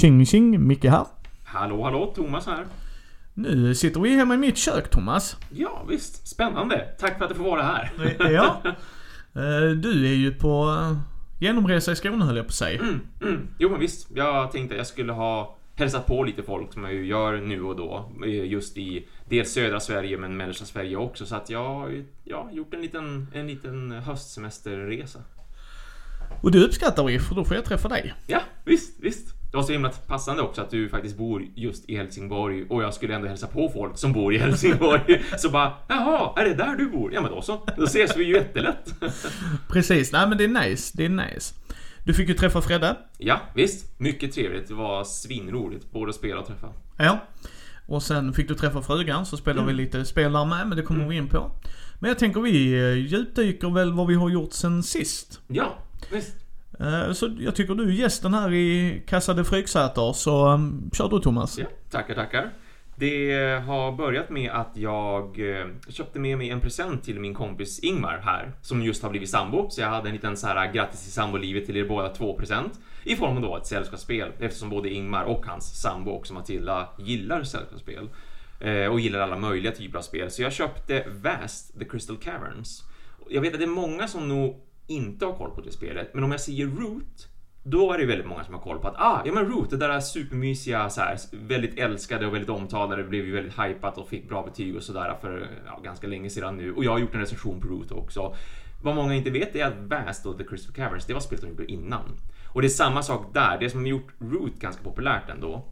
Tjing tjing, Micke här. Hallå, hallå, Thomas här. Nu sitter vi hemma i mitt kök, Thomas. Ja, visst. Spännande. Tack för att du får vara här. Ja. Eh, Du är ju på genomresa i Skåne höll jag på att säga. Mm, mm. Jo, men visst. Jag tänkte att jag skulle ha hälsat på lite folk som jag ju gör nu och då. eh, Just i dels södra Sverige, men mellersta Sverige också. Så att jag har ja, gjort en liten, en liten höstsemesterresa. Och det uppskattar vi, för då får jag träffa dig. Ja, visst, visst. Det var så himla passande också att du faktiskt bor just i Helsingborg och jag skulle ändå hälsa på folk som bor i Helsingborg. Så bara, jaha, är det där du bor? Ja, men då så. Då ses vi ju jättelätt. Precis, nej men det är nice, det är nice. Du fick ju träffa Fredde. Ja, visst. Mycket trevligt. Det var svinroligt. Både att spela och träffa. Ja. Och sen fick du träffa frugan, så spelar vi lite spel där med, men det kommer vi in på. Men jag tänker vi eh, djupdyker väl vad vi har gjort sen sist. Ja, visst. Eh, så jag tycker du är gästen här i Casa de Fryksäter, så um, kör du Thomas. Ja, tackar, tackar. Det har börjat med att jag eh, köpte med mig en present till min kompis Ingmar här, som just har blivit sambo. Så jag hade en liten så här eh, grattis till sambolivet till er båda två present i form av då ett sällskapsspel eftersom både Ingmar och hans sambo också Matilda gillar sällskapsspel och gillar alla möjliga typer av spel. Så jag köpte Vast, The Crystal Caverns. Jag vet att det är många som nog inte har koll på det spelet, men om jag säger Root då är det väldigt många som har koll på att ah, ja men Root, det där är supermysiga, så här, väldigt älskade och väldigt omtalade, blev ju väldigt hypat och fick bra betyg och sådär för ja, ganska länge sedan nu. Och jag har gjort en recension på Root också. Vad många inte vet är att Vast och The Crystal Caverns, det var spelet de gjorde innan. Och det är samma sak där, det som har gjort Root ganska populärt ändå,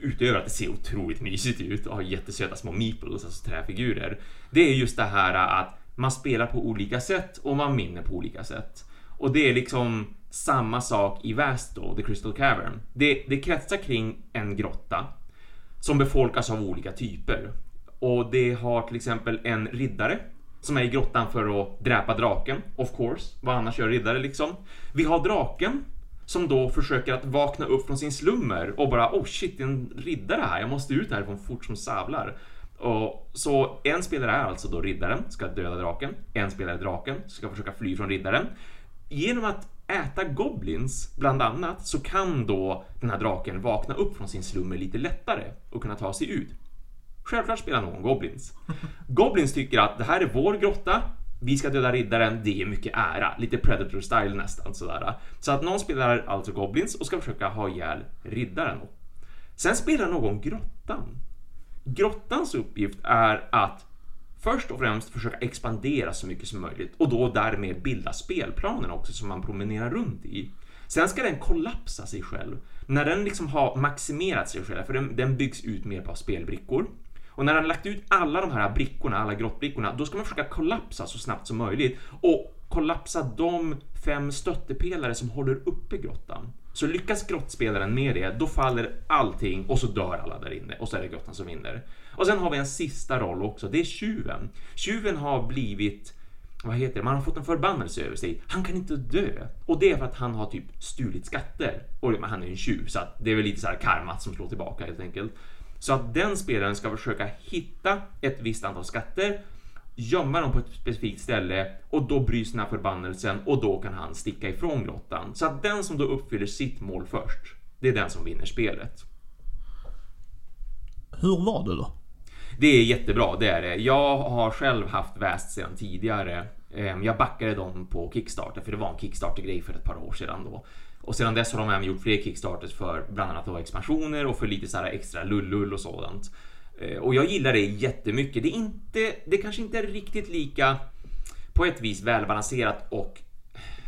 utöver att det ser otroligt mysigt ut och har jättesöta små meeples, alltså träfigurer, det är just det här att man spelar på olika sätt och man vinner på olika sätt. Och det är liksom samma sak i Väst då, The Crystal Cavern. Det, det kretsar kring en grotta som befolkas av olika typer. Och det har till exempel en riddare som är i grottan för att dräpa draken, of course. Vad annars gör riddare liksom? Vi har draken som då försöker att vakna upp från sin slummer och bara oh shit, det är en riddare här, jag måste ut härifrån fort som sablar. Och, så en spelare är alltså då riddaren, ska döda draken. En spelare är draken, ska försöka fly från riddaren. Genom att äta goblins, bland annat, så kan då den här draken vakna upp från sin slummer lite lättare och kunna ta sig ut. Självklart spelar någon goblins. Goblins tycker att det här är vår grotta, vi ska döda riddaren, det är mycket ära. Lite Predator-style nästan sådär. Så att någon spelar alltså goblins och ska försöka ha ihjäl riddaren. Sen spelar någon grottan. Grottans uppgift är att först och främst försöka expandera så mycket som möjligt och då därmed bilda spelplanen också som man promenerar runt i. Sen ska den kollapsa sig själv. När den liksom har maximerat sig själv, för den, den byggs ut med hjälp av spelbrickor. Och när den lagt ut alla de här brickorna, alla grottbrickorna, då ska man försöka kollapsa så snabbt som möjligt och kollapsa de fem stöttepelare som håller uppe grottan. Så lyckas grottspelaren med det, då faller allting och så dör alla där inne och så är det grottan som vinner. Och sen har vi en sista roll också, det är tjuven. Tjuven har blivit vad heter det? Man har fått en förbannelse över sig. Han kan inte dö. Och det är för att han har typ stulit skatter. Och han är ju en tjuv, så att det är väl lite så här karmat som slår tillbaka helt enkelt. Så att den spelaren ska försöka hitta ett visst antal skatter, gömma dem på ett specifikt ställe och då bryts den här förbannelsen och då kan han sticka ifrån grottan. Så att den som då uppfyller sitt mål först, det är den som vinner spelet. Hur var det då? Det är jättebra, det är det. Jag har själv haft Väst sedan tidigare. Ehm, Jag backade dem på Kickstarter, för det var en Kickstarter-grej för ett par år sedan då. Och sedan dess har de även gjort fler Kickstarters för bland annat då expansioner och för lite så här extra lullull och sådant. Eh, och jag gillar det jättemycket. Det är inte, det kanske inte är riktigt lika på ett vis välbalanserat och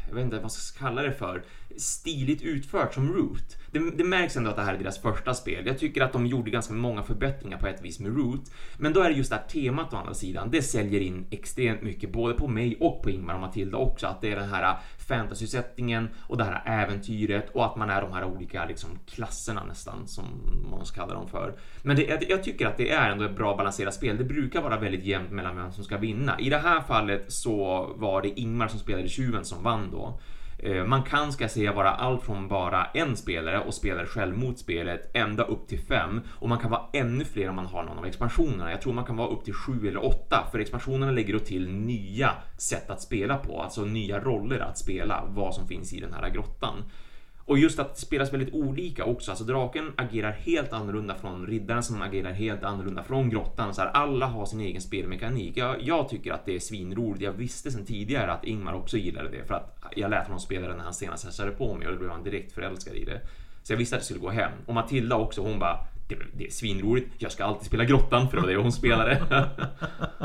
jag vet inte vad man ska kalla det för, stiligt utfört som Root. Det, det märks ändå att det här är deras första spel. Jag tycker att de gjorde ganska många förbättringar på ett vis med Root. Men då är det just det här temat å andra sidan. Det säljer in extremt mycket, både på mig och på Ingmar och Matilda också. Att det är den här fantasysättningen och det här äventyret och att man är de här olika liksom, klasserna nästan som man ska kalla dem för. Men det, jag, jag tycker att det är ändå ett bra balanserat spel. Det brukar vara väldigt jämnt mellan vem som ska vinna. I det här fallet så var det Ingmar som spelade tjuven som vann då. Eh, man kan, ska jag säga, vara allt från bara en spelare och spelar själv mot spelet ända upp till fem och man kan vara ännu fler om man har någon av expansionerna. Jag tror man kan vara upp till sju eller åtta för expansionerna lägger då till nya sätt att spela på, alltså nya roller att spela, vad som finns i den här grottan. Och just att det spelas väldigt olika också. Alltså draken agerar helt annorlunda från riddaren som agerar helt annorlunda från grottan. Så här, alla har sin egen spelmekanik. Jag, jag tycker att det är svinroligt. Jag visste sedan tidigare att Ingmar också gillade det för att jag lät honom spela det när han senast hälsade på mig och då blev han direkt förälskad i det. Så jag visste att det skulle gå hem. Och Matilda också, hon bara det, det är svinroligt. Jag ska alltid spela grottan för det var det hon spelade.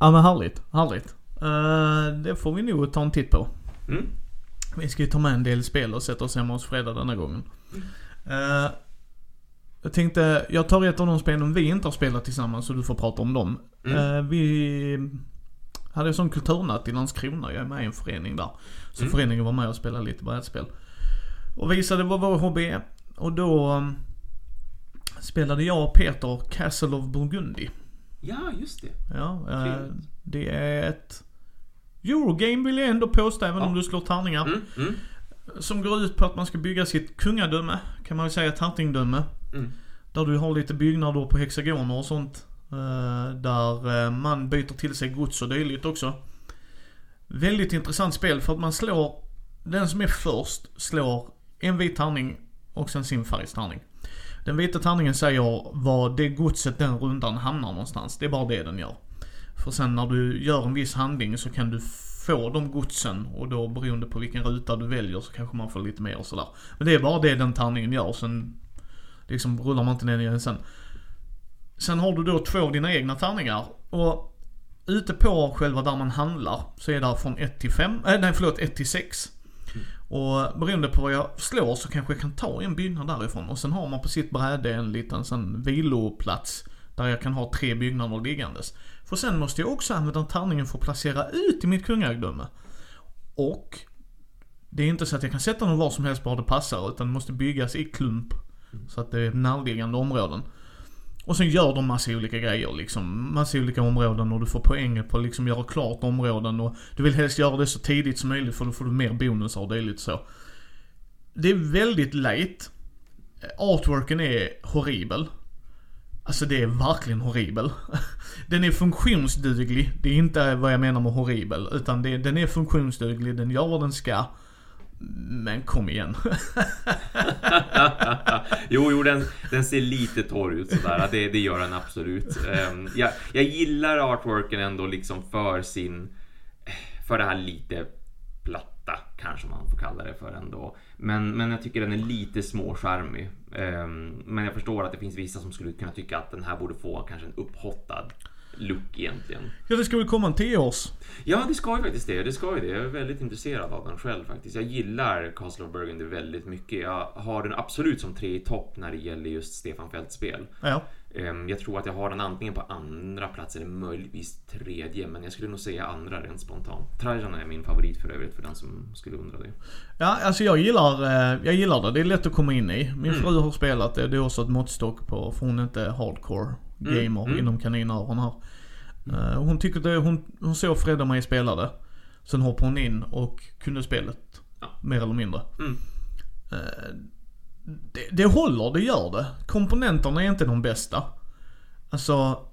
Ja men härligt, härligt. Uh, det får vi nog ta en titt på. Mm. Vi ska ju ta med en del spel och sätta oss hemma hos Fredda denna gången. Uh, jag tänkte, jag tar ett av de spelen vi inte har spelat tillsammans så du får prata om dem. Mm. Uh, vi hade en sån kulturnatt i Landskrona, jag är med i en förening där. Så Mm. föreningen var med och spelade lite brädspel. Och visade vad vår hobby är. Och då um, spelade jag och Peter Castle of Burgundy. ja, just det. Ja, eh, det är ett Eurogame vill jag ändå påstå, även Ja. om du slår tärningar. Mm, mm, Som går ut på att man ska bygga sitt kungadöme, kan man ju säga, ett hertigdöme. mm. Där du har lite byggnader på hexagoner och sånt. Eh, där eh, man byter till sig gods och dylikt också. Väldigt intressant spel för att man slår, den som är först slår en vit tärning och sen sin färgstärning. Den vita tärningen säger var det godset den rundan hamnar någonstans. Det är bara det den gör. För sen när du gör en viss handling så kan du få de godsen och då beroende på vilken ruta du väljer så kanske man får lite mer och sådär. Men det är bara det den tärningen gör. Sen liksom rullar man inte ner den igen sen. Sen har du då två av dina egna tärningar. Och ute på själva där man handlar så är det från 1 till 5, äh, eh, nej förlåt 1 till 6. Och beroende på vad jag slår så kanske jag kan ta en byggnad därifrån. Och sen har man på sitt bräde en liten sån viloplats. Där jag kan ha tre byggnader liggandes. För sen måste jag också använda tärningen för att placera ut i mitt kungadöme. Och det är inte så att jag kan sätta den var som helst bara det passar. Utan det måste byggas i klump. Så att det är närliggande områden. Och sen gör de massa olika grejer liksom. Massa olika områden och du får poäng på att liksom göra klart områden och du vill helst göra det så tidigt som möjligt för då får du mer bonusar och dylikt så. Det är väldigt late. Artworken är horribel. Alltså det är verkligen horribel. Den är funktionsduglig. Det är inte vad jag menar med horribel. Utan det, den är funktionsduglig, den gör vad den ska. Men kom igen. jo, jo den, den ser lite torr ut sådär. Det, det gör den absolut. Ehm, jag, jag gillar artworken ändå liksom för sin... För det här lite platta, kanske man får kalla det för ändå. Men, men jag tycker den är lite småskärmig. Ehm, men jag förstår att det finns vissa som skulle kunna tycka att den här borde få kanske en upphottad look egentligen. Ja det ska väl komma en 10-års. Ja, det ska ju faktiskt det. Det ska ju det. Jag är väldigt intresserad av den själv faktiskt. Jag gillar Castle of Burgundy väldigt mycket. Jag har den absolut som tre i topp när det gäller just Stefan Fälts spel. Ja. Ehm, Jag tror att jag har den antingen på andra plats eller möjligtvis tredje, men jag skulle nog säga andra rent spontant. Trajan är min favorit för övrigt för den som skulle undra det. Ja, alltså jag gillar, eh, jag gillar det. Det är lätt att komma in i. Min Mm. fru har spelat det. Det är också ett måttstock på, för hon är inte hardcore Mm, gamer mm. inom kaninöron här. Eh, hon tyckte hon, hon såg Fred och mig spela det. Sen hoppade hon in och kunde spelet. Ja. Mer eller mindre. Mm. Eh, det, det håller, det gör det. Komponenterna är inte de bästa. Alltså,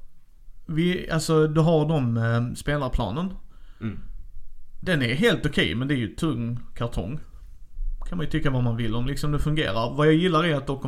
vi, alltså du har de eh, spelarplanen. Mm. Den är helt okej men det är ju tung kartong. Kan man ju tycka vad man vill om liksom det fungerar. Vad jag gillar är att dock,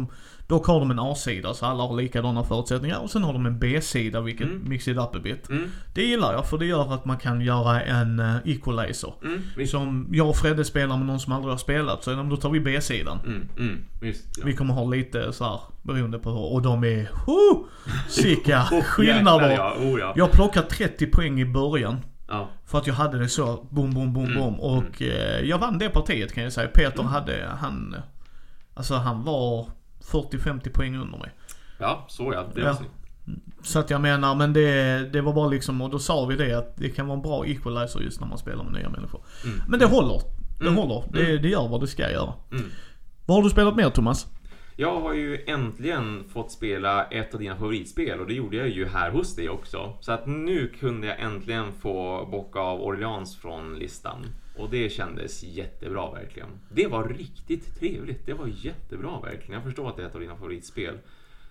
dock har de en A-sida så alla har likadana förutsättningar och sen har de en B-sida vilket Mm. mix it up a bit. Mm. Det gillar jag för det gör att man kan göra en uh, equalizer. Mm. Som jag och Fredde spelar med någon som aldrig har spelat så då tar vi B-sidan. Mm. Mm. Visst. Ja. Vi kommer ha lite så här beroende på hur, och de är, oh, sicka skillnader. ja. Oh, ja. Jag plockade 30 poäng i början. Ja. För att jag hade det så, boom, boom, boom, Mm, boom. Och eh, jag vann det partiet kan jag säga. Peter hade, han, alltså han var 40-50 poäng under mig. ja, så ja. Det var Ja. snyggt. Så att jag menar, men det, det var bara liksom, och då sa vi det att det kan vara en bra equalizer just när man spelar med nya människor. Mm. Men det håller. Det Mm. håller. Det, det gör vad det ska göra. Mm. Vad har du spelat mer Thomas? Jag har ju äntligen fått spela ett av dina favoritspel och det gjorde jag ju här hos dig också. Så att nu kunde jag äntligen få bocka av Orleans från listan. Och det kändes jättebra verkligen. Det var riktigt trevligt. Det var jättebra verkligen. Jag förstår att det är ett av dina favoritspel.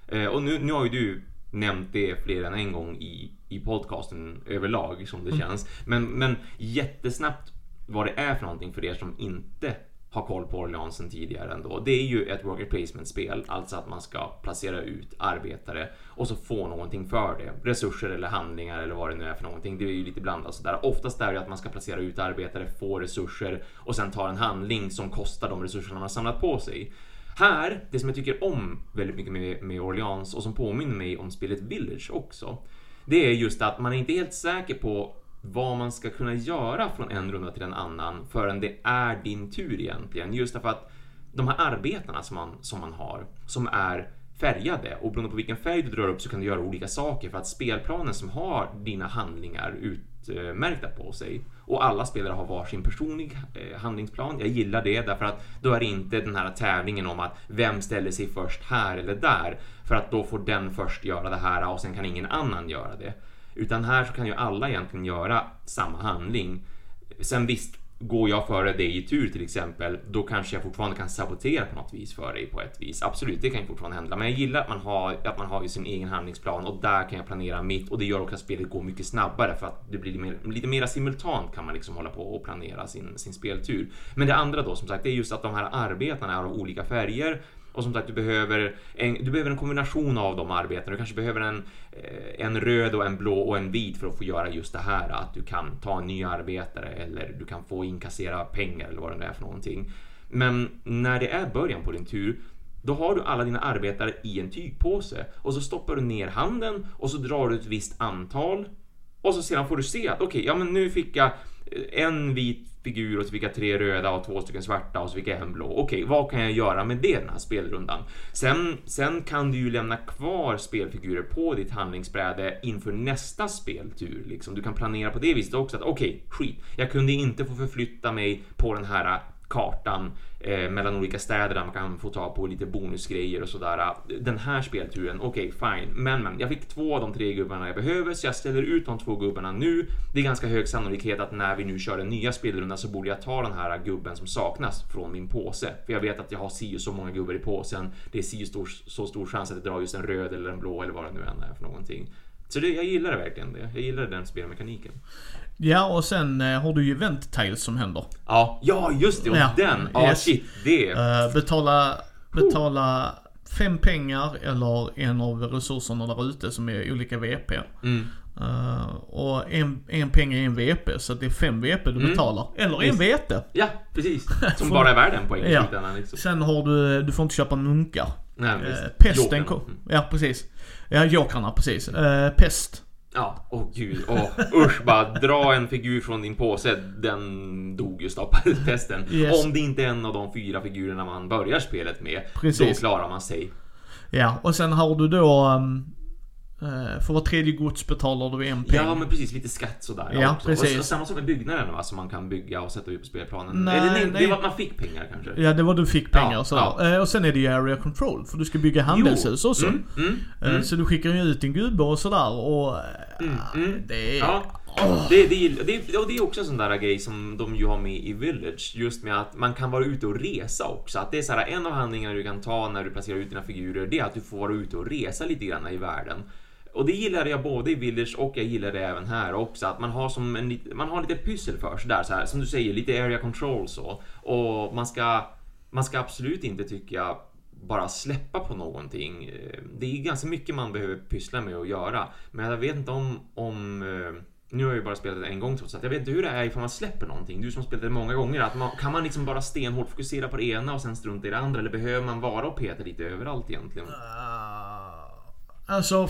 Eh, och nu, nu har ju du nämnt det fler än en gång i, i podcasten överlag som det känns. Men, men jättesnabbt vad det är för någonting för er som inte har koll på Orleans sen tidigare ändå. Det är ju ett worker placement-spel, alltså att man ska placera ut arbetare och så få någonting för det. Resurser eller handlingar eller vad det nu är för någonting. Det är ju lite blandat sådär. Oftast är det att man ska placera ut arbetare, få resurser och sen ta en handling som kostar de resurserna man har samlat på sig. Här, det som jag tycker om väldigt mycket med, med Orleans och som påminner mig om spelet Village också, det är just att man är inte helt säker på vad man ska kunna göra från en runda till en annan förrän det är din tur egentligen. Just därför att de här arbetarna som man, som man har, som är färgade och beroende på vilken färg du drar upp så kan du göra olika saker för att spelplanen som har dina handlingar utmärkta på sig och alla spelare har varsin personlig eh, handlingsplan. Jag gillar det därför att då är det inte den här tävlingen om att vem ställer sig först här eller där för att då får den först göra det här och sen kan ingen annan göra det. Utan här så kan ju alla egentligen göra samma handling. Sen visst, går jag före dig i tur till exempel, då kanske jag fortfarande kan sabotera på något vis för dig på ett vis. Absolut, det kan ju fortfarande hända, men jag gillar att man har att man har ju sin egen handlingsplan och där kan jag planera mitt och det gör också att spelet går mycket snabbare för att det blir lite mer, lite mer simultant kan man liksom hålla på och planera sin, sin speltur. Men det andra då som sagt, det är just att de här arbetena är av olika färger och som sagt, du behöver en, du behöver en kombination av de arbetena. Du kanske behöver en, eh, en röd och en blå och en vit för att få göra just det här. Att du kan ta en ny arbetare eller du kan få inkassera pengar eller vad det nu är för någonting. Men när det är början på din tur då har du alla dina arbetare i en tygpåse och så stoppar du ner handen och så drar du ett visst antal och så sedan får du se att okej, okay, ja men nu fick jag eh, en vit figur och så fick jag tre röda och två stycken svarta och så fick jag en blå. Okej, vad kan jag göra med det den här spelrundan? Sen, sen kan du ju lämna kvar spelfigurer på ditt handlingsbräde inför nästa speltur. Liksom. Du kan planera på det viset också att okej, okay, skit, jag kunde inte få förflytta mig på den här kartan eh, mellan olika städer där man kan få ta på lite bonusgrejer och sådär. Den här spelturen, okej okay, fine, men men jag fick två av de tre gubbarna jag behöver så jag ställer ut de två gubbarna nu. Det är ganska hög sannolikhet att när vi nu kör den nya spelrundan så borde jag ta den här gubben som saknas från min påse. För jag vet att jag har si och så många gubbar i påsen. Det är si stor, så stor chans att jag drar just en röd eller en blå eller vad det nu än är för någonting. Så det, jag gillar det verkligen det. Jag gillar den spelmekaniken. Ja, och sen eh, har du ju event tiles som händer. Ja, ja just det. Och ja. den. Ja, yes. shit. Det. Uh, betala, betala fem pengar eller en av resurserna där ute som är olika VP. Mm. Uh, och en, en peng är en VP, så det är fem VP du mm. betalar. Eller en vete. Ja, precis. Som bara är värd en poäng ja. liksom. Sen har du, du får inte köpa munkar. Nej, uh, pesten kom. Mm. Ja, precis. Ja, jokrarna, precis. Uh, pest. Ja, åh oh, gud. Oh, usch, bara dra en figur från din påse. Den dog just av pesten. Yes. Om det inte är en av de fyra figurerna man börjar spelet med. Precis. Då klarar man sig. Ja, och sen har du då um, för var tredje gods betalar du en peng. Ja men precis, lite skatt sådär. Ja, också. precis. Och samma sak med byggnaden va, som man kan bygga och sätta ut på spelplanen. Nej, Eller nej, nej, det var att man fick pengar kanske? Ja, det var du fick pengar ja, och sådär. Ja. Eh, och sen är det ju area control, för du ska bygga handelshus jo. också. Mm, mm, eh, mm. Så du skickar ju ut din gubbe och sådär och... Mm, mm. Det är... Ja. Oh. Det, det, det, och det är också en sån där grej som de ju har med i Village. Just med att man kan vara ute och resa också. Att det är så här, en av handlingarna du kan ta när du placerar ut dina figurer, det är att du får vara ute och resa lite grann i världen. Och det gillade jag både i Village och jag gillar det även här också. Att man har som en man har lite pyssel för sig där så här, som du säger, lite area control så. Och man ska, man ska absolut inte tycka jag bara släppa på någonting. Eh, det är ganska mycket man behöver pyssla med och göra. Men jag vet inte om, om eh, nu har jag ju bara spelat det en gång trots att jag vet inte hur det är ifall man släpper någonting. Du som har spelat det många gånger. Att man, kan man liksom bara stenhårt fokusera på det ena och sen strunta i det andra? Eller behöver man vara och peta lite överallt egentligen? Uh, alltså,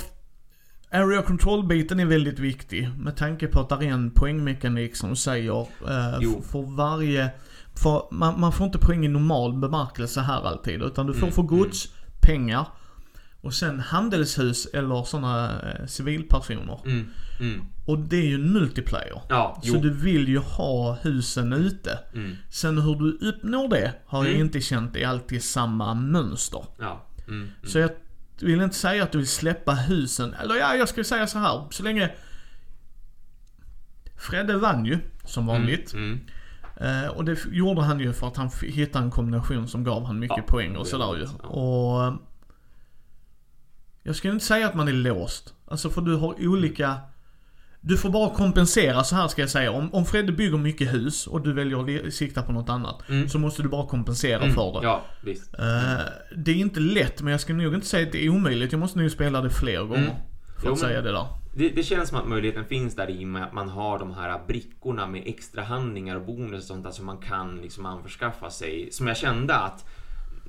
Area control-biten är väldigt viktig med tanke på att det är en poängmekanik som säger eh, för varje... För man, man, får inte poäng i normal bemärkelse här alltid utan du får mm, för gods, mm. pengar och sen handelshus eller sådana eh, civilpersoner. Mm, mm. och det är ju en multiplayer. Ja, så du vill ju ha husen ute. Mm. Sen hur du uppnår det har jag mm. inte känt är alltid samma mönster. Ja. Så jag du vill inte säga att du vill släppa husen. Eller ja, jag skulle säga så här. Så länge... Fredde vann ju, som mm, vanligt. Mm, mm. Eh, och det gjorde han ju för att han hittade en kombination som gav han mycket ja, poäng och sådär ju. Ja. Och... Eh, jag skulle inte säga att man är låst. Alltså för du har olika... Du får bara kompensera, så här ska jag säga. Om, om Fredde bygger mycket hus och du väljer att sikta på något annat. Mm. Så måste du bara kompensera Mm, för det. Ja, visst. Eh, det är inte lätt, men jag skulle nog inte säga att det är omöjligt. Jag måste nog spela det fler gånger. Mm. För Jo, att men- säga det där. Det, det känns som att möjligheten finns där i och med att man har de här brickorna med extra handlingar och bonus och sånt där som man kan liksom anförskaffa sig. Som jag kände att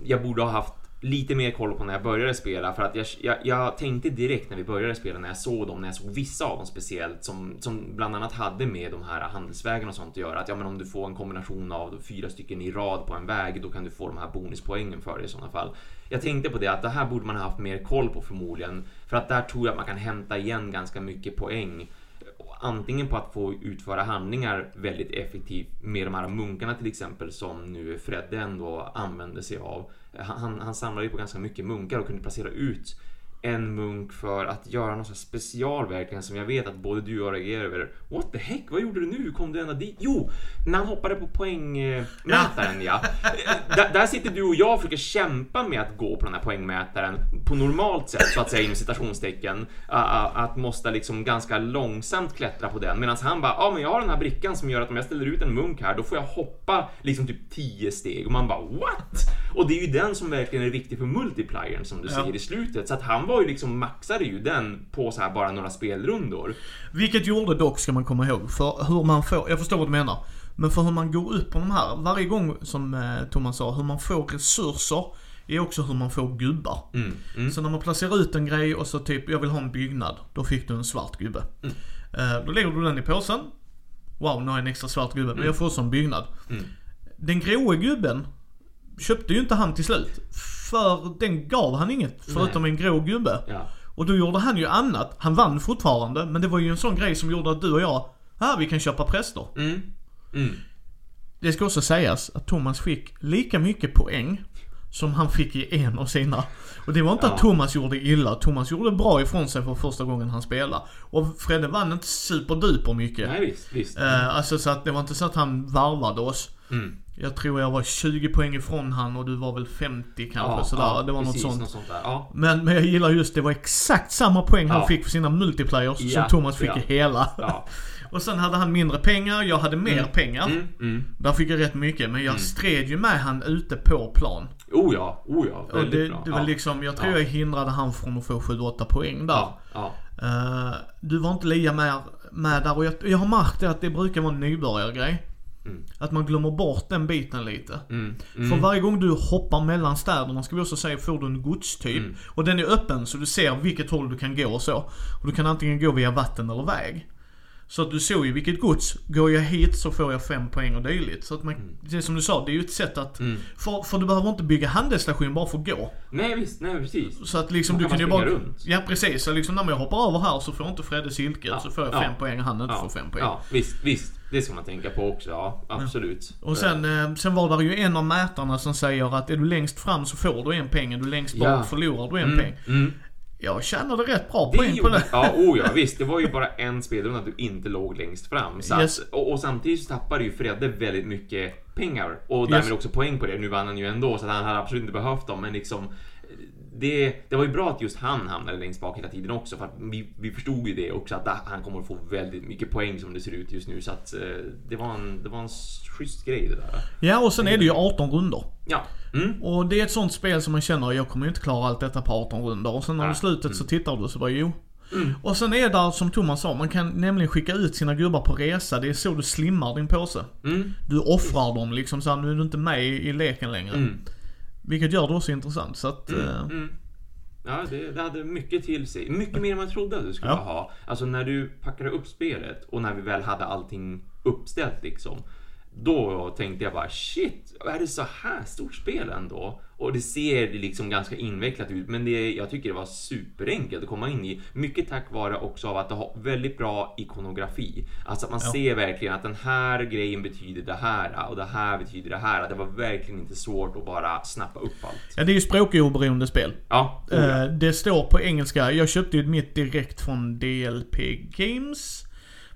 jag borde ha haft lite mer koll på när jag började spela för att jag, jag, jag tänkte direkt när vi började spela när jag såg dem, när jag såg vissa av dem speciellt som, som bland annat hade med de här handelsvägarna och sånt att göra att ja men om du får en kombination av fyra stycken i rad på en väg då kan du få de här bonuspoängen för det i sådana fall. Jag tänkte på det att det här borde man ha haft mer koll på förmodligen för att där tror jag att man kan hämta igen ganska mycket poäng antingen på att få utföra handlingar väldigt effektivt med de här munkarna till exempel som nu Fredde ändå använde sig av. Han, han samlade ju på ganska mycket munkar och kunde placera ut en munk för att göra något så här special verkligen som jag vet att både du och jag reagerar över. What the heck, vad gjorde du nu? Kom du ända dit? Jo, när han hoppade på poängmätaren ja. där, där sitter du och jag och försöker kämpa med att gå på den här poängmätaren på normalt sätt så att säga inom citationstecken. Att måste liksom ganska långsamt klättra på den medan han bara, ja ah, men jag har den här brickan som gör att om jag ställer ut en munk här då får jag hoppa liksom typ 10 steg och man bara what? Och det är ju den som verkligen är viktig för multiplyern som du Ja. säger i slutet så att han var ju liksom maxade ju den på så här bara några spelrundor. Vilket gjorde dock, ska man komma ihåg, för hur man får, jag förstår vad du menar. Men för hur man går upp på de här, varje gång som eh, Thomas sa, hur man får resurser är också hur man får gubbar. Mm, mm, Så när man placerar ut en grej och så typ, jag vill ha en byggnad. Då fick du en svart gubbe. Mm. Eh, då lägger du den i påsen. Wow, nu har jag en extra svart gubbe. Men jag får också en byggnad. Mm. Den gråa gubben köpte ju inte han till slut. För den gav han inget, förutom en grå gubbe. ja. Och då gjorde han ju annat. Han vann fortfarande, men det var ju en sån grej som gjorde att du och jag, ah, vi kan köpa präster. Mm, mm. Det ska också sägas att Thomas fick lika mycket poäng som han fick i en av sina. Och det var inte Ja. att Thomas gjorde illa. Thomas gjorde bra ifrån sig för första gången han spelade. Och Fredde vann inte superduper mycket. Nej visst, visst. Eh, alltså så att det var inte så att han varvade oss. Mm. Jag tror jag var 20 poäng ifrån han och du var väl 50 kanske sådär. det var precis, något sånt. Något sånt där. Ja. Men, men jag gillar just det var exakt samma poäng han Ja. fick för sina multiplayers Ja, som Thomas fick ja. i hela. Ja. Och sen hade han mindre pengar, jag hade mer Mm. pengar. Mm, mm. Där fick jag rätt mycket, men jag Mm. stred ju med han ute på plan. Oh ja, oh ja. Och Väldigt det, bra. det var ja. liksom, jag tror Ja. jag hindrade han från att få 7-8 poäng där. Ja, ja. Eh, du var inte lika med, med där och jag, jag har märkt det att det brukar vara en nybörjargrej. Mm. Att man glömmer bort den biten lite. Mm. Mm. För varje gång du hoppar mellan städerna ska vi också säga får du en godstyp. Mm. Och den är öppen så du ser vilket håll du kan gå och så. Och du kan antingen gå via vatten eller väg. Så att du såg ju vilket gods. Går jag hit så får jag fem poäng och dylikt. Så att man, det är som du sa, det är ju ett sätt att... Mm. För, för du behöver inte bygga handelsstation bara för att gå. Nej visst, nej precis. Så att liksom Då du kan ju man bara... runt. Ja precis, så liksom när jag hoppar över här så får inte Fredde silke. Ja, Så får jag ja, fem poäng och han inte Ja, får fem poäng. ja visst, visst. Det ska man tänka på också. Ja, absolut. Och sen, eh, sen var det ju en av mätarna som säger att är du längst fram så får du en peng, är du längst bak Ja. förlorar du en Mm, peng. mm. Jag tjänade rätt bra Det poäng på gjorde, det. ja, oh ja, visst. Det var ju bara en spelrunda att du inte låg längst fram. Så Yes. att, och, och samtidigt så tappade ju Fredde väldigt mycket pengar och därmed Yes. också poäng på det. Nu vann han ju ändå så att han hade absolut inte behövt dem, men liksom det, det var ju bra att just han hamnade längst bak hela tiden också för att vi, vi förstod ju det också att han kommer att få väldigt mycket poäng som det ser ut just nu så att eh, det var en, det var en schysst grej det där. Ja, och sen är det ju 18 runder. Ja. Mm. Och det är ett sånt spel som man känner, jag kommer ju inte klara allt detta på 18 runder. Och sen när Ja. slutet så tittar du så bara, jo. Mm. Och sen är det som Thomas sa, man kan nämligen skicka ut sina gubbar på resa. Det är så du slimmar din påse. Mm. Du offrar dem liksom så här, nu är du inte med i, i leken längre. Mm. Vilket gör det också intressant. Så att, eh, Mm. Mm. Ja, det, det hade mycket till sig. Mycket mer än man trodde att det skulle Ja. ha. Alltså när du packade upp spelet och när vi väl hade allting uppställt liksom. Då tänkte jag bara shit, är det så här stort spel ändå? Och det ser liksom ganska invecklat ut, men det, jag tycker det var superenkelt att komma in i. Mycket tack vare också av att det har väldigt bra ikonografi. Alltså att man Ja. ser verkligen att den här grejen betyder det här och det här betyder det här. Det var verkligen inte svårt att bara snappa upp allt. ja, det är ju språkoberoende spel. Ja, oh ja. Eh, det står på engelska. Jag köpte ju mitt direkt från DLP Games.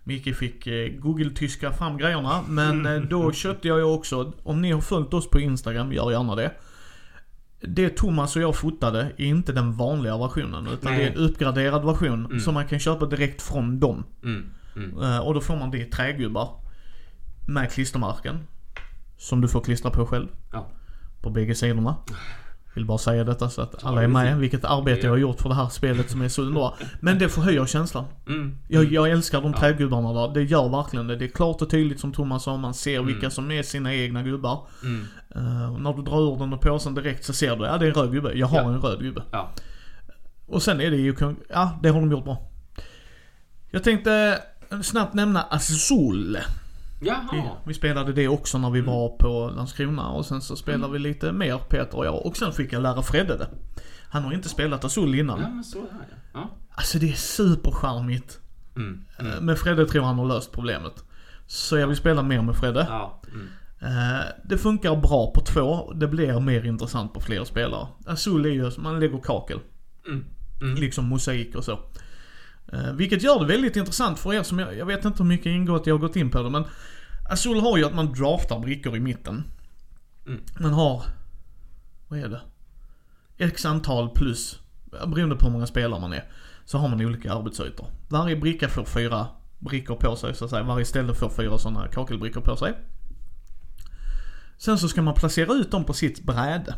Micke fick eh, Google-tyska fram grejerna. Men eh, då köpte jag ju också, om ni har följt oss på Instagram, gör gärna det. Det Thomas och jag fotade är inte den vanliga versionen. Utan Nej. det är en uppgraderad version Mm. som man kan köpa direkt från dem. Mm. Mm. Eh, och då får man dit trägubbar. Med klistermärken. Som du får klistra på själv. Ja. På bägge sidorna. Vill bara säga detta så att alla är med. Vilket arbete jag har gjort för det här spelet som är så underbart. Men det förhöjer känslan. Mm. Jag, jag älskar de Ja. trägubbarna där. Det gör verkligen det. Det är klart och tydligt som Thomas sa. Man ser vilka som är sina egna gubbar. Mm. Och när du drar ur den ur påsen direkt så ser du, ja det är en röd gubbe. Jag har Ja. en röd gubbe. Ja. Och sen är det ju, ja det har de gjort bra. Jag tänkte snabbt nämna Azul. Vi, Jaha. vi spelade det också när vi var på Landskrona och sen så spelade vi lite mer Peter och jag. Och sen fick jag lära Fredde det. Han har inte spelat Azul innan. Ja, men så där ja. ja. Alltså det är supercharmigt. Mm. Eh, Med Fredde tror han har löst problemet. Så jag vill spela mer med Fredde. Ja. Mm. Eh, Det funkar bra på två, det blir mer intressant på fler spelare. Azul är ju, man lägger kakel. Mm. Mm. Liksom mosaik och så. Eh, vilket gör det väldigt intressant för er som, jag, jag vet inte hur mycket ingått jag har gått in på det men Azul har ju att man draftar brickor i mitten. Mm. Man har, vad är det? X antal plus, beroende på hur många spelare man är, så har man olika arbetsytor. Varje bricka får fyra brickor på sig så att säga. Varje ställe får fyra sådana kakelbrickor på sig. Sen så ska man placera ut dem på sitt bräde.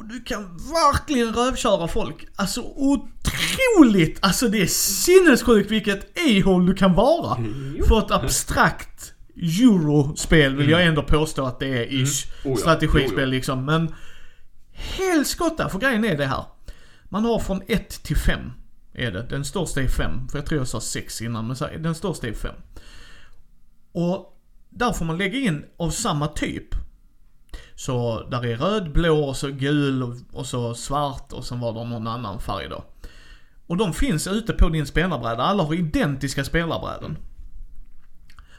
Och du kan verkligen rövköra folk. Alltså otroligt! Alltså det är sinnessjukt vilket a-hole du kan vara. Jo. För ett abstrakt eurospel vill jag ändå påstå att det är ish. Oh ja, Strategispel jo, jo. liksom. Men helskotta, för grejen är det här. Man har från 1 till 5 är det. Den största är 5. För jag tror jag sa 6 innan, men så här, den största är 5. Och där får man lägga in av samma typ. Så där är röd, blå och så gul och, så svart och sen var det någon annan färg då. Och de finns ute på din spelarbräda. Alla har identiska spelarbräden.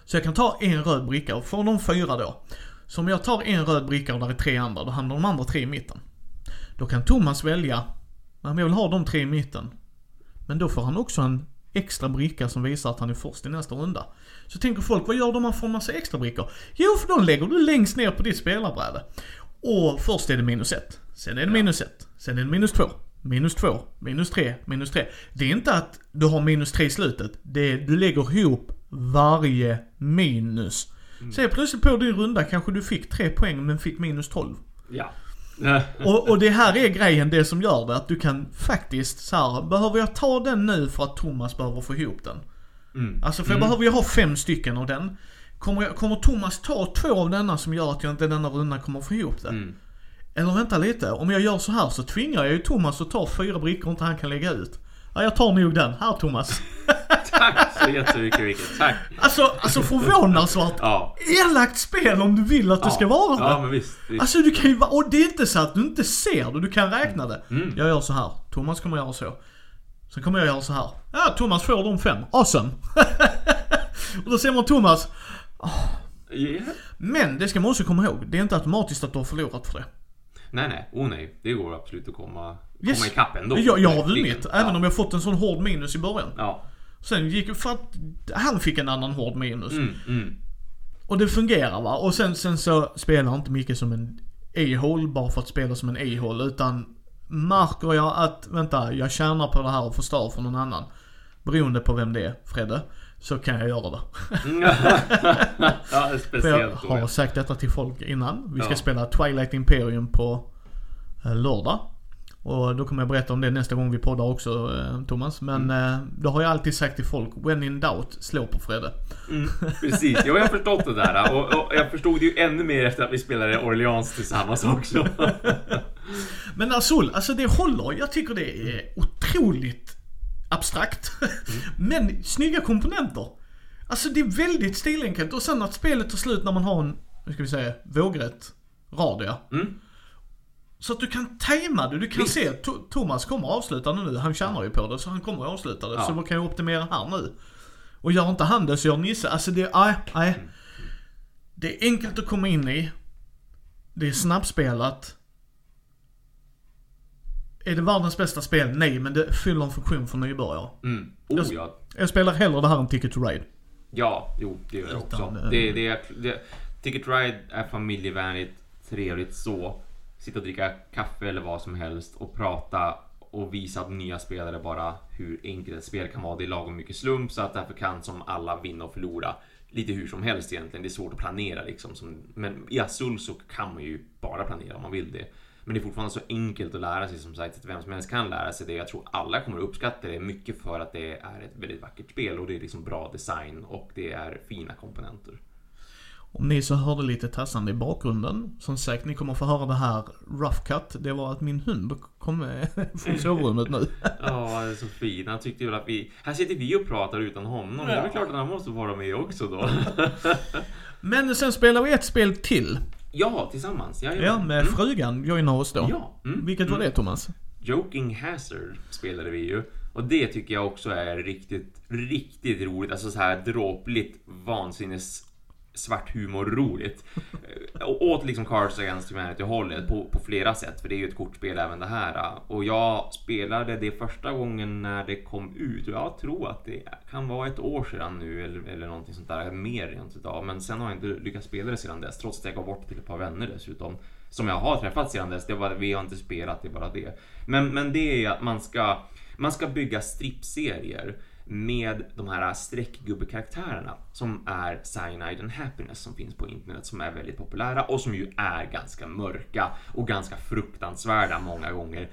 Så jag kan ta en röd bricka och får de fyra då. Så om jag tar en röd bricka och där är tre andra, då hamnar de andra tre i mitten. Då kan Thomas välja, men jag vill ha de tre i mitten. Men då får han också en extra bricka som visar att han är först i nästa runda. Så tänker folk, vad gör du om man får en massa extra brickor? Jo, för de lägger du längst ner på ditt spelarbräde. Och först är det minus ett. Sen är det minus ett. Sen är det minus två. Minus två. Minus tre. Minus tre. Det är inte att du har minus tre i slutet. Det är, du lägger ihop varje minus. Så helt plötsligt på din runda kanske du fick tre poäng men fick minus 12. Ja. Och, och det här är grejen, det som gör det, att du kan faktiskt så här, behöver jag ta den nu för att Thomas behöver få ihop den? Mm. Alltså för jag behöver ju ha fem stycken av den. Kommer, jag, kommer Thomas ta två av denna som gör att jag inte denna runda kommer få ihop det? Mm. Eller vänta lite, om jag gör så här så tvingar jag ju Thomas att ta fyra brickor inte han kan lägga ut. Ja, jag tar nog den. Här Thomas. Tack så jättemycket Rickard. Tack. Alltså, alltså förvånansvärt Ja. elakt spel om du vill att det ska vara det. Ja, men visst. visst. Alltså du kan ju och det är inte så att du inte ser det, du kan räkna det. Mm. Jag gör så här. Thomas kommer göra så. Sen kommer jag göra så här. Ja, Thomas får de fem. Awesome. och då ser man Thomas. Yeah. Men det ska man också komma ihåg. Det är inte automatiskt att du har förlorat för det. Nej, nej. Oh nej. Det går absolut att komma, Yes. komma ikapp ändå. Jag, jag har vunnit, även ja. om jag fått en sån hård minus i början. Ja. Sen gick för att han fick en annan hård minus. Mm, mm. Och det fungerar va. Och sen, sen så spelar inte Micke som en a-hole bara för att spela som en a-hole. Utan märker jag att, vänta, jag tjänar på det här och förstör för någon annan. Beroende på vem det är, Fredde. Så kan jag göra det. ja, För speciellt jag då. har sagt detta till folk innan. Vi ska Ja. spela Twilight Imperium på eh, lördag. Och då kommer jag berätta om det nästa gång vi poddar också eh, Thomas. Men Mm. eh, då har jag alltid sagt till folk, when in doubt, slå på Fredde. Mm, precis, jo, jag har förstått det där. Och, och jag förstod det ju ännu mer efter att vi spelade Orleans tillsammans också. Men Azul, alltså det håller. Jag tycker det är otroligt abstrakt. Men snygga komponenter. Alltså det är väldigt stilenkelt. Och sen att spelet tar slut när man har en, nu ska vi säga, vågrätt radie. Mm. Så att du kan tajma det. Du kan Visst. se, To- Thomas kommer avsluta nu. Han tjänar ju på det så han kommer att avsluta det. Ja. Så vad kan jag optimera här nu? Och gör inte han det så gör Nisse. Alltså det, nej, nej. Det är enkelt att komma in i. Det är snabbspelat. Är det världens bästa spel? Nej, men det fyller en funktion för nybörjare. Mm. Oh, Jag- ja. Jag spelar hellre det här än Ticket to Ride. ja, jo, det gör jag Utan, också. eh, Det, det, det, Ticket Ride är familjevänligt, trevligt så. Sitta och dricka kaffe eller vad som helst och prata och, visa visa nya spelare bara hur enkelt ett spel kan vara. Det är lagom mycket slump så att därför kan som alla vinna och förlora lite hur som helst egentligen. Det är svårt att planera liksom. Som, men i Azul så kan man ju bara planera om man vill det. Men det är fortfarande så enkelt att lära sig som sagt att vem som helst kan lära sig det. Jag tror alla kommer att uppskatta det mycket för att det är ett väldigt vackert spel och det är liksom bra design och det är fina komponenter. Om ni så hörde lite tassande i bakgrunden, som sagt ni kommer få höra det här rough cut. Det var att min hund kom från sovrummet nu. Ja, det är så fin. Han tyckte väl att vi... Här sitter vi och pratar utan honom. Det är väl klart att han måste vara med också då. Men sen spelar vi ett spel till. Ja, tillsammans. Ja, Ja, med mm. frugan joinar oss då. Ja. Mm. Vilket var mm. det Thomas? Joking Hazard spelade vi ju. Och det tycker jag också är riktigt, riktigt roligt. Alltså så här dråpligt, vansinnes svart humor roligt. Eh, åt liksom Cards Against Humanity hållet på, på flera sätt, för det är ju ett kortspel även det här. Och jag spelade det första gången när det kom ut och jag tror att det kan vara ett år sedan nu eller, eller någonting sånt där, mer rent utav. Men sen har jag inte lyckats spela det sedan dess, trots att jag gav bort till ett par vänner dessutom. Som jag har träffat sedan dess, det var, vi har inte spelat, det är bara det. Men, men det är att man ska, man ska bygga strippserier med de här streckgubbekaraktärerna som är Cyanide and Happiness som finns på internet som är väldigt populära och som ju är ganska mörka och ganska fruktansvärda många gånger.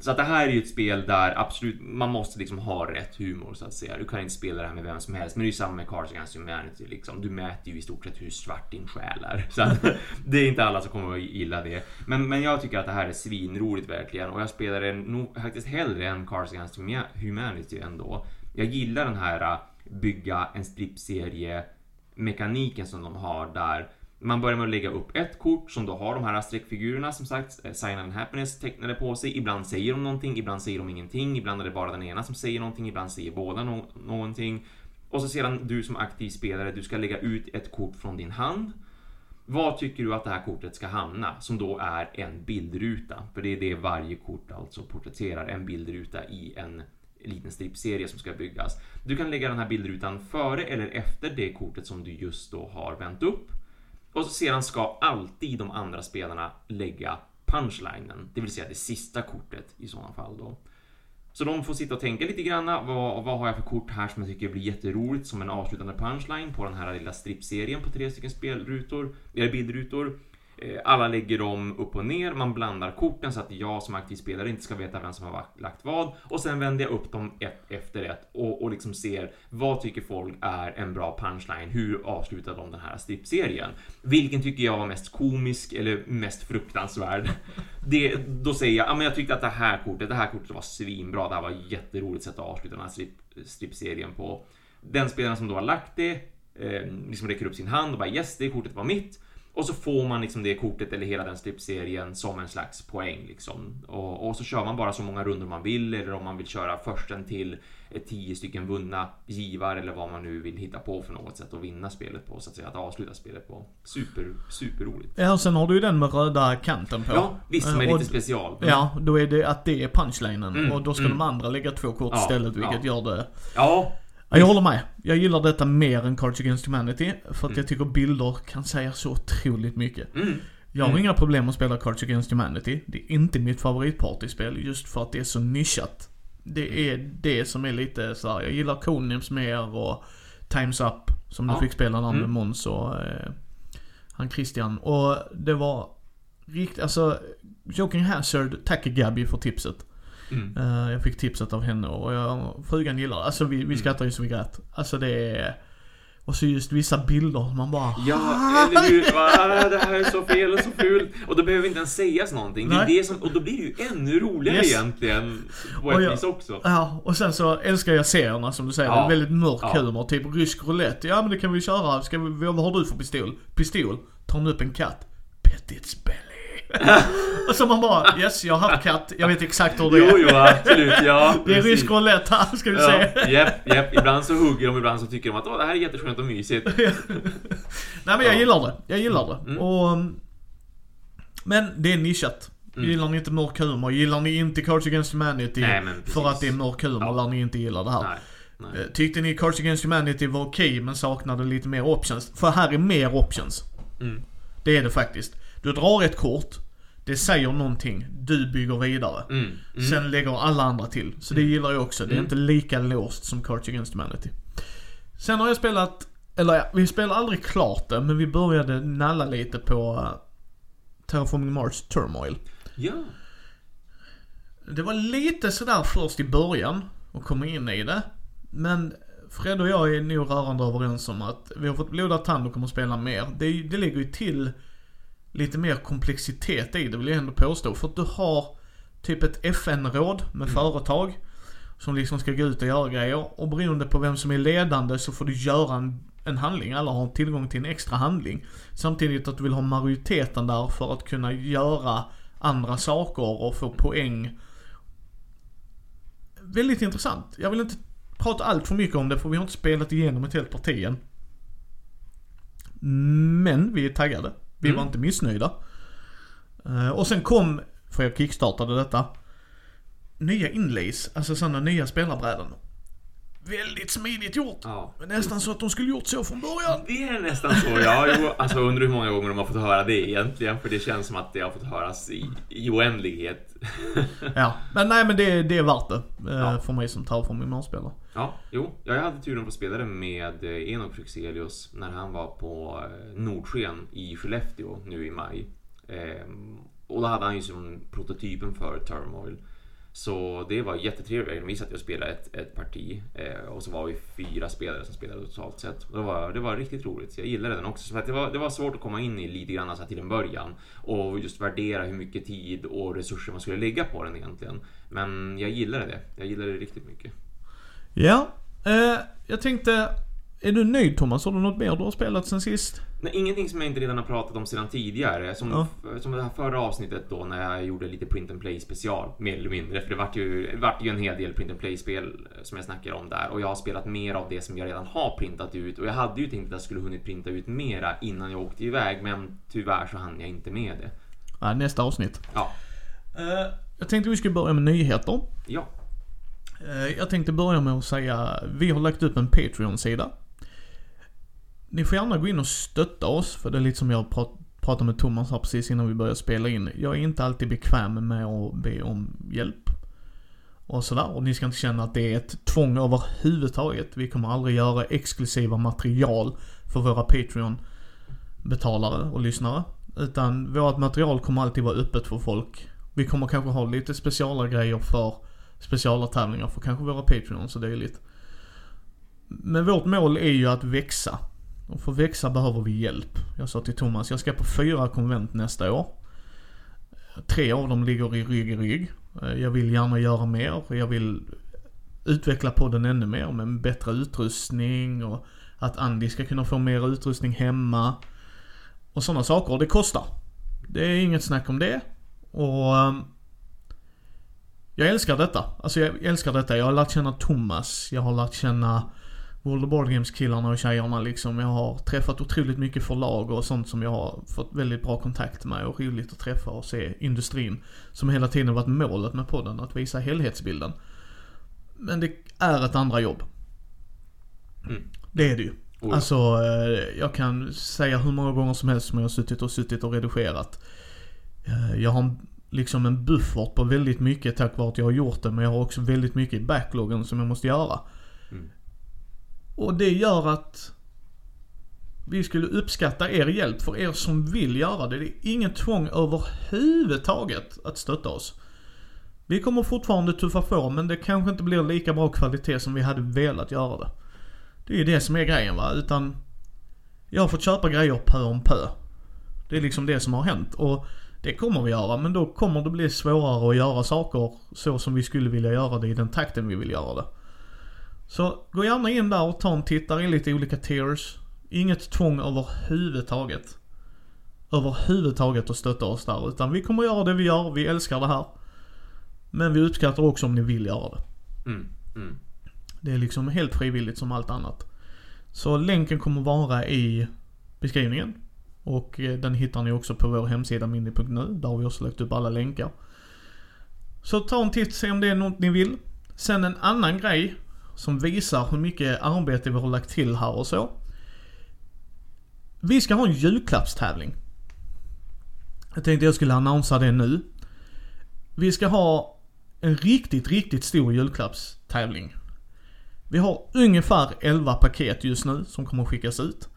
Så att det här är ju ett spel där absolut, man måste liksom ha rätt humor så att säga. Du kan inte spela det här med vem som helst, men det är ju samma med Cards Against Humanity liksom. Du mäter ju i stort sett hur svart din själ är. Så att, det är inte alla som kommer att gilla det. Men, men jag tycker att det här är svinroligt verkligen och jag spelar det nog faktiskt hellre än Cards Against Humanity ändå. Jag gillar den här äh, bygga en strippserie mekaniken som de har där man börjar med att lägga upp ett kort som då har de här streckfigurerna som sagt, eh, Sign and Happiness tecknade på sig. Ibland säger de någonting, ibland säger de ingenting, ibland är det bara den ena som säger någonting, ibland säger båda no någonting. Och så sedan du som aktiv spelare, du ska lägga ut ett kort från din hand. Vad tycker du att det här kortet ska hamna? Som då är en bildruta. För det är det varje kort alltså porträtterar, en bildruta i en liten strippserie som ska byggas. Du kan lägga den här bildrutan före eller efter det kortet som du just då har vänt upp. Och så sedan ska alltid de andra spelarna lägga punchlinen, det vill säga det sista kortet i sådana fall då. Så de får sitta och tänka lite grann. Vad, vad har jag för kort här som jag tycker blir jätteroligt som en avslutande punchline på den här lilla strippserien på tre stycken spelrutor, eller bildrutor. Eh, alla lägger dem upp och ner, man blandar korten så att jag som aktiv spelare inte ska veta vem som har lagt vad. Och sen vänder jag upp dem ett efter ett och, och liksom ser vad tycker folk är en bra punchline? Hur avslutar de den här strippserien? Vilken tycker jag var mest komisk eller mest fruktansvärd? Det, då säger jag, ja men jag tyckte att det här kortet, det här kortet var svinbra. Det här var ett jätteroligt sätt att avsluta den här strip, strippserien på. Den spelaren som då har lagt det, eh, liksom räcker upp sin hand och bara yes, det kortet var mitt. Och så får man liksom det kortet eller hela den strippserien som en slags poäng liksom. Och, och, så kör man bara så många rundor man vill eller om man vill köra försten till tio stycken vunna givar eller vad man nu vill hitta på för något sätt att vinna spelet på så att säga, att avsluta spelet på. Super, super roligt. Ja, och sen har du ju den med röda kanten på. Ja, visst, som är Eh, lite special. Mm. Ja, då är det att det är punchlinen Mm, och då ska mm. de andra lägga två kort Ja, istället vilket ja. gör det Ja, Ja, jag håller med. Jag gillar detta mer än Cards Against Humanity. För att Mm. jag tycker bilder kan säga så otroligt mycket. mm, Jag har Mm. inga problem att spela Cards Against Humanity. Det är inte mitt favoritpartyspel just för att det är så nischat. Det är det som är lite så här. jag gillar Codenames mer och Times Up som Ja. du fick spela där med Mm. Måns och eh, han Christian. Och det var riktigt, alltså Joking Hazard tackar Gabby för tipset. Mm. Eh, jag fick tipset av henne och jag, frugan gillar Alltså vi, Mm. vi skrattar ju så vi grät. Alltså det är... Och så just vissa bilder, man bara... Ja, eller hur? Va, det här är så fel och så fult. Och då behöver inte ens sägas någonting. Det är Nej. det som, och då blir det ju ännu roligare Yes. egentligen. På ett jag- vis också. Ja, och sen så älskar jag serierna som du säger. Ja. Det väldigt mörk Ja. humor. Typ rysk roulette. Ja men det kan vi köra. Ska vi, vad har du för pistol? Pistol? Tar hon upp en katt? Pet its belly. och så man bara, yes jag har haft katt. Jag vet exakt hur det är. Jo, jo, absolut. Ja, det är rysk roulette här, ska vi Ja, se. japp, japp. Ibland så hugger de, ibland så tycker de att Åh, det här är jätteskönt och mysigt. Nej men jag Ja. gillar det. Jag gillar det. Mm. Och, um, men det är nischat. Mm. Gillar ni inte mörk humor, gillar ni inte Cards Against Humanity Nej, för att det är mörk humor, Ja. lär ni inte gilla det här. Nej, nej. Eh, Tyckte ni Cards Against Humanity var okej men saknade lite mer options? För här är mer options. Mm. Det är det faktiskt. Du drar ett kort, det säger någonting. du bygger vidare. Mm. Mm. Sen lägger alla andra till. Så det gillar jag också. Det är Mm. inte lika låst som Cards Against Humanity. Sen har jag spelat, eller ja, vi spelade aldrig klart det, men vi började nalla lite på uh, Terraforming Mars Turmoil. Ja. Det var lite sådär först i början att komma in i det. Men Fred och jag är nog rörande överens om att vi har fått blodad tand och kommer att spela mer. Det, det lägger ju till lite mer komplexitet i det vill jag ändå påstå. För att du har typ ett FN-råd med företag som liksom ska gå ut och göra grejer. Och beroende på vem som är ledande så får du göra en, en handling. Alla har tillgång till en extra handling. Samtidigt att du vill ha majoriteten där för att kunna göra andra saker och få poäng. Väldigt intressant. Jag vill inte prata allt för mycket om det för vi har inte spelat igenom ett helt parti än. Men vi är taggade. Vi var Mm. inte missnöjda. Eh, och sen kom, för jag kickstartade detta, nya inlays, alltså sådana nya spelarbräden. Väldigt smidigt gjort. ja. Men nästan så att de skulle gjort så från början. Det är nästan så, ja. Jo, alltså undrar hur många gånger de har fått höra det egentligen. För det känns som att det har fått höras i, i oändlighet. Ja, men nej men det, det är värt det. eh, Ja. För mig som tar från min manspelare. Ja, jo. Jag hade turen att få spela det med eh, Enok Fryxelius när han var på eh, Nordsken i Skellefteå nu i maj. Ehm, och då hade han ju som prototypen för Turmoil. Så det var jättetrevligt. Vi satt och spelade ett, ett parti eh, och så var vi fyra spelare som spelade totalt sett. Det, var, det var riktigt roligt. Så jag gillade den också. Så att det, var, det var svårt att komma in i lite grann så här till en början och just värdera hur mycket tid och resurser man skulle lägga på den egentligen. Men jag gillade det. Jag gillade det riktigt mycket. Ja, eh, jag tänkte, är du nöjd Thomas? Har du något mer du har spelat sen sist? Nej, ingenting som jag inte redan har pratat om sedan tidigare. Som, Ja. som det här förra avsnittet då när jag gjorde lite print and play special, mer eller mindre. För det vart ju, vart ju en hel del print and play spel som jag snackar om där. Och jag har spelat mer av det som jag redan har printat ut. Och jag hade ju tänkt att jag skulle hunnit printa ut mera innan jag åkte iväg. Men tyvärr så hann jag inte med det. Nej, nästa avsnitt. Ja, Eh, jag tänkte vi skulle börja med nyheter. ja, Eh, Eh, jag tänkte börja med att säga, vi har lagt upp en Patreon-sida. Ni får gärna gå in och stötta oss, för det är lite som jag prat, pratade med Thomas här precis innan vi började spela in. Jag är inte alltid bekväm med att be om hjälp. Och sådär, och ni ska inte känna att det är ett tvång överhuvudtaget. Vi kommer aldrig göra exklusiva material för våra Patreon-betalare och lyssnare. Utan vårt material kommer alltid vara öppet för folk. Vi kommer kanske ha lite speciala grejer för speciala tävlingar för kanske våra Patreons och dylikt. Men vårt mål är ju att växa. Och för att växa behöver vi hjälp. Jag sa till Thomas, jag ska på fyra konvent nästa år. Tre av dem ligger i rygg i rygg. Jag vill gärna göra mer. Jag vill utveckla podden ännu mer med bättre utrustning och att Andy ska kunna få mer utrustning hemma. Och sådana saker. Och det kostar. Det är inget snack om det. Och ehm, jag älskar detta. Alltså jag älskar detta. Jag har lärt känna Thomas. Jag har lärt känna World of Board Games killarna och tjejerna liksom. Jag har träffat otroligt mycket förlag och sånt som jag har fått väldigt bra kontakt med och roligt att träffa och se industrin. Som hela tiden varit målet med podden, att visa helhetsbilden. Men det är ett andra jobb. Mm. Det är det ju. Oh. Alltså, eh, jag kan säga hur många gånger som helst som jag har suttit och suttit och redigerat. Eh, Jag har en- liksom en buffert på väldigt mycket tack vare att jag har gjort det, men jag har också väldigt mycket i backloggen som jag måste göra. Mm. Och det gör att vi skulle uppskatta er hjälp för er som vill göra det. Det är inget tvång överhuvudtaget att stötta oss. Vi kommer fortfarande tuffa på men det kanske inte blir lika bra kvalitet som vi hade velat göra det. Det är ju det som är grejen va, utan jag har fått köpa grejer pö om pö. Det är liksom det som har hänt och det kommer vi göra men då kommer det bli svårare att göra saker så som vi skulle vilja göra det i den takten vi vill göra det. Så gå gärna in där och ta en titt. Där är lite olika tiers. Inget tvång överhuvudtaget. Överhuvudtaget att stötta oss där. Utan vi kommer göra det vi gör. Vi älskar det här. Men vi uppskattar också om ni vill göra det. Mm, mm. Det är liksom helt frivilligt som allt annat. Så länken kommer vara i beskrivningen. Och eh, den hittar ni också på vår hemsida mini.nu. Där har vi också lagt upp alla länkar. Så ta en titt, se om det är något ni vill. Sen en annan grej som visar hur mycket arbete vi har lagt till här och så. Vi ska ha en julklappstävling. Jag tänkte jag skulle annonsera det nu. Vi ska ha en riktigt, riktigt stor julklappstävling. Vi har ungefär 11 paket just nu som kommer skickas ut.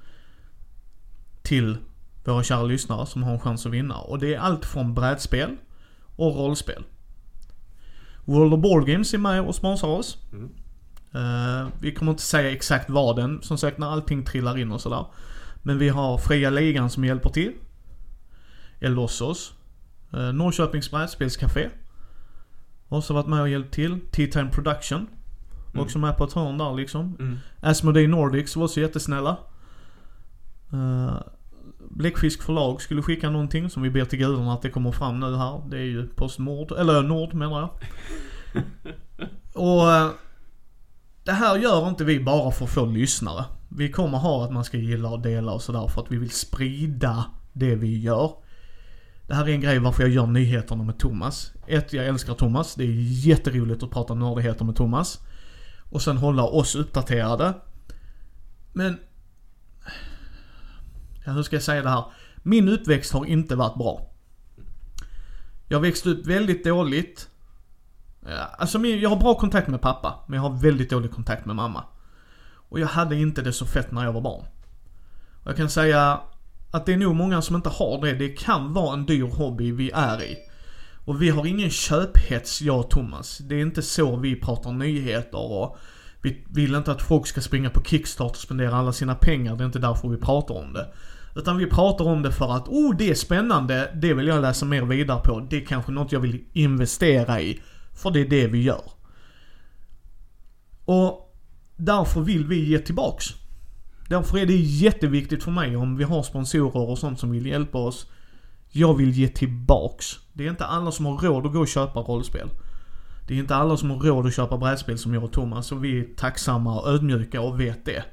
Till våra kära lyssnare som har en chans att vinna. Och det är allt från brädspel och rollspel. World of Board Games är med och sponsrar oss. Mm. Eh, vi kommer inte säga exakt vad den, som sagt när allting trillar in och sådär. Men vi har Fria Ligan som hjälper till. Elossos. Uh, Norrköpings brädspelscafé. Också varit med och hjälpt till. Tea-Time Production. Mm. Också med på ett hörn där liksom. Mm. Asmodee Nordics var också jättesnälla. Uh, Bläckfisk förlag skulle skicka någonting som vi ber till gudarna att det kommer fram nu här. Det är ju Postnord, eller Nord menar jag. och eh, det här gör inte vi bara för att få lyssnare. Vi kommer ha att man ska gilla och dela och sådär för att vi vill sprida det vi gör. Det här är en grej varför jag gör nyheterna med Thomas. Ett, jag älskar Thomas. Det är jätteroligt att prata nördigheter med Thomas. Och sen hålla oss uppdaterade. Men... Ja, hur ska jag säga det här? Min uppväxt har inte varit bra. Jag växte upp väldigt dåligt. Alltså jag har bra kontakt med pappa, men jag har väldigt dålig kontakt med mamma. Och jag hade inte det så fett när jag var barn. Och jag kan säga att det är nog många som inte har det. Det kan vara en dyr hobby vi är i. Och vi har ingen köphets, jag och Thomas. Det är inte så vi pratar nyheter och vi vill inte att folk ska springa på Kickstart och spendera alla sina pengar. Det är inte därför vi pratar om det. Utan vi pratar om det för att, oh det är spännande, det vill jag läsa mer vidare på. Det är kanske något jag vill investera i. För det är det vi gör. Och därför vill vi ge tillbaks. Därför är det jätteviktigt för mig om vi har sponsorer och sånt som vill hjälpa oss. Jag vill ge tillbaks. Det är inte alla som har råd att gå och köpa rollspel. Det är inte alla som har råd att köpa brädspel som jag och Thomas och vi är tacksamma och ödmjuka och vet det.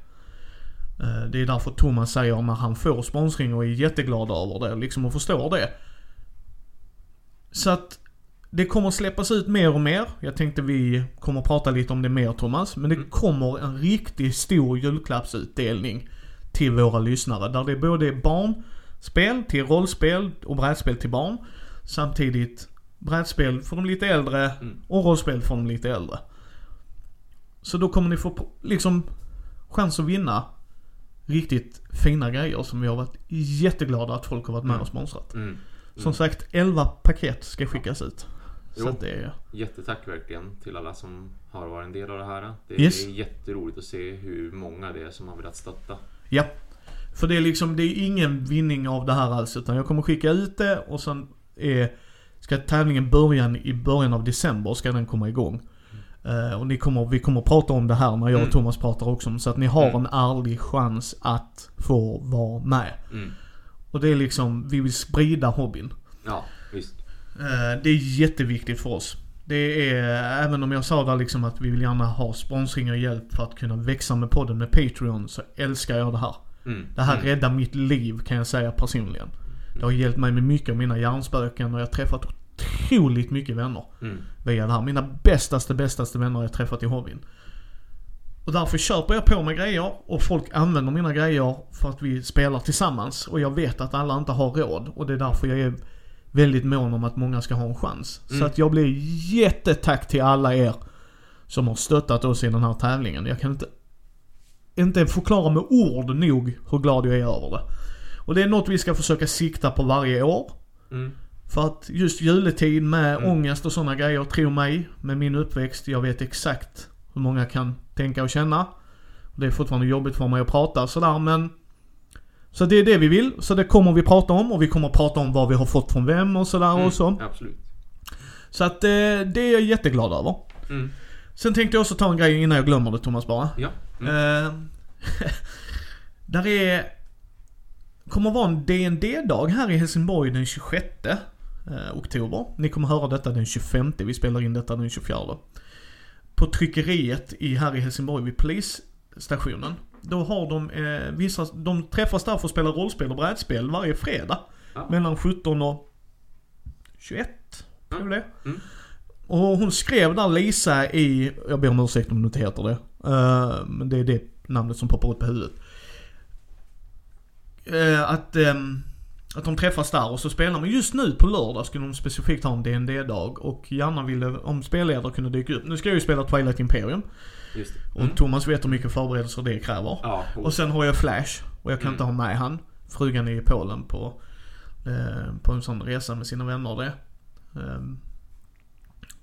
Eh, Det är därför Thomas säger när han får sponsring och är jätteglad över det liksom och förstår det. Så att det kommer släppas ut mer och mer. Jag tänkte vi kommer prata lite om det mer Thomas. Men det Mm. kommer en riktigt stor julklappsutdelning till våra lyssnare. Där det både är barnspel till rollspel och brädspel till barn. Samtidigt brädspel för de lite äldre Mm. och rollspel för de lite äldre. Så då kommer ni få liksom chans att vinna riktigt fina grejer som vi har varit jätteglada att folk har varit med Mm. och sponsrat. Mm. Som sagt, 11 paket ska skickas ut. Så Jo. att det är... Jättetack verkligen till alla som har varit en del av det här. Det Yes. är jätteroligt att se hur många det är som har velat stötta. Ja. För det är liksom, det är ingen vinning av det här alls. Utan jag kommer skicka ut det och sen är, ska tävlingen börja i början av december ska den komma igång. Eh, och ni kommer, vi kommer prata om det här när jag och Mm. Thomas pratar också om. Så att ni har Mm. en ärlig chans att få vara med. Mm. Och det är liksom, vi vill sprida hobbyn. Ja, visst. Eh, Det är jätteviktigt för oss. Det är, även om jag sa där liksom att vi vill gärna ha sponsring och hjälp för att kunna växa med podden med Patreon, så älskar jag det här. Mm. Det här mm. räddar mitt liv kan jag säga personligen. Det har hjälpt mig med mycket av mina hjärnspöken och jag har träffat otroligt mycket vänner Mm. via det här. Mina bästaste, bästaste vänner jag träffat i hobbyn. Och därför köper jag på mig grejer och folk använder mina grejer för att vi spelar tillsammans. Och jag vet att alla inte har råd och det är därför jag är väldigt mån om att många ska ha en chans. Så Mm. att jag blir jättetack till alla er som har stöttat oss i den här tävlingen. Jag kan inte, inte förklara med ord nog hur glad jag är över det. Och det är något vi ska försöka sikta på varje år. Mm. För att just juletid med Mm. ångest och sådana grejer, tro mig, med min uppväxt, jag vet exakt hur många kan tänka och känna. Det är fortfarande jobbigt för mig att prata sådär men... Så det är det vi vill, så det kommer vi prata om och vi kommer prata om vad vi har fått från vem och sådär Mm. och så. Absolut. Så att eh, det är jag jätteglad över. Mm. Sen tänkte jag också ta en grej innan jag glömmer det Thomas bara. Ja. Mm. Eh, där är... kommer vara en DND-dag här i Helsingborg den 26 eh, oktober. Ni kommer höra detta den 25, vi spelar in detta den 24. På tryckeriet i, här i Helsingborg vid polisstationen. Då har de eh, vissa, de träffas där för att spela rollspel och brädspel varje fredag. Ja. Mellan 17 och 21, tror jag det Mm. Och hon skrev där Lisa i, jag ber om ursäkt om det inte heter det. Eh, men det är det namnet som poppar upp i huvudet. Eh, att ehm, att de träffas där och så spelar men just nu på lördag skulle de specifikt ha en dd dag och gärna ville, om spelledare kunde dyka upp. Nu ska jag ju spela Twilight Imperium. Just det. Och Mm. Thomas vet hur mycket förberedelser det kräver. Ja, Och sen har jag Flash och jag kan Mm. inte ha med han. Frugan är i Polen på, eh, på en sån resa med sina vänner det. Ehm,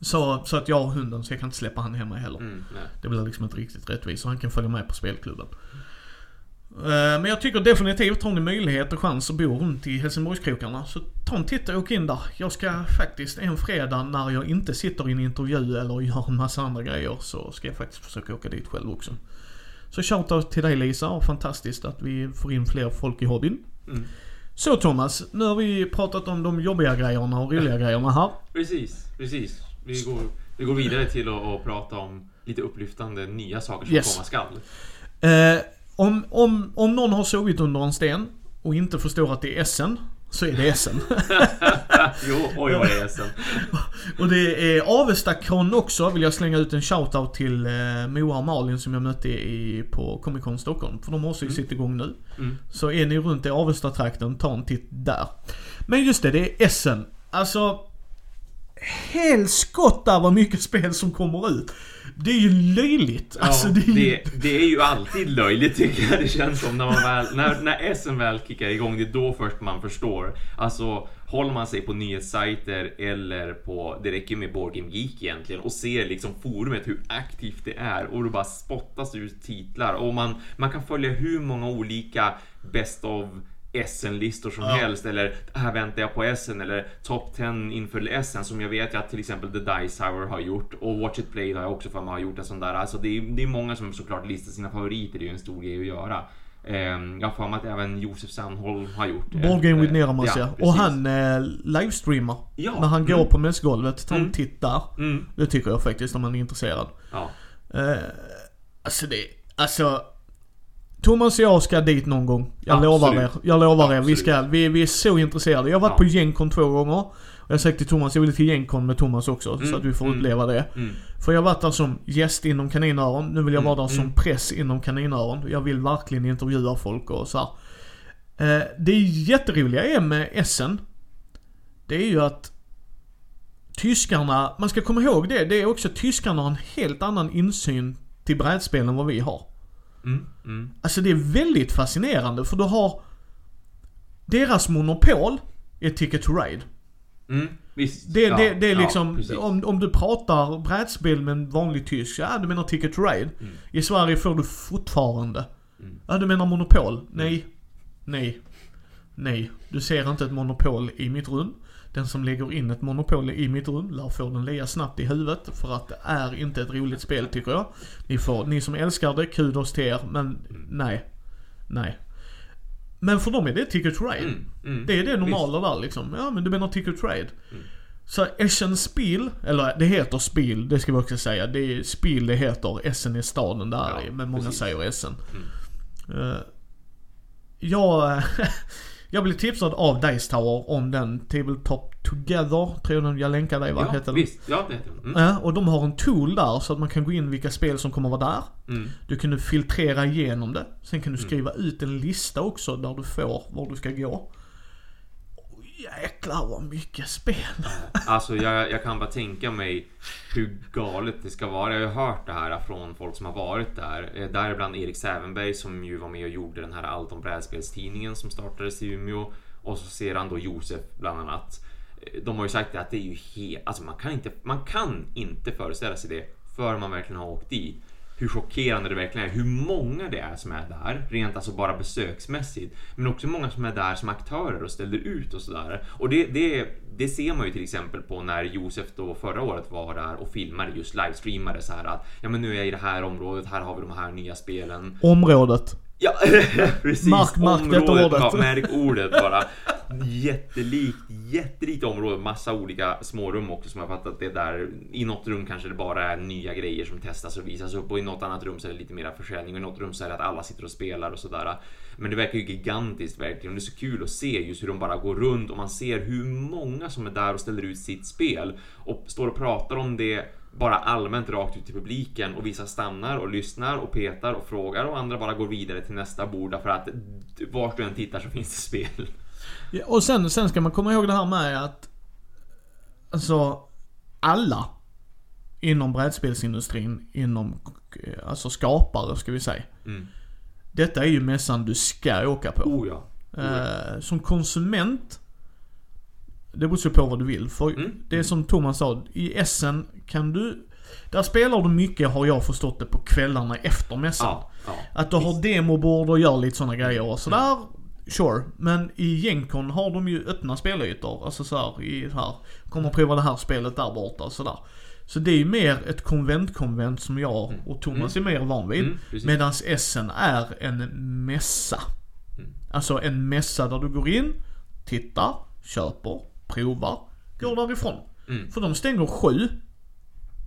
så, så att jag har hunden så jag kan inte släppa han hemma heller. Mm. Det blir liksom inte riktigt rättvist så han kan följa med på spelklubben. Eh, Men jag tycker definitivt, har ni möjlighet och chans att bo runt i Helsingborgskrokarna så ta en titt och åk in där. Jag ska faktiskt en fredag när jag inte sitter i en intervju eller gör en massa andra grejer så ska jag faktiskt försöka åka dit själv också. Så shoutout till dig Lisa och fantastiskt att vi får in fler folk i hobbyn. Mm. Så Thomas, nu har vi pratat om de jobbiga grejerna och roliga grejerna här. Precis, precis. Vi går, vi går vidare till att, att prata om lite upplyftande nya saker som Yes. komma skall. Eh, om, om, om någon har sovit under en sten och inte förstår att det är Essen, så är det Essen. jo, oj vad det är sen. och det är Avesta-con också, vill jag slänga ut en shoutout till eh, Moa och Malin som jag mötte i, på Comic Con Stockholm. För de har också ju sitt igång nu. Mm. Så är ni runt i Avesta-trakten, ta en titt där. Men just det, det är Essen. Alltså... Helskotta vad mycket spel som kommer ut. Det är ju löjligt. Alltså ja, det är ju... det, det är ju alltid löjligt tycker jag det känns som när man väl, när, när SM väl kickar igång, det är då först man förstår. Alltså, håller man sig på nyhetssajter eller på, det räcker med Board Game Geek egentligen och ser liksom forumet hur aktivt det är och det bara spottas ut titlar och man, man kan följa hur många olika Best of SN-listor som Ja. helst eller här väntar jag på SN eller Top 10 inför SN som jag vet att till exempel The Dice Hour har gjort och Watch It Play har jag också för mig har gjort en sån där. Alltså det är, det är många som såklart listar sina favoriter, det är ju en stor grej att göra. Ehm, jag har för mig att även Josef Sandholm har gjort det. Board Game with Eh, Neramas ja. Och precis. han eh, livestreamar. Ja, När han går mm. på mässgolvet. Ta en Mm. titt där. Mm, Det tycker jag faktiskt om man är intresserad. ja. Eh, alltså det, alltså. Thomas och jag ska dit någon gång. Jag Absolut. lovar er. Jag lovar er. Vi, ska, vi, vi är så intresserade. Jag har varit Ja. på Gencon två gånger. Och jag har sagt till Thomas, jag vill till Gencon med Thomas också. så Mm, att vi får mm. uppleva det. Mm. För jag har varit där som gäst inom kaninöron. Nu vill jag vara där Mm, som mm. press inom kaninöron. Jag vill verkligen intervjua folk och så här. Eh, Det jätteroliga är med Essen. Det är ju att tyskarna, man ska komma ihåg det, det är också tyskarna har en helt annan insyn till brädspel än vad vi har. Mm. Mm. Alltså det är väldigt fascinerande för du har deras monopol är Ticket to Ride. Mm. Visst. Det, Ja, det, det är ja, liksom, precis. om, om du pratar brädspel med en vanlig tysk, ja du menar Ticket to Ride. Mm. I Sverige får du fortfarande. Mm. Ja du menar monopol? Nej. Nej. Nej. Du ser inte ett monopol i mitt rum. Den som lägger in ett monopol i mitt rum lär få den lia snabbt i huvudet för att det är inte ett roligt spel tycker jag. Ni, får, ni som älskar det, kudos till er men nej. Nej. Men för dem är det Ticket to Ride. Mm. Mm. Det är det normala där liksom. Ja men du menar Ticket to Ride. Mm. Så Essen Spiel, eller det heter Spiel, det ska vi också säga. Det är Spiel det heter, Essen är staden där Ja, men många precis. säger Essen. Mm. Eh, jag, jag blev tipsad av Dice Tower om den Tabletop Together, tror jag jag länkar dig va? Ja, heter den. visst. Ja, det heter den. Mm. Och de har en tool där så att man kan gå in vilka spel som kommer vara där. Mm. Du kan filtrera igenom det. Sen kan du Mm. skriva ut en lista också där du får var du ska gå. Jäklar vad mycket spel. Alltså jag, jag kan bara tänka mig hur galet det ska vara. Jag har ju hört det här från folk som har varit där. Eh, däribland Erik Sävenberg som ju var med och gjorde den här Allt om brädspelstidningen som startades i Umeå. Och så ser han då Josef bland annat. Eh, de har ju sagt att det är ju helt... Alltså man kan inte, man kan inte föreställa sig det förrän man verkligen har åkt dit. Hur chockerande det verkligen är. Hur många det är som är där. Rent alltså bara besöksmässigt. Men också många som är där som aktörer och ställer ut och sådär. Och det, det, det ser man ju till exempel på när Josef då förra året var där och filmade just livestreamade så här att ja men nu är jag i det här området, här har vi de här nya spelen. Området. Ja, precis. Mark- mark det området, ordet. Ja, märk ordet bara. Jättelikt, jättelikt område. Massa olika smårum också som jag fattat det är där. I något rum kanske det bara är nya grejer som testas och visas upp och i något annat rum så är det lite mera försäljning och i något rum så är det att alla sitter och spelar och sådär. Men det verkar ju gigantiskt verkligen. Det är så kul att se just hur de bara går runt och man ser hur många som är där och ställer ut sitt spel och står och pratar om det bara allmänt rakt ut till publiken och vissa stannar och lyssnar och petar och frågar och andra bara går vidare till nästa bord för att vart du än tittar så finns det spel. Ja, och sen, sen ska man komma ihåg det här med att alltså alla inom brädspelsindustrin, inom eh, alltså skapare ska vi säga. Mm. Detta är ju mässan du ska åka på. Oh ja. Eh, som konsument, det beror ju på vad du vill. För Mm. det är som Thomas sa, i Essen kan du, där spelar du mycket har jag förstått det på kvällarna efter mässan. Ja, ja. Att du har demobord och gör lite sådana grejer och sådär. Sure. Men i Gencon har de ju öppna spelytor. Alltså såhär, i här. Kommer prova det här spelet där borta och sådär. Så det är ju mer ett konvent-konvent som jag och Thomas är mer van vid. Mm. Medans Essen är en mässa. Mm. Alltså en mässa där du går in, tittar, köper, provar, går därifrån. Mm. För de stänger sju.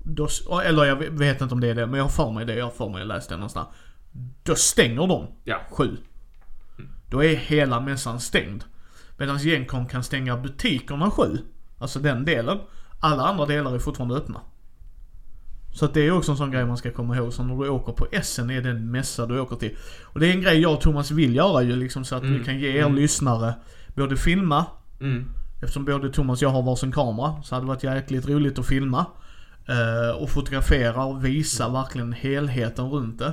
Då, eller jag vet inte om det är det, men jag har för mig det. Jag har för mig jag läste det någonstans. Då stänger de Ja. sju. Då är hela mässan stängd. Medan Gencon kan stänga butikerna sju. Alltså den delen. Alla andra delar är fortfarande öppna. Så att det är också en sån grej man ska komma ihåg. Så när du åker på Essen är det en mässa du åker till. Och det är en grej jag och Thomas vill göra ju liksom så att vi Mm. kan ge er lyssnare både filma Mm. Eftersom både Thomas och jag har varsin kamera så hade det varit jäkligt roligt att filma. eh, och fotografera och visa verkligen helheten runt det.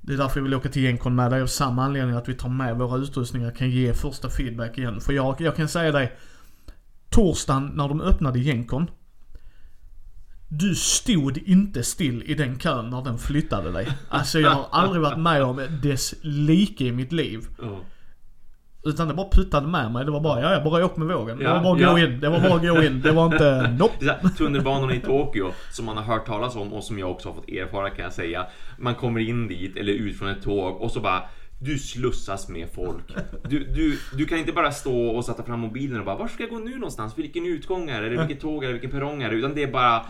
Det är därför jag vill åka till Gencon med dig av samma anledning att vi tar med våra utrustningar kan ge första feedback igen. För jag, jag kan säga dig, torsdagen när de öppnade Gencon. Du stod inte still i den kön när den flyttade dig. Alltså jag har aldrig varit med om dess like i mitt liv. Mm. Utan det bara puttade med mig. Det var bara, ja, jag bara åk med vågen. Det Ja, var bara ja. gå in. Det var bara att gå in. Det var inte, nope. Det tunnelbanan i Tokyo, som man har hört talas om och som jag också har fått erfara kan jag säga. Man kommer in dit eller ut från ett tåg och så bara du slussas med folk. Du, du, du kan inte bara stå och sätta fram mobilen och bara var ska jag gå nu någonstans? Vilken utgång är det? Eller vilket tåg är det? Vilken perrong är det? Utan det är bara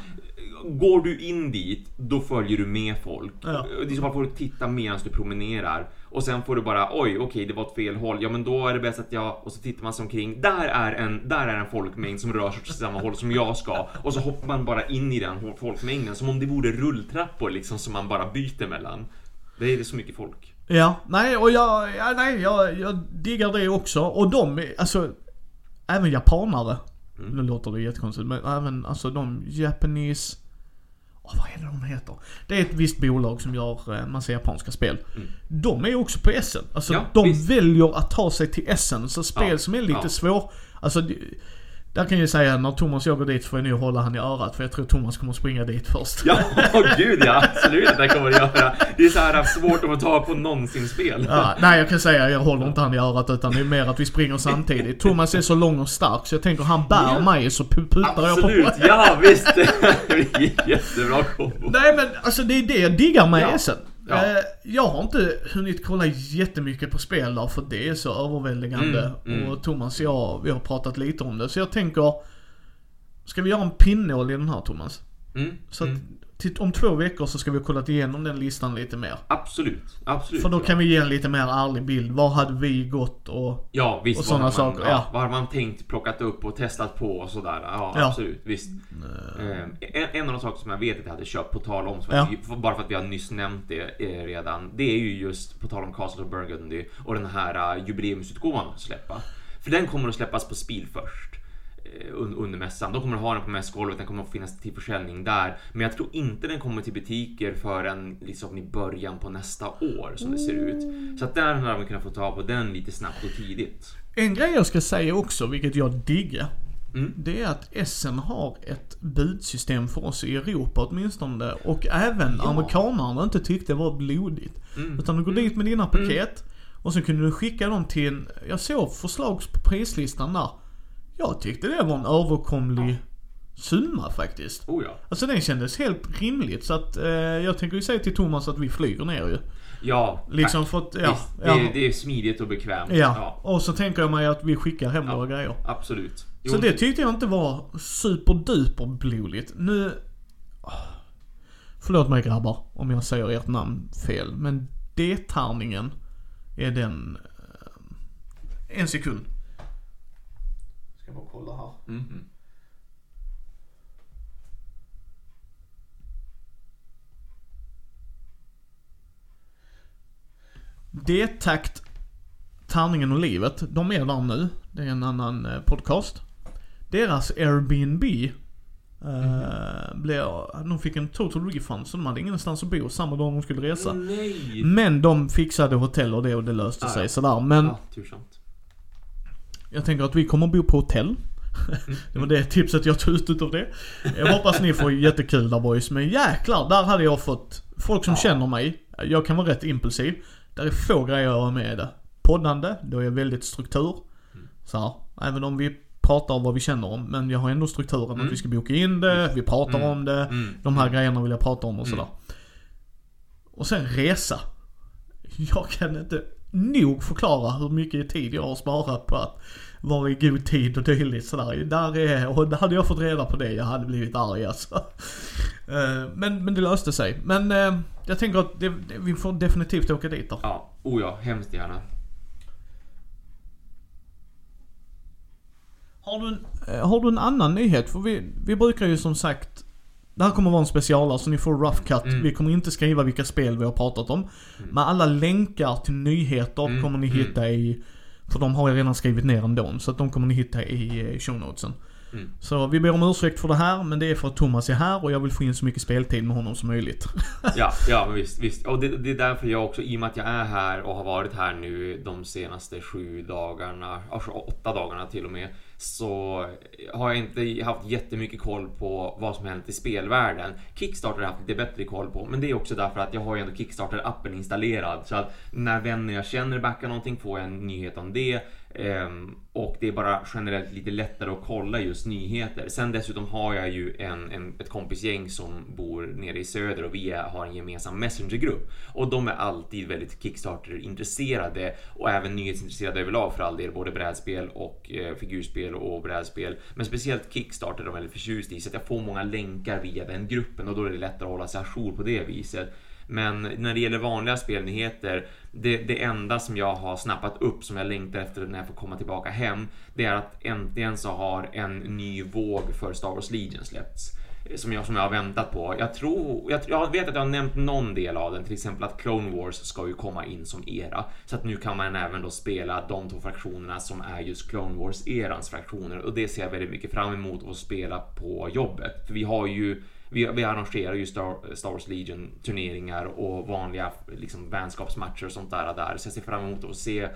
Går du in dit, då följer du med folk. Ja. I så fall får du titta medan du promenerar. Och sen får du bara, oj, okej, det var åt fel håll. Ja, men då är det bäst att jag... Och så tittar man sig omkring. Där är en, där är en folkmängd som rör sig åt samma håll som jag ska. Och så hoppar man bara in i den folkmängden som om det vore rulltrappor liksom som man bara byter mellan. Det är så mycket folk. Ja, nej och jag, ja, nej, jag, jag diggar det också. Och de, är- alltså, även japanare. Nu låter det jättekonstigt men även alltså de Japanese, åh vad är det de heter? Det är ett visst bolag som gör eh, massa japanska spel. De är också på Essen. Alltså Ja, de visst. väljer att ta sig till Essen. Så spel Ja, som är lite ja. svår, alltså där kan jag säga när Thomas och jag går dit får jag nog hålla han i örat för jag tror Thomas kommer springa dit först. Ja, åh gud ja, absolut det kommer det göra. Det är så här svårt att tag på någonsin spel. Ja, nej jag kan säga jag håller inte han i örat utan det är mer att vi springer samtidigt. Thomas är så lång och stark så jag tänker han bär Ja. mig så pu- putar jag på Absolut, ja visst. Jättebra kombo. Nej men alltså det är det jag diggar med Ja. Essen. Ja. Eh, jag har inte hunnit kolla jättemycket på spel där för det är så överväldigande. Mm, mm. Och Thomas och jag, vi har pratat lite om det. Så jag tänker, ska vi göra en pinnål i den här Thomas? Mm, Så att mm. Om två veckor så ska vi ha kollat igenom den listan lite mer. Absolut, absolut. För då ja. kan vi ge en lite mer ärlig bild. Var hade vi gått och... Ja, visst. och sådana saker, Ja, ja. Vad har man tänkt, plockat upp och testat på och sådär. Ja, Ja. absolut. Visst. Eh, en, en av de saker som jag vet att jag hade köpt på tal om, Ja. vi, bara för att vi har nyss nämnt det eh, redan. Det är ju just på tal om Castle of Burgundy och den här uh, jubileumsutgåvan att släppa. För den kommer att släppas på Spiel först. Eh, un- Under mässan. De kommer att ha den på mässgolvet, den kommer att finnas till försäljning där. Men jag tror inte den kommer till butiker förrän liksom i början på nästa år som det ser ut. Så att där hade man kunnat få tag på den lite snabbt och tidigt. En grej jag ska säga också, vilket jag diggar. Mm. Det är att Essen har ett budsystem för oss i Europa åtminstone. Och även Ja. amerikanerna inte tyckte det var blodigt. Mm. Utan du går dit med dina paket. Och så kunde du skicka dem till jag såg förslag på prislistan där. Jag tyckte det var en överkomlig summa faktiskt. Oh ja. Alltså den kändes helt rimligt så att eh, jag tänker ju säga till Thomas att vi flyger ner ju. Ja, Liksom tack. för att, ja. Visst, det, ja. är, det är smidigt och bekvämt. Ja. och så tänker jag mig att vi skickar hem Ja. våra grejer. absolut. Så det tyckte jag inte var superduper blodigt. Nu... Förlåt mig grabbar om jag säger ert namn fel. Men D-tärningen är den... eh, En sekund. Ska bara kolla här. Mhm. D-takt Tärningen och livet, de är där nu. Det är en annan eh, podcast. Deras Airbnb eh, blev, de fick en total refund så de hade ingenstans att bo samma dag de skulle resa. Nej! Men de fixade hotell och det och det löste Ah, sig ja. sådär. Men tursamt. Jag tänker att vi kommer att bo på hotell. Det var det tipset jag tog ut utav det. Jag hoppas ni får jättekul där boys. Men jäklar, där hade jag fått folk som Ja. känner mig. Jag kan vara rätt impulsiv. Där är få grejer jag har med det. Poddande, då är jag väldigt struktur. Mm. Så här, även om vi pratar om vad vi känner om. Men jag har ändå strukturen Mm. att vi ska boka in det, vi pratar Mm. om det. Mm. De här grejerna vill jag prata om och Mm. sådär. Och sen resa. Jag kan inte nog förklara hur mycket tid jag har sparat på att vara i god tid och dylikt sådär. Där är, och hade jag fått reda på det, jag hade blivit arg alltså. Eh, Men, men det löste sig. Men eh, jag tänker att det, det, vi får definitivt åka dit då. Ja, oh ja, hemskt gärna. Har du, en, eh, har du en annan nyhet? För vi, vi brukar ju som sagt det här kommer vara en specialare så ni får rough cut. Mm. Vi kommer inte skriva vilka spel vi har pratat om. Men alla länkar till nyheter Mm, kommer ni mm. hitta i... För de har jag redan skrivit ner ändå. Så att de kommer ni hitta i eh, show notesen. Mm. Så vi ber om ursäkt för det här, men det är för att Thomas är här och jag vill få in så mycket speltid med honom som möjligt. Ja, ja visst, visst. Och det, det är därför jag också, i och med att jag är här och har varit här nu de senaste sju dagarna, alltså åtta dagarna till och med, så har jag inte haft jättemycket koll på vad som hänt i spelvärlden. Kickstarter har jag haft lite bättre koll på, men det är också därför att jag har ju ändå Kickstarter-appen installerad. Så att när vänner jag känner backar någonting får jag en nyhet om det. Ehm, och det är bara generellt lite lättare att kolla just nyheter. Sen dessutom har jag ju en, en, ett kompisgäng som bor nere i söder och vi är, har en gemensam messengergrupp. Och de är alltid väldigt Kickstarter-intresserade och även nyhetsintresserade överlag för all del, både brädspel och eh, figurspel och brädspel. Men speciellt Kickstarter är de väldigt förtjust i så att jag får många länkar via den gruppen och då är det lättare att hålla sig ajour på det viset. Men när det gäller vanliga spelnyheter, det, det enda som jag har snappat upp som jag längtar efter när jag får komma tillbaka hem, det är att äntligen så har en ny våg för Star Wars Legion släppts. Eh, som jag, som jag har väntat på. Jag tror, jag, jag vet att jag har nämnt någon del av den, till exempel att Clone Wars ska ju komma in som era. Så att nu kan man även då spela de två fraktionerna som är just Clone Wars-erans fraktioner och det ser jag väldigt mycket fram emot att spela på jobbet. För vi har ju vi, vi arrangerar ju Star, Star Wars Legion turneringar och vanliga liksom, vänskapsmatcher och sånt där, där. Så jag ser fram emot att se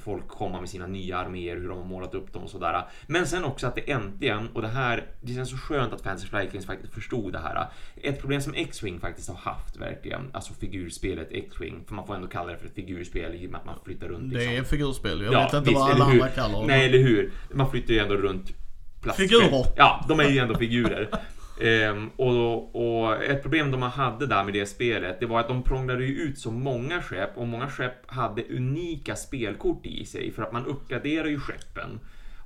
folk komma med sina nya arméer, hur de har målat upp dem och sådär. Men sen också att det äntligen, och det här, det känns så skönt att Fantasy Flight faktiskt förstod det här. Ett problem som X-Wing faktiskt har haft verkligen, alltså figurspelet X-Wing, för man får ändå kalla det för ett figurspel i och med att man flyttar runt. Det är figurspel, jag Ja, vet inte visst, vad alla andra kallar det. Nej, eller hur? Man flyttar ju ändå runt plastskepp. Figurer. Ja, de är ju ändå figurer. Um, och, och ett problem de hade där med det spelet, det var att de prånglade ut så många skepp och många skepp hade unika spelkort i sig för att man uppgraderar ju skeppen.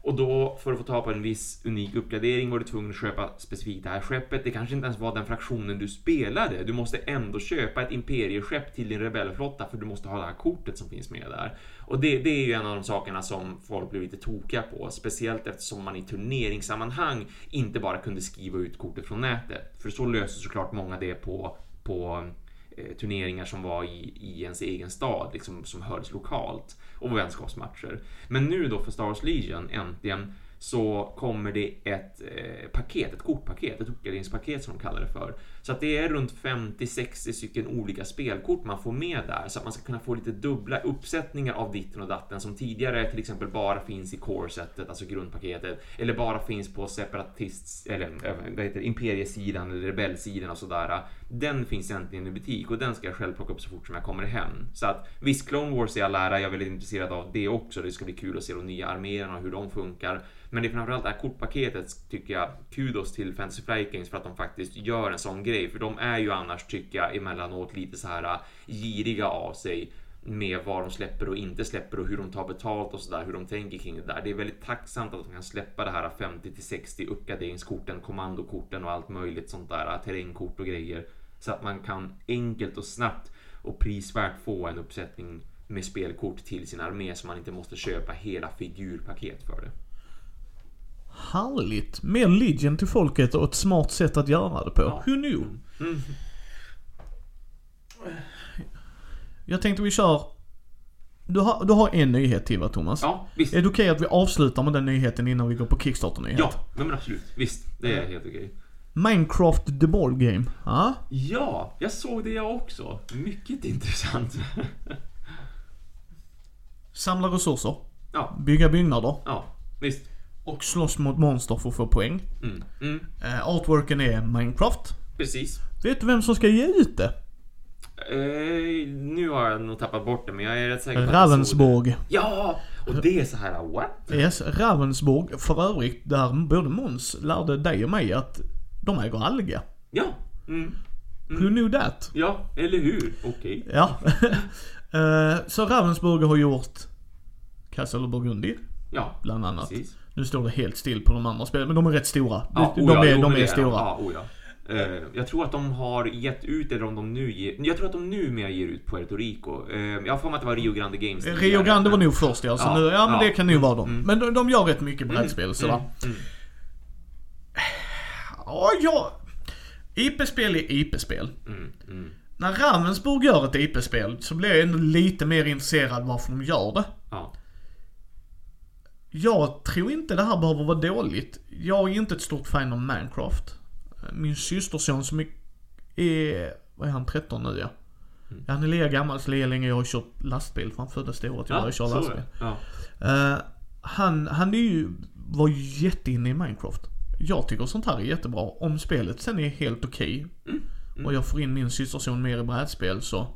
Och då, för att få ta på en viss unik uppgradering var du tvungen att köpa specifikt det här skeppet. Det kanske inte ens var den fraktionen du spelade. Du måste ändå köpa ett imperieskepp till din rebellflotta för du måste ha det här kortet som finns med där. Och det, det är ju en av de sakerna som folk blev lite tokiga på. Speciellt eftersom man i turneringssammanhang inte bara kunde skriva ut kortet från nätet. För så löser såklart många det på, på eh, turneringar som var i, i ens egen stad, liksom, som hördes lokalt och vänskapsmatcher. Men nu då för Star Wars Legion äntligen så kommer det ett eh, paket, ett kortpaket, ett uppgraderingspaket som de kallar det för. Så att det är runt 50-60 stycken olika spelkort man får med där så att man ska kunna få lite dubbla uppsättningar av ditten och datten som tidigare till exempel bara finns i core-setet, alltså grundpaketet, eller bara finns på separatists, eller eh, vad heter det, imperiesidan eller rebellsidan och sådär. Den finns äntligen i butik och den ska jag själv plocka upp så fort som jag kommer hem. Så att visst, Clone Wars är jag ära, jag är väldigt intresserad av det också. Det ska bli kul att se de nya arméerna och hur de funkar. Men det är framförallt det här kortpaketet tycker jag kudos till Fantasy Flight Games för att de faktiskt gör en sån grej. För de är ju annars tycker jag emellanåt lite så här äh, giriga av sig med vad de släpper och inte släpper och hur de tar betalt och sådär, hur de tänker kring det där. Det är väldigt tacksamt att de kan släppa det här 50 till 60 uppgraderingskorten, kommandokorten och allt möjligt sånt där, äh, terrängkort och grejer. Så att man kan enkelt och snabbt och prisvärt få en uppsättning med spelkort till sin armé så man inte måste köpa hela figurpaket för det. Härligt. Mer Legion till folket och ett smart sätt att göra det på. Ja. Who knew? Mm. Jag tänkte vi kör Du har, du har en nyhet till va Thomas? Ja, visst. Är det okej att vi avslutar med den nyheten innan vi går på Kickstarter-nyhet? Ja, men absolut. Visst, det är helt okej. Minecraft the ball game. Ja. Ja, jag såg det jag också. Mycket intressant. Samla resurser, Ja, bygga byggnader ja, visst. Och slåss mot monster för att få poäng. Mm, mm, Eh, artworken är Minecraft. precis. Vet du vem som ska ge ut det? Eh, nu har jag nog tappat bort det, men jag är rätt säker på att jag såg det. Ja! Och det är så här, what? Yes, Ravensburg för övrigt, där både Måns lärde dig och mig att de äger alga. Ja, mm, Who knew that? ja, eller hur? Okej. Ja. Eh, så Ravensburg har gjort Castle Burgundy, Ja, bland annat. precis. Nu står det helt still på de andra spelen, men de är rätt stora. Ja, de, oh de är, de är det stora. Ja, oh ja. Eh, jag tror att de har gett ut, eller om de nu ger... Jag tror att de numera ger ut Puerto Rico. Eh, jag har för mig att det var Rio Grande Games Rio Grande var nog först ja, så Ja, nu, ja men ja, det kan nog vara dem. mm. Men de, de gör rätt mycket brädspel sådär. Mm, mm. Ja, ja. IP-spel är IP-spel. Mm, mm. När Ravensburg gör ett IP-spel så blir jag ändå lite mer intresserad varför de gör det. Ja. Jag tror inte det här behöver vara dåligt. Jag är inte ett stort fan av Minecraft. Min systerson som är, är vad är han, 13 nu ja. Mm. Han är lika gammal så lika länge jag har kört lastbil för han föddes det året jag började köra så lastbil. Ja. Eh, han, han är ju, var ju jätteinne i Minecraft. Jag tycker sånt här är jättebra. Om spelet sen är helt okej Mm, och jag får in min systerson mer i brädspel så,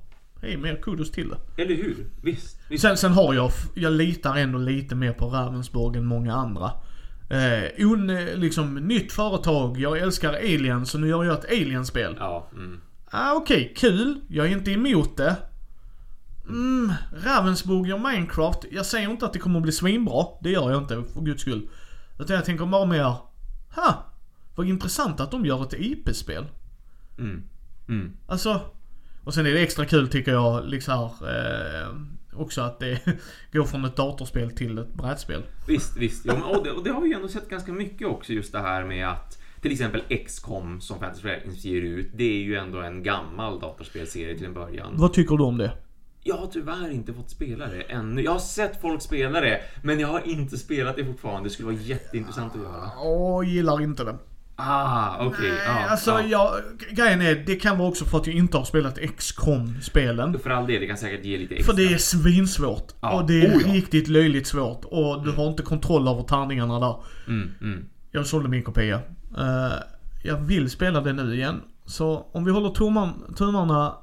hej mer kudos till det. Eller hur? Visst. visst. Sen, sen har jag, jag litar ändå lite mer på Ravensburg än många andra. Eh, on, liksom, nytt företag, jag älskar aliens så nu gör jag ett alienspel. Ja. Mm. Ah, Okej, kul. Jag är inte emot det. Mm, Ravensburg gör Minecraft. Jag säger inte att det kommer att bli svinbra. Det gör jag inte, för guds skull. Utan jag tänker bara mer, ha, vad intressant att de gör ett IP-spel. Mm. Mm. Alltså, och sen är det extra kul tycker jag, liksom här, eh, också att det går från ett datorspel till ett brädspel. Visst, visst. Men, och, det, och det har vi ju ändå sett ganska mycket också, just det här med att till exempel XCOM som Fantasy Flight ger ut, det är ju ändå en gammal datorspelserie till en början. Vad tycker du om det? Jag har tyvärr inte fått spela det ännu. Jag har sett folk spela det, men jag har inte spelat det fortfarande. Det skulle vara jätteintressant att göra. Åh, gillar inte det. Ah, okej. Nej, ja, alltså ja. jag, grejen är, det kan vara också för att jag inte har spelat XCOM-spelen. För all del, det kan säkert ge lite extra. För det är svinsvårt. Ja. Och det är Oh, ja. riktigt löjligt svårt. Och du har inte kontroll över tärningarna där. Mm, mm. Jag sålde min kopia. Eh, jag vill spela det nu igen. Så om vi håller tummarna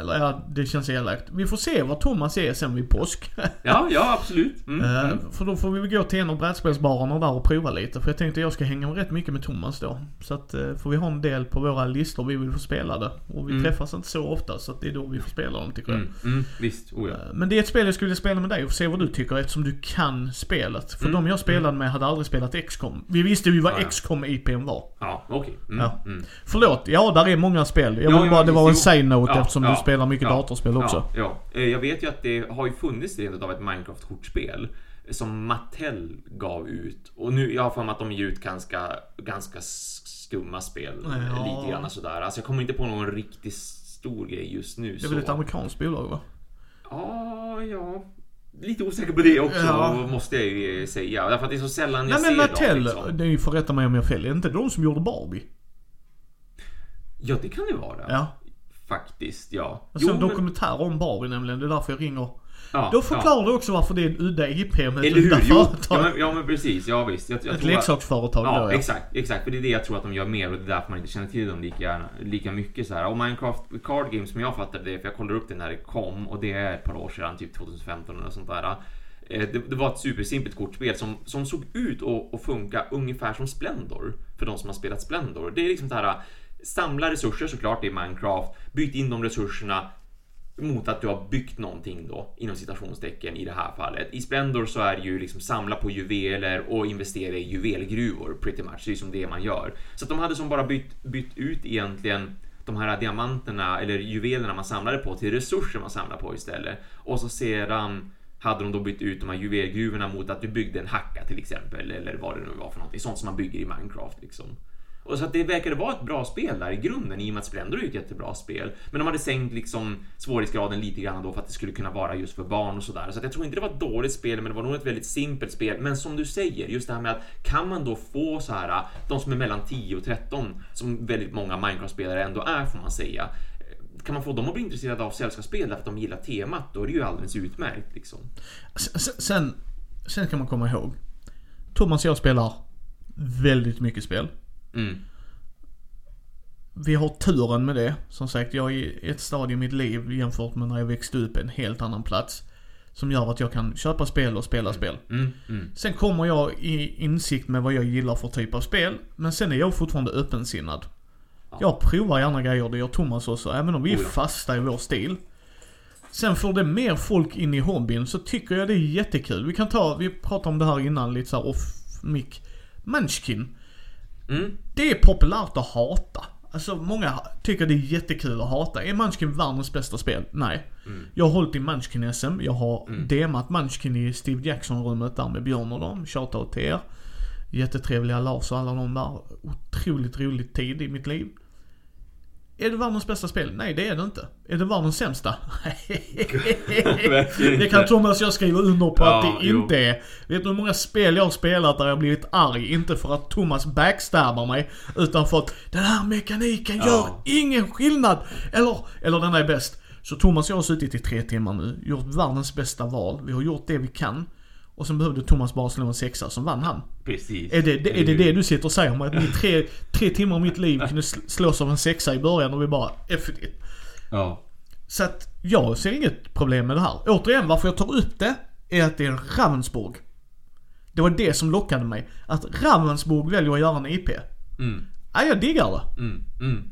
eller ja, det känns elakt. Vi får se vad Thomas är sen vid påsk. Ja, ja, absolut. Mm, mm. För då får vi gå till en av brädspelsbarerna där och prova lite. För jag tänkte jag ska hänga rätt mycket med Thomas då. Så att eh, får vi ha en del på våra listor vi vill få spela det. Och vi Mm. träffas inte så ofta så att det är då vi får spela dem tycker jag. Mm, mm, visst, oh ja. Eh, Men det är ett spel jag skulle spela med dig och se vad du tycker eftersom du kan spelet. För Mm, de jag spelade med hade aldrig spelat XCOM. Vi visste ju vad Ja, ja. XCOM IPn var. Ja, okej. Mm, Ja. Förlåt, ja där är många spel. Jag Ja, vill ja, bara, det var en side-note Ja, eftersom du spelar mycket ja, datorspel också. Ja, ja. Eh, Jag vet ju att det har ju funnits rent av ett Minecraft-kortspel som Mattel gav ut. Och nu, jag har för mig att de ger ut ganska, ganska skumma spel. Ja. eh, Lite grann sådär. Alltså jag kommer inte på någon riktigt stor grej just nu. Det är väl ett amerikanskt bolag va? Ja, ja. Lite osäker på det också, Ja. måste jag ju säga. Därför att det är så sällan Nej jag men ser Mattel, dem. Liksom. det är ju för att rätta mig om jag har fel. Är det inte de som gjorde Barbie? Ja, det kan det vara. Ja. Faktiskt, ja. Jag såg en men- dokumentär om Barbie nämligen. Det är därför jag ringer. ja, Då ja. förklarar du också varför det är en udda IP med ett udda företag. ja, men, ja men precis, ja visst. Jag, jag ett att- leksaksföretag Ja, då ja. exakt, exakt. För det är det jag tror att de gör mer och det är därför man inte känner till dem lika, gärna, lika mycket så här. Och Minecraft Card Games som jag fattade det, för jag kollade upp det när det kom och det är ett par år sedan, typ 2015 eller sånt där. Eh, Det, det var ett supersimpelt kortspel som, som såg ut att, att funka ungefär som Splendor. För de som har spelat Splendor. Det är liksom det här, samla resurser såklart i Minecraft, byt in de resurserna mot att du har byggt någonting då, inom citationstecken i det här fallet. I Splendor så är det ju liksom samla på juveler och investera i juvelgruvor, pretty much. Det är som det man gör. Så att de hade som bara bytt, bytt ut egentligen de här diamanterna eller juvelerna man samlade på till resurser man samlar på istället. Och så sedan hade de då bytt ut de här juvelgruvorna mot att du byggde en hacka till exempel, eller vad det nu var för någonting. Sånt som man bygger i Minecraft liksom. Och så att det verkade vara ett bra spel där i grunden i och med att Splendor är ett jättebra spel. Men de hade sänkt liksom svårighetsgraden lite grann då för att det skulle kunna vara just för barn och sådär. Så att jag tror inte det var ett dåligt spel, men det var nog ett väldigt simpelt spel. Men som du säger, just det här med att kan man då få så här, de som är mellan 10 och 13, som väldigt många Minecraft-spelare ändå är får man säga. Kan man få dem att bli intresserade av sällskapsspel därför att de gillar temat, då är det ju alldeles utmärkt liksom. Sen, sen kan man komma ihåg. Thomas och jag spelar väldigt mycket spel. Mm. Vi har turen med det. Som sagt, jag är i ett stadie i mitt liv jämfört med när jag växte upp en helt annan plats. Som gör att jag kan köpa spel och spela spel. Mm, mm. Sen kommer jag i insikt med vad jag gillar för typ av spel. Men sen är jag fortfarande öppensinnad. Jag provar gärna grejer, det gör Thomas också. Även om vi är Oh ja. fasta i vår stil. Sen får det mer folk in i hobbyn så tycker jag det är jättekul. Vi kan ta, vi pratade om det här innan lite så här off mic. Munchkin. Mm. Det är populärt att hata. Alltså många tycker det är jättekul att hata. Är Munchkin världens bästa spel? Nej. Mm. Jag har hållit i Munchkin-SM. Jag har demat Munchkin i Steve Jackson-rummet där med Björn och dem. Shoutout till er. Jättetrevliga Lars och alla de där. Otroligt rolig tid i mitt liv. Är det världens bästa spel? Nej, det är det inte. Är det världens sämsta? Det kan. Thomas och jag skriva under på att Ja, det jo. inte är. Vet du hur många spel jag har spelat där jag blivit arg? Inte för att Thomas backstabbar mig. Utan för att den här mekaniken Ja. gör ingen skillnad. Eller, eller den är bäst. Så Thomas och jag har suttit i tre timmar nu. Gjort världens bästa val. Vi har gjort det vi kan. Och sen behövde Thomas bara slå en sexa, som vann han. Precis. Är det det, är det, det du sitter och säger om att ni tre, tre timmar av mitt liv kunde sl- slås av en sexa i början och vi bara it. Ja. Så att jag ser inget problem med det här. Återigen, varför jag tar upp det är att det är Ravensburg. Det var det som lockade mig. Att Ravensburg väljer att göra en IP. Mm. Ja, jag diggar det. Mm. Mm.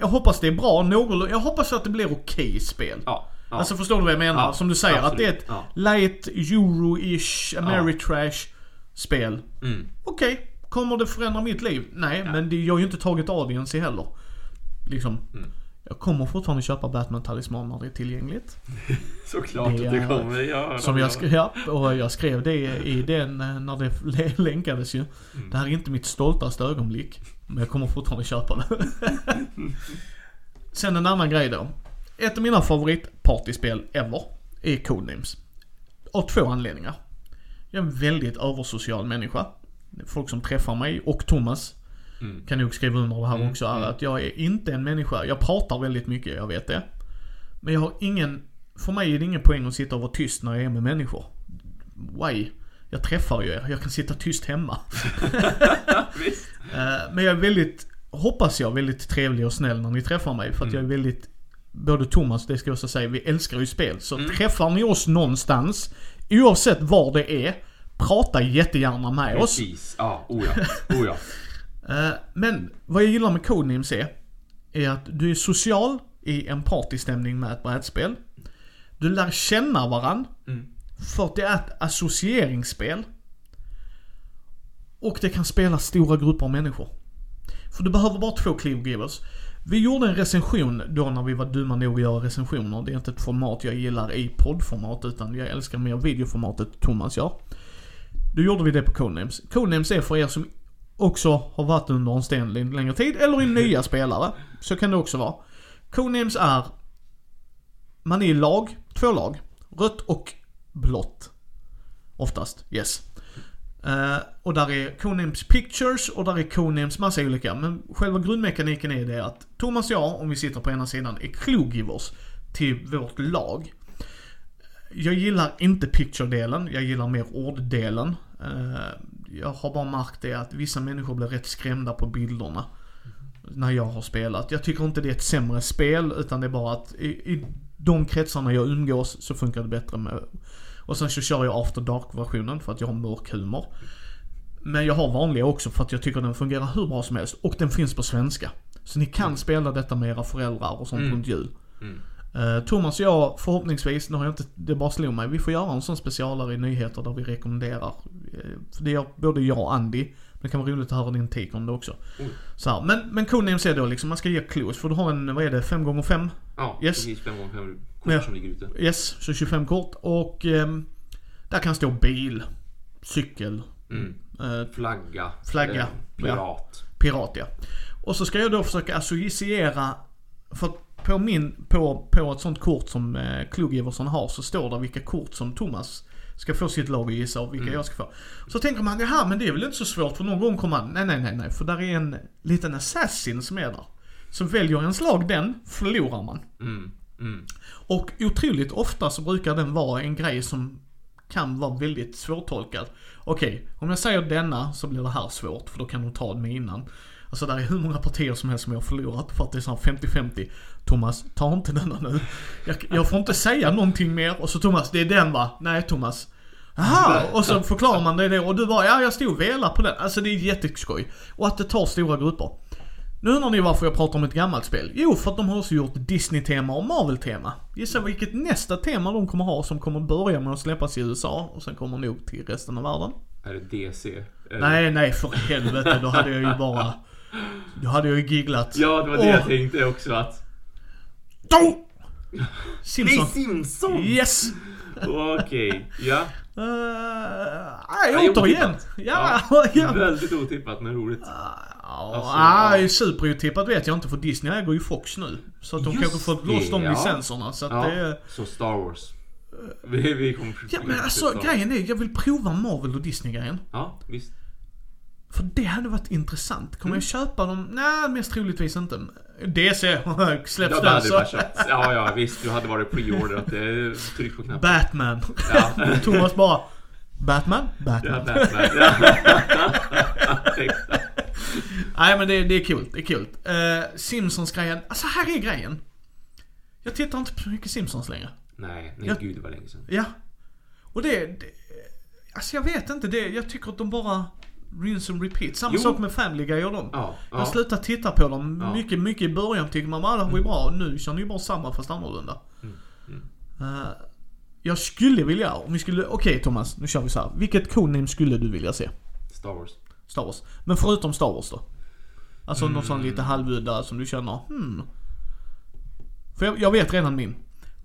Jag hoppas det är bra, någorlunda. Jag hoppas att det blir okej spel. Ja. Ja. Alltså förstår du vad jag menar? Ja, Som du säger, att det är absolut. ett Ja. light euro-ish, Ameritrash spel. Mm. Okej, kommer det förändra mitt liv? Nej, men det, jag har ju inte tagit audience heller. Liksom. Mm. Jag kommer fortfarande köpa Batman Talisman när det är tillgängligt. Såklart Det att det kommer göra. Som jag skrev, ja, och jag skrev det i den eh, när det lä- länkades ju. Det här är inte mitt stoltaste ögonblick. Men jag kommer fortfarande köpa det. Sen en annan grej då. Ett av mina favoritpartyspel ever är Codenames. Av två anledningar. Jag är en väldigt översocial människa. Folk som träffar mig och Thomas Mm. kan nog skriva under det här Mm, också. Är mm. att jag är inte en människa. Jag pratar väldigt mycket, jag vet det. Men jag har ingen, för mig är det ingen poäng att sitta och vara tyst när jag är med människor. Why? Jag träffar ju er, jag kan sitta tyst hemma. Eh, Men jag är väldigt, hoppas jag, väldigt trevlig och snäll när ni träffar mig. För att jag är väldigt, både Thomas, det ska jag också säga, vi älskar ju spel. Så träffar ni oss någonstans, oavsett var det är, prata jättegärna med oss. Precis. Ja, oh ja. Oh ja. Eh, Men vad jag gillar med Codenames är, är att du är social i en partystämning med ett brädspel. Du lär känna varann. Mm. För att det är ett associeringsspel. Och det kan spela stora grupper av människor. För du behöver bara två cleargivers. Vi gjorde en recension då när vi var dumma nog att göra recensioner. Det är inte ett format jag gillar i poddformat utan jag älskar mer videoformatet Thomas gör. Då gjorde vi det på Codenames. Codenames är för er som också har varit under en sten en längre tid eller är nya spelare. Så kan det också vara. Codenames är man är i lag, två lag. Rött och blått. Oftast, yes. Uh, och där är Conames Pictures och där är Conames massa olika. Men själva grundmekaniken är det att Thomas och jag, om vi sitter på ena sidan, är cluegivers till vårt lag. Jag gillar inte picture-delen, jag gillar mer orddelen. Uh, jag har bara märkt det att vissa människor blir rätt skrämda på bilderna. När jag har spelat. Jag tycker inte det är ett sämre spel, utan det är bara att i, i de kretsarna jag umgås så funkar det bättre med... Och sen så kör jag After Dark-versionen för att jag har mörk humor. Men jag har vanliga också för att jag tycker den fungerar hur bra som helst. Och den finns på svenska. Så ni kan spela detta med era föräldrar och sånt Mm. runt jul. Mm. Eh, Thomas och jag, förhoppningsvis, nu har jag inte, det bara slog mig, vi får göra en sån specialare i nyheter där vi rekommenderar. eh, För det gör både jag och Andy. Det kan vara roligt att höra din take om det också. Mm. Så här, men, men Codenames är då liksom, man ska ge clues. För du har en, vad är det, 5x5? Ja, Yes. precis. Fem gånger fem Ja. kort som ligger ute. Yes, så 25 kort. Och ehm, där kan stå bil, cykel, Mm. eh, Flagga. Flagga, Eh, pirat. Pirat ja. Och så ska jag då försöka associera, för på min, på, på ett sånt kort som eh, Kluggiverson har så står det vilka kort som Thomas ska få sitt lag att gissa och vilka Mm. jag ska få. Så tänker man, jaha men det är väl inte så svårt för någon gång kommer man, nej nej nej nej, för där är en liten assassin som är där. Så väljer ens lag den, förlorar man. Mm. Mm. Och otroligt ofta så brukar den vara en grej som kan vara väldigt svårtolkad. Okej, om jag säger denna så blir det här svårt för då kan de ta mig innan. Alltså där är hur många partier som helst som jag har förlorat för att det är sån 50-50. Thomas, ta inte denna nu. Jag, jag får inte säga någonting mer. Och så Thomas, det är den va? Nej Thomas. Aha, och så förklarar man det, det och du bara, ja jag stod och velade på den. Alltså det är jätteskoj. Och att det tar stora grupper. Nu undrar ni varför jag pratar om ett gammalt spel? Jo, för att de har också gjort Disney-tema och Marvel-tema. Gissa vilket nästa tema de kommer ha som kommer börja med att släppas i USA och sen kommer nog till resten av världen. Är det DC? Eller- Nej, nej för helvete. Då hade jag ju bara... Då hade jag ju gigglat. Ja, det var det jag tänkte också att... Då! Nej, Simpson. Simson! Yes! Okej, ja. Uh, Ja, nej, återigen. otippat. Ja, ja. Väldigt otippat men roligt. Ja, Alltså, nej, ja. superotippat vet jag inte för Disney äger ju Fox nu. Så att de Just kanske fått loss de det, ja. licenserna. Så att Ja, det är... så Star Wars. Vi, vi kommer Ja men alltså grejen är, jag vill prova Marvel och Disney-grejen. Ja, visst. För det hade varit intressant. Kommer jag Mm. köpa dem? Nej, mest troligtvis inte. DC släpps Ja, den så. Ja, ja, visst. Du hade varit pre-orderat det. Tryck på knappen. Batman. Ja. Thomas bara, Batman? Ja, Batman. Batman. Ja. Exakt. Nej men det, det är kul, det är kul. Uh, Simpsons-grejen, alltså här är grejen. Jag tittar inte på så mycket Simpsons längre. Nej, nej Jag- gud var länge sedan. Ja. Och det, det alltså jag vet inte det, jag tycker att de bara rinse and repeat. Samma Jo. sak med Family Guy och dem. Ja, Jag ja. slutat titta på dem. Ja. Mycket, mycket i början tyckte man bara det här var ju bra. Nu kör ni ju bara samma fast annorlunda. Mm, mm. Eh, jag skulle vilja, om vi skulle, okej Thomas, nu kör vi så här. Vilket codename skulle du vilja se? Star Wars. Star Wars. Men förutom Star Wars då? Alltså Mm. något sånt lite halvudda som du känner, hmm. För jag, jag vet redan min.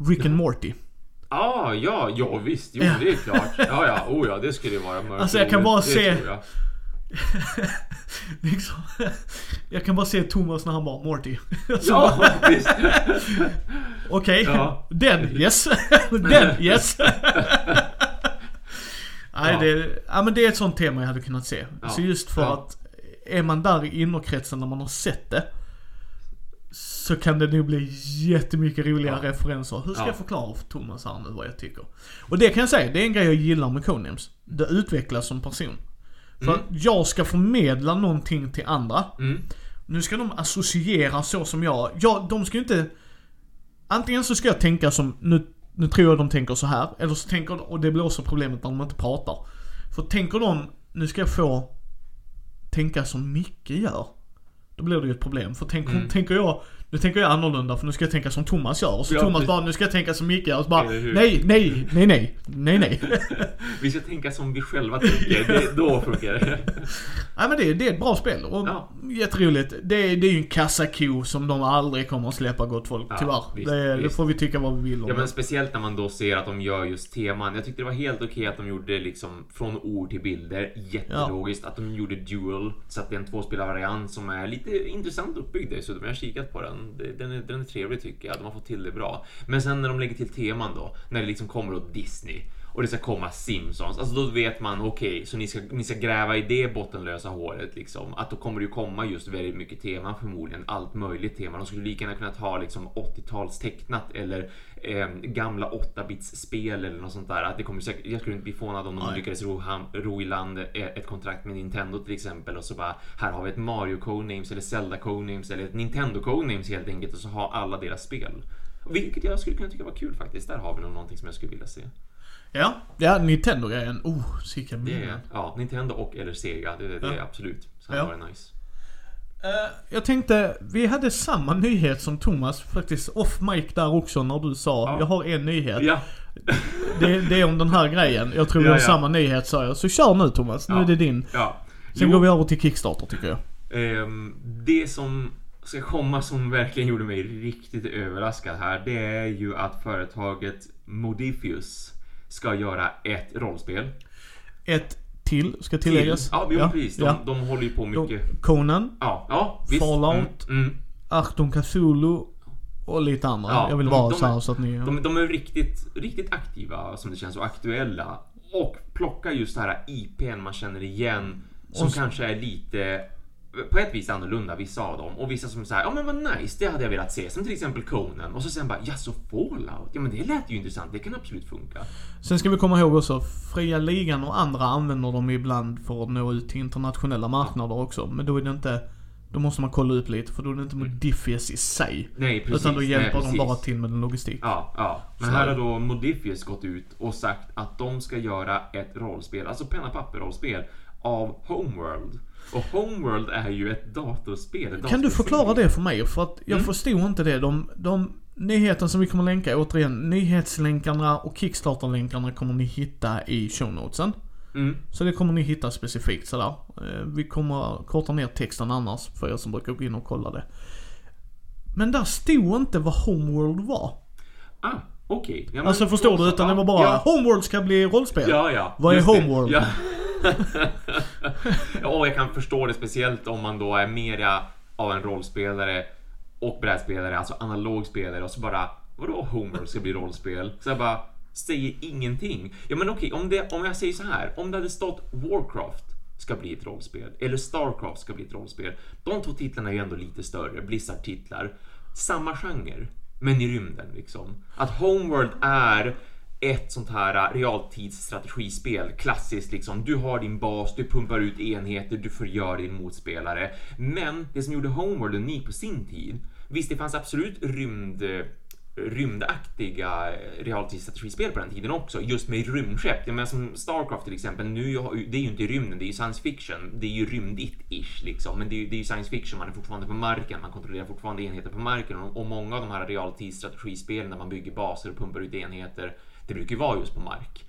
Rick and Morty. Ah, ja, ja visst. Jo, Ja. det är klart. Ja, ja, oh ja, det skulle vara mörkt. Alltså, jag kan bara se- jag. liksom. Jag kan bara se Thomas när han bara Morty. Ja, visst. Okej, Ja. den yes. den yes. Nej Ja. det, ja men det är ett sånt tema jag hade kunnat se. Ja. Så just för Ja. att är man där i innerkretsen när man har sett det. Så kan det nog bli jättemycket roliga Ja. referenser. Hur ska Ja. jag förklara för Thomas här nu vad jag tycker? Och det kan jag säga, det är en grej jag gillar med Codenames. Det utvecklas som person. För Mm. att jag ska förmedla någonting till andra. Mm. Nu ska de associera så som jag. Ja, de ska ju inte... Antingen så ska jag tänka som, nu, nu tror jag de tänker så här. Eller så tänker de, och det blir också problemet när de inte pratar. För tänker de, nu ska jag få tänka som Micke gör. Då blir det ju ett problem. För tänk, Mm. tänker jag, nu tänker jag annorlunda för nu ska jag tänka som Thomas gör. Och så Ja, Thomas precis. bara, nu ska jag tänka som Micke gör. Och så bara, nej, nej, nej, nej, nej, nej. Vi ska tänka som vi själva tänker. Det, då funkar det. Nej men det, det är ett bra spel och Ja. jätteroligt. Det, är- det är ju en kassako som de aldrig kommer att släppa gott folk, Ja, tyvärr. visst, det, det visst. får vi tycka vad vi vill om. Ja men det. speciellt när man då ser att de gör just teman. Jag tyckte det var helt okej att de gjorde liksom från ord till bilder. Jättelogiskt. Att de gjorde dual. Så att det är en tvåspelarvariant som är lite intressant uppbyggd dessutom. Jag har kikat på den. Den är, den är trevlig tycker jag. De har fått till det bra. Men sen när de lägger till teman då. När det liksom kommer åt Disney. Och det ska komma Simpsons. Alltså då vet man okej, så ni ska, ni ska gräva i det bottenlösa håret liksom. Att då kommer det ju komma just väldigt mycket teman förmodligen. Allt möjligt tema. De skulle lika gärna kunna ta liksom 80-tals tecknat eller eh, gamla 8-bits spel eller något sånt där. Att det kommer säkert, jag skulle inte bli förvånad om de Nej. lyckades ro, ham, ro i land eh, ett kontrakt med Nintendo till exempel och så bara här har vi ett Mario Codenames eller Zelda Codenames eller ett Nintendo Codenames helt enkelt och så har alla deras spel. Vilket jag skulle kunna tycka var kul faktiskt. Där har vi nog någonting som jag skulle vilja se. Ja, ja Nintendo-grejen. Oh, Det minnen. ja, Nintendo och eller Sega. Det, det, det är absolut. Så Ja. ja. var det nice. Eh, jag tänkte, vi hade samma nyhet som Thomas faktiskt off mic där också när du sa, Ja. jag har en nyhet. Ja, Det, det är om den här grejen. Jag tror vi Ja, har ja. samma nyhet sa jag. Så kör nu Thomas, nu är det din. ja. Sen Jo. går vi över till Kickstarter tycker jag. Ehm, det som ska komma som verkligen gjorde mig riktigt överraskad här, det är ju att företaget Modifius ska göra ett rollspel. Ett till, ska tilläggas. Ja, jo, precis. De, ja. de håller ju på mycket. De, Conan, Ja, ja visst. Fallout. Mm, mm. Achtung Cthulhu och lite andra. Ja, jag vill de- bara de- så här så att ni... De, de är riktigt, riktigt aktiva som det känns och aktuella. Och plockar just det här IPn man känner igen. Som Och kanske är lite på ett vis annorlunda, vissa av dem. Och vissa som säger ja men vad nice, det hade jag velat se. Som till exempel Conan. Och så sen bara, ja så Fallout? Ja men det lät ju intressant, det kan absolut funka. Sen ska vi komma ihåg också, fria ligan och andra använder dem ibland för att nå ut till internationella marknader också. Men då är det inte, då måste man kolla upp lite för då är det inte Modifius i sig. Nej precis. utan då nej, hjälper de precis. bara till med logistik. Ja, ja. Men Så- här har då Modifius gått ut och sagt att de ska göra ett rollspel, alltså penna papper rollspel av Homeworld. Och Homeworld är ju ett datorspel. ett Kan du förklara det för mig? För att jag Mm. förstod inte det. De, de nyheten som vi kommer länka, återigen, nyhetslänkarna och Kickstarter-länkarna kommer ni hitta i show notesen. Mm. Så det kommer ni hitta specifikt sådär. Eh, Vi kommer korta ner texten annars för er som brukar gå in och kolla det. Men där stod inte vad Homeworld var. Ah, okej. Ja, men Alltså förstår du? Utan ja, det var bara Ja, Homeworld ska bli rollspel. ja. ja Vad är. Homeworld? Ja ja, och jag kan förstå det speciellt om man då är mera av en rollspelare och brädspelare, alltså analog spelare och så bara vadå Homeworld ska bli rollspel? Så jag bara säger ingenting. Ja men okej, om, det, om jag säger så här, om det hade stått Warcraft ska bli ett rollspel eller Starcraft ska bli ett rollspel. De två titlarna är ju ändå lite större, Blizzard-titlar. Samma genre, men i rymden liksom. Att Homeworld är ett sånt här äh, realtidsstrategispel, klassiskt liksom. Du har din bas, du pumpar ut enheter, du förgör din motspelare. Men det som gjorde Homeworld unik på sin tid, visst det fanns absolut rymd rymdaktiga äh, realtidsstrategispel på den tiden också, just med rymdskepp. Jag menar som Starcraft till exempel, nu det är ju inte i rymden, det är ju science fiction. Det är ju rymdigt-ish liksom, men det är, ju- det är ju science fiction, man är fortfarande på marken, man kontrollerar fortfarande enheter på marken och, och många av de här realtidsstrategispelen där man bygger baser och pumpar ut enheter, det brukar ju vara just på mark.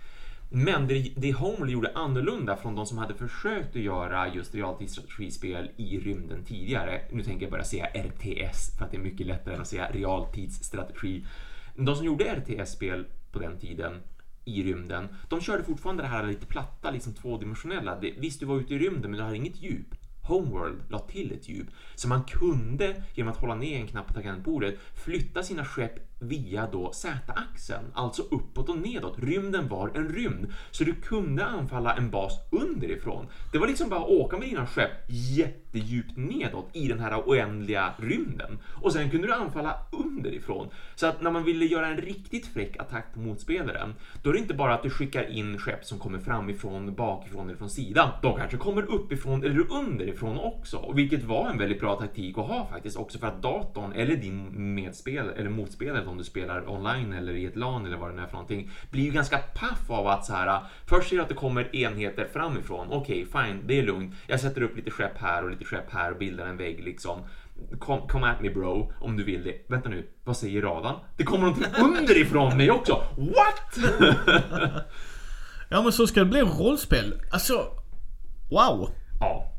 Men det, det Homeworld gjorde annorlunda från de som hade försökt att göra just realtidsstrategispel i rymden tidigare. Nu tänker jag bara säga RTS för att det är mycket lättare än att säga realtidsstrategi. De som gjorde RTS-spel på den tiden i rymden, de körde fortfarande det här lite platta, liksom tvådimensionella. Det, visst, du var ute i rymden, men du hade inget djup. Homeworld la till ett djup. Så man kunde, genom att hålla ner en knapp på tangentbordet, flytta sina skepp via då Z-axeln, alltså uppåt och nedåt. Rymden var en rymd, så du kunde anfalla en bas underifrån. Det var liksom bara att åka med dina skepp jättedjupt nedåt i den här oändliga rymden. Och sen kunde du anfalla underifrån. Så att när man ville göra en riktigt fräck attack på motspelaren, då är det inte bara att du skickar in skepp som kommer framifrån, bakifrån eller från sidan. De kanske kommer uppifrån eller underifrån också, vilket var en väldigt bra taktik att ha faktiskt också för att datorn eller din medspelare eller motspelare om du spelar online eller i ett LAN eller vad det nu är för någonting blir ju ganska paff av att så här först ser du att det kommer enheter framifrån. Okej, fine, det är lugnt. Jag sätter upp lite skepp här och lite skepp här och bildar en vägg liksom. Kom, come at me bro, om du vill det. Vänta nu, vad säger radan? Det kommer någonting underifrån mig också! What? Ja men så ska det bli rollspel. Alltså, wow. ja.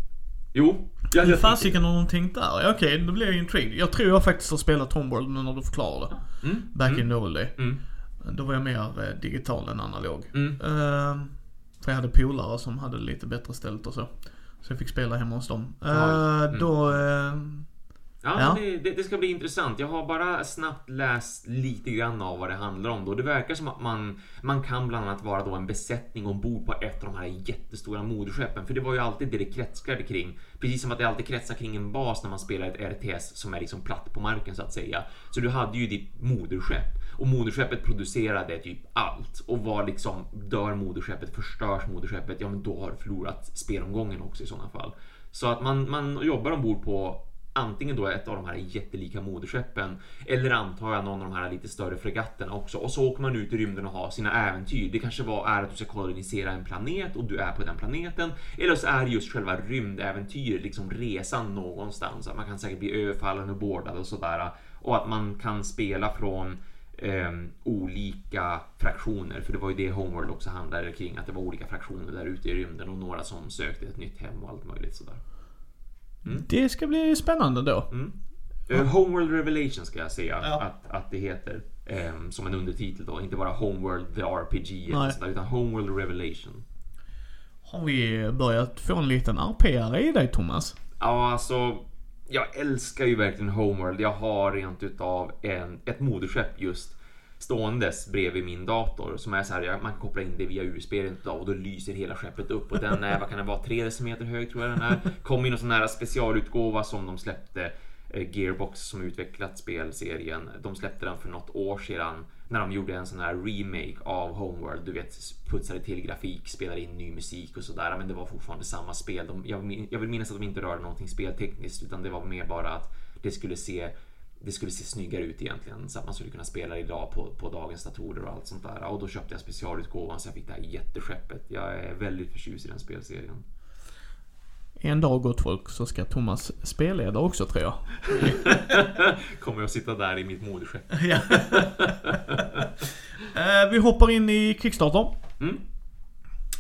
Jo. Jag, Hur fasiken har de tänkt där? Okej, då blir jag intrigued. Jag tror jag faktiskt har spelat Homeworld nu när du förklarar det. Mm, Back in the old day. Mm. Då var jag mer eh, digital än analog. Mm. Eh, för jag hade polare som hade lite bättre ställt och så. Så jag fick spela hemma hos dem. Mm. Då... eh, Ja, Ja. Det, det, det ska bli intressant. Jag har bara snabbt läst lite grann av vad det handlar om. Då. Det verkar som att man, man kan bland annat vara då en besättning ombord på ett av de här jättestora moderskeppen. För det var ju alltid det det kretsade kring. Precis som att det alltid kretsar kring en bas när man spelar ett RTS som är liksom platt på marken så att säga. Så du hade ju ditt moderskepp. Och moderskeppet producerade typ allt. Och var liksom, dör moderskeppet, förstörs moderskeppet, ja men då har du förlorat spelomgången också i sådana fall. Så att man, man jobbar ombord på antingen då ett av de här jättelika moderskeppen eller antar jag någon av de här lite större fregatterna också och så åker man ut i rymden och har sina äventyr. Det kanske var är att du ska kolonisera en planet och du är på den planeten eller så är just själva rymdäventyret, liksom resan någonstans. Att man kan säkert bli överfallen och boardad och sådär och att man kan spela från Um, olika fraktioner, för det var ju det Homeworld också handlade kring, att det var olika fraktioner där ute i rymden och några som sökte ett nytt hem och allt möjligt sådär. Det ska bli spännande då. Mm. Eh, Homeworld Revelation ska jag säga Ja. att, att det heter. ehm, som en undertitel då. Inte bara Homeworld the RPG sådär, utan Homeworld Revelation. har vi börjat få en liten RP-are i dig Thomas. Ja, alltså. Jag älskar ju verkligen Homeworld. Jag har rent utav en, ett moderskepp just ståendes bredvid min dator som är så här. Man kan koppla in det via USB och då lyser hela skeppet upp och den är, vad kan den vara, 3 decimeter hög tror jag den är. Kom i någon sån här specialutgåva som de släppte. Eh, Gearbox som utvecklat spelserien. De släppte den för något år sedan när de gjorde en sån här remake av Homeworld. Du vet, putsade till grafik, spelade in ny musik och sådär. Men det var fortfarande samma spel. De, jag, jag vill minnas att de inte rörde någonting speltekniskt utan det var mer bara att det skulle se det skulle se snyggare ut egentligen så att man skulle kunna spela idag på, på dagens datorer och allt sånt där. Och då köpte jag specialutgåvan så jag fick det här jätteskeppet. Jag är väldigt förtjust i den spelserien. En dag gott folk så ska Thomas spelleda också tror jag. Kommer jag sitta där i mitt moderskepp. Eh, vi hoppar in i Kickstarter. Mm.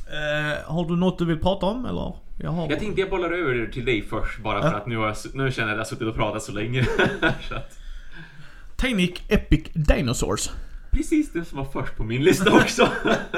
Eh, har du något du vill prata om eller? Jag har... Jag tänkte jag bollar över till dig först bara för att nu, har jag, nu känner jag att jag har suttit och pratat så länge. så att, Epic Dinosaurs. precis det som var först på min lista också.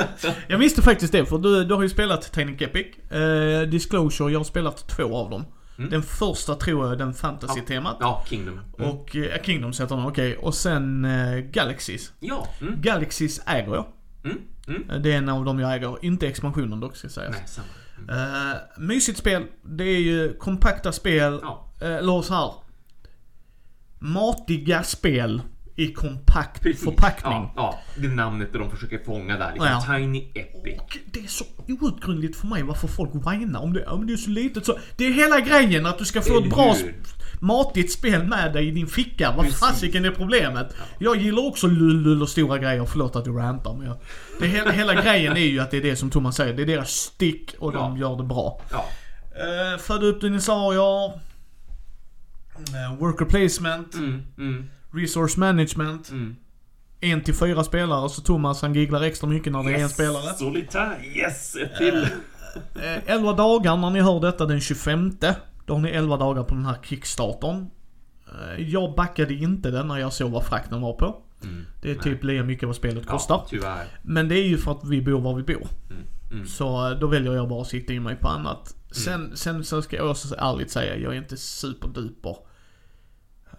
Jag visste faktiskt det för du, du har ju spelat Tinic Epic. Eh, Disclosure, jag har spelat två av dem. Mm. Den första tror jag är den fantasy-temat. ja, Kingdom. Mm. Och eh, Kingdoms heter den, okej. Och sen eh, Galaxies. Ja. Mm. Galaxies äger jag. Mm. Mm. Eh, Det är en av dem jag äger. Inte expansionen dock ska sägas. Nej, samma. Eh, mysigt spel. Det är ju kompakta spel. Ja. Eh, eller så här. Matiga spel i kompakt Precis. förpackning. Ja, ja, det är namnet de försöker fånga där. Liksom. Ja. Tiny Epic. Och det är så outgrundligt för mig varför folk whinar om det. Om det är så litet så. Det är hela grejen att du ska få Eller ett bra hur? Matigt spel med dig i din ficka. Vad fasiken är problemet? Jag gillar också lull och stora grejer. Förlåt att du rantar men jag, det hela, hela grejen är ju att det är det som Thomas säger. Det är deras stick och de Ja. gör det bra. Ja. Uh, födde upp dinosaurier. Uh, worker placement. Mm, mm, Resource management. mm. En till fyra spelare så Thomas han gigglar extra mycket när det är en spelare. Solitär, yes! Ett till. Eh, 11 dagar när ni hör detta den 25. Då har ni 11 dagar på den här kickstartern. Eh, Jag backade inte den när jag såg vad frakten var på. Mm. Det är Nej. typ lika mycket vad spelet kostar. Ja, tyvärr. Men det är ju för att vi bor var vi bor. Mm, mm. Så eh, då väljer jag bara att sikta in mig på annat. Sen, sen så ska jag också ärligt säga, jag är inte superduper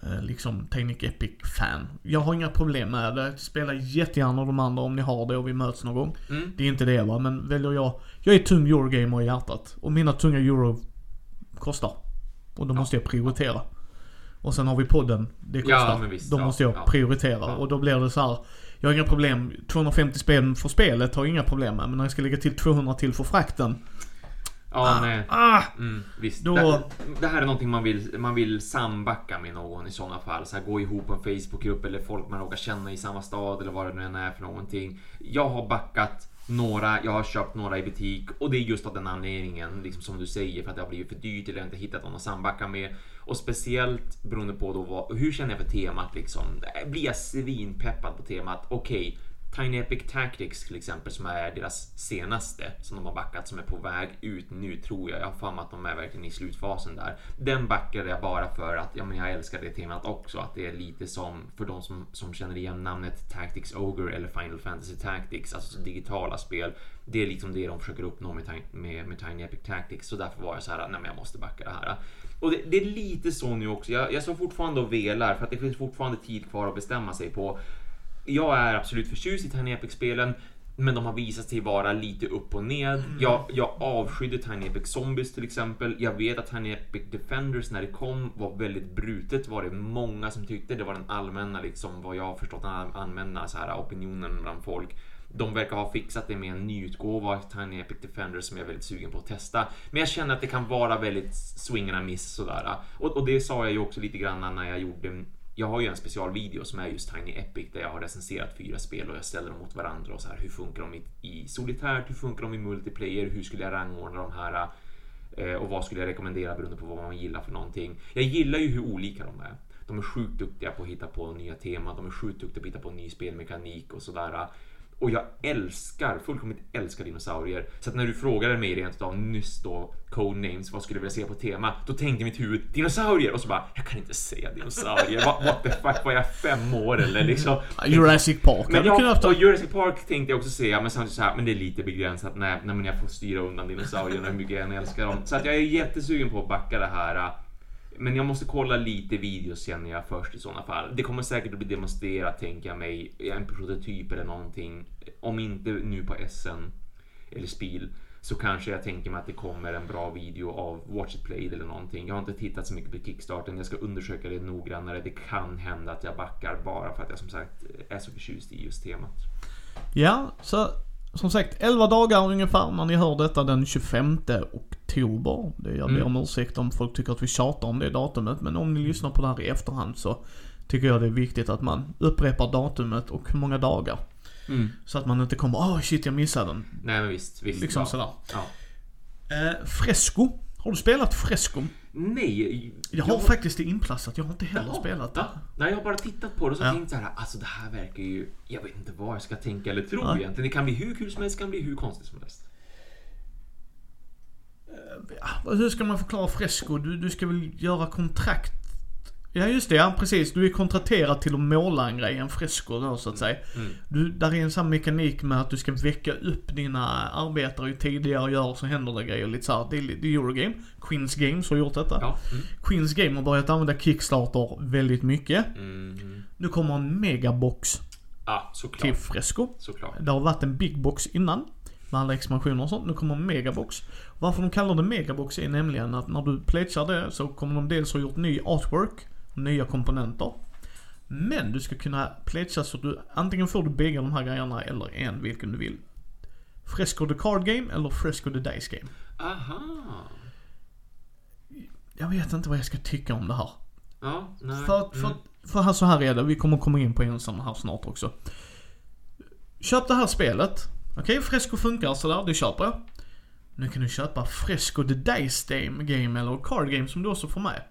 eh, liksom Technic Epic-fan. Jag har inga problem med det. Spela jättegärna de andra om ni har det och vi möts någon gång. Mm. Det är inte det va, men väljer jag... Jag är tung Eurogamer i hjärtat. Och mina tunga Euro kostar. Och då måste jag prioritera. Och sen har vi podden, det kostar. Ja, visst, då ja, måste jag ja. prioritera. Och då blir det så här. Jag har inga problem. 250 spänn för spelet har jag inga problem med. Men när jag ska lägga till 200 till för frakten. Ja, nej. Ah! Mm, visst. Då- Det, det här är någonting man vill, man vill sambacka med någon i sådana fall. Så här, gå ihop på en Facebookgrupp eller folk man råkar känna i samma stad eller vad det nu än är för någonting. Jag har backat några, jag har köpt några i butik och det är just av den anledningen, liksom som du säger, för att det har blivit för dyrt eller jag har inte hittat någon att sambacka med. Och speciellt beroende på då vad, hur känner jag för temat liksom. Blir jag svinpeppad på temat? Okej, Tiny Epic Tactics till exempel som är deras senaste som de har backat som är på väg ut nu tror jag. Jag har för mig att de är verkligen i slutfasen där. Den backade jag bara för att ja, men jag älskar det temat också. Att det är lite som för de som, som känner igen namnet Tactics Ogre eller Final Fantasy Tactics, alltså digitala spel. Det är liksom det de försöker uppnå med, med, med Tiny Epic Tactics. Så därför var jag så här, nej men jag måste backa det här. Och det, det är lite så nu också. Jag, jag står fortfarande och velar för att det finns fortfarande tid kvar att bestämma sig på. Jag är absolut förtjust i Tiny Epic-spelen. Men de har visat sig vara lite upp och ned. Jag, jag avskydde Tiny Epic Zombies till exempel. Jag vet att Tiny Epic Defenders när det kom var väldigt brutet. Var det många som tyckte. Det var den allmänna, liksom, vad jag har förstått, den allmänna så här, opinionen bland folk. De verkar ha fixat det med en nyutgåva av Tiny Epic Defenders som jag är väldigt sugen på att testa. Men jag känner att det kan vara väldigt swing and miss sådär. Och, och det sa jag ju också lite grann när jag gjorde jag har ju en specialvideo som är just Tiny Epic där jag har recenserat fyra spel och jag ställer dem mot varandra och så här hur funkar de i, i solitärt, hur funkar de i multiplayer, hur skulle jag rangordna de här eh, och vad skulle jag rekommendera beroende på vad man gillar för någonting. Jag gillar ju hur olika de är. De är sjukt duktiga på att hitta på nya teman, de är sjukt duktiga på att hitta på ny spelmekanik och sådär. Och jag älskar, fullkomligt älskar dinosaurier. Så att när du frågade mig rent av nyss då, Codenames, vad skulle jag vilja se på tema? Då tänkte mitt huvud dinosaurier och så bara, jag kan inte säga dinosaurier. what, what the fuck, var jag fem år eller liksom? Jurassic Park Men jag, kunnat och Jurassic Park tänkte jag också säga, men samtidigt så här, men det är lite begränsat när, när jag får styra undan dinosaurierna hur mycket jag än älskar dem. Så att jag är jättesugen på att backa det här. Men jag måste kolla lite videos känner jag först i sådana fall. Det kommer säkert att bli demonstrerat tänker jag mig, en prototyp eller någonting. Om inte nu på SN eller Spiel så kanske jag tänker mig att det kommer en bra video av Watch It Played eller någonting. Jag har inte tittat så mycket på Kickstarten. Jag ska undersöka det noggrannare. Det kan hända att jag backar bara för att jag som sagt är så förtjust i just temat. Ja, så som sagt 11 dagar ungefär när ni hör detta den 25 oktober. Det jag ber Mm. om ursäkt om folk tycker att vi tjatar om det datumet. Men om ni lyssnar på det här i efterhand så tycker jag det är viktigt att man upprepar datumet och hur många dagar. Så att man inte kommer åh shit jag missade den. Nej men visst, visst. Liksom ja. sådär. Ja. Eh, Fresco. Har du spelat Fresco? Nej. Jag har faktiskt det inplastat. Jag har inte heller Jaha, spelat det. ja. Nej, jag har bara tittat på det och så Ja. tänkt så här, alltså det här verkar ju, jag vet inte vad jag ska tänka eller tro Nej. egentligen. Det kan bli hur kul som helst, det kan bli hur konstigt som helst. Ja, Hur ska man förklara Fresco? Du, du ska väl göra kontrakt? Ja just det, ja precis. Du är kontrakterad till att måla en grej, en Fresco då så att säga. Mm. Du, där är en sån mekanik med att du ska väcka upp dina arbetare ju tidigare gör så händer det grejer lite såhär. Det är, det är Eurogame. Queens Games har gjort detta. Ja. Mm. Queens Game har börjat använda Kickstarter väldigt mycket. Mm. Nu kommer en megabox Ja, såklart. till Fresco. Såklart. Det har varit en big box innan. Med alla expansioner och sånt. Nu kommer en megabox. Varför de kallar det megabox är nämligen att när du pledgar det så kommer de dels ha gjort ny artwork. Nya komponenter. Men du ska kunna pledga så att du antingen får du bägge de här grejerna eller en vilken du vill. Fresco the card game eller Fresco the dice game. Aha. Jag vet inte vad jag ska tycka om det här. Ja, nej. För, för, Mm. för här så här är det, vi kommer komma in på en sån här snart också. Köp det här spelet. Okej, Fresco funkar sådär, det köper jag. Nu kan du köpa Fresco the Dice Game, game eller Card Game som du också får med.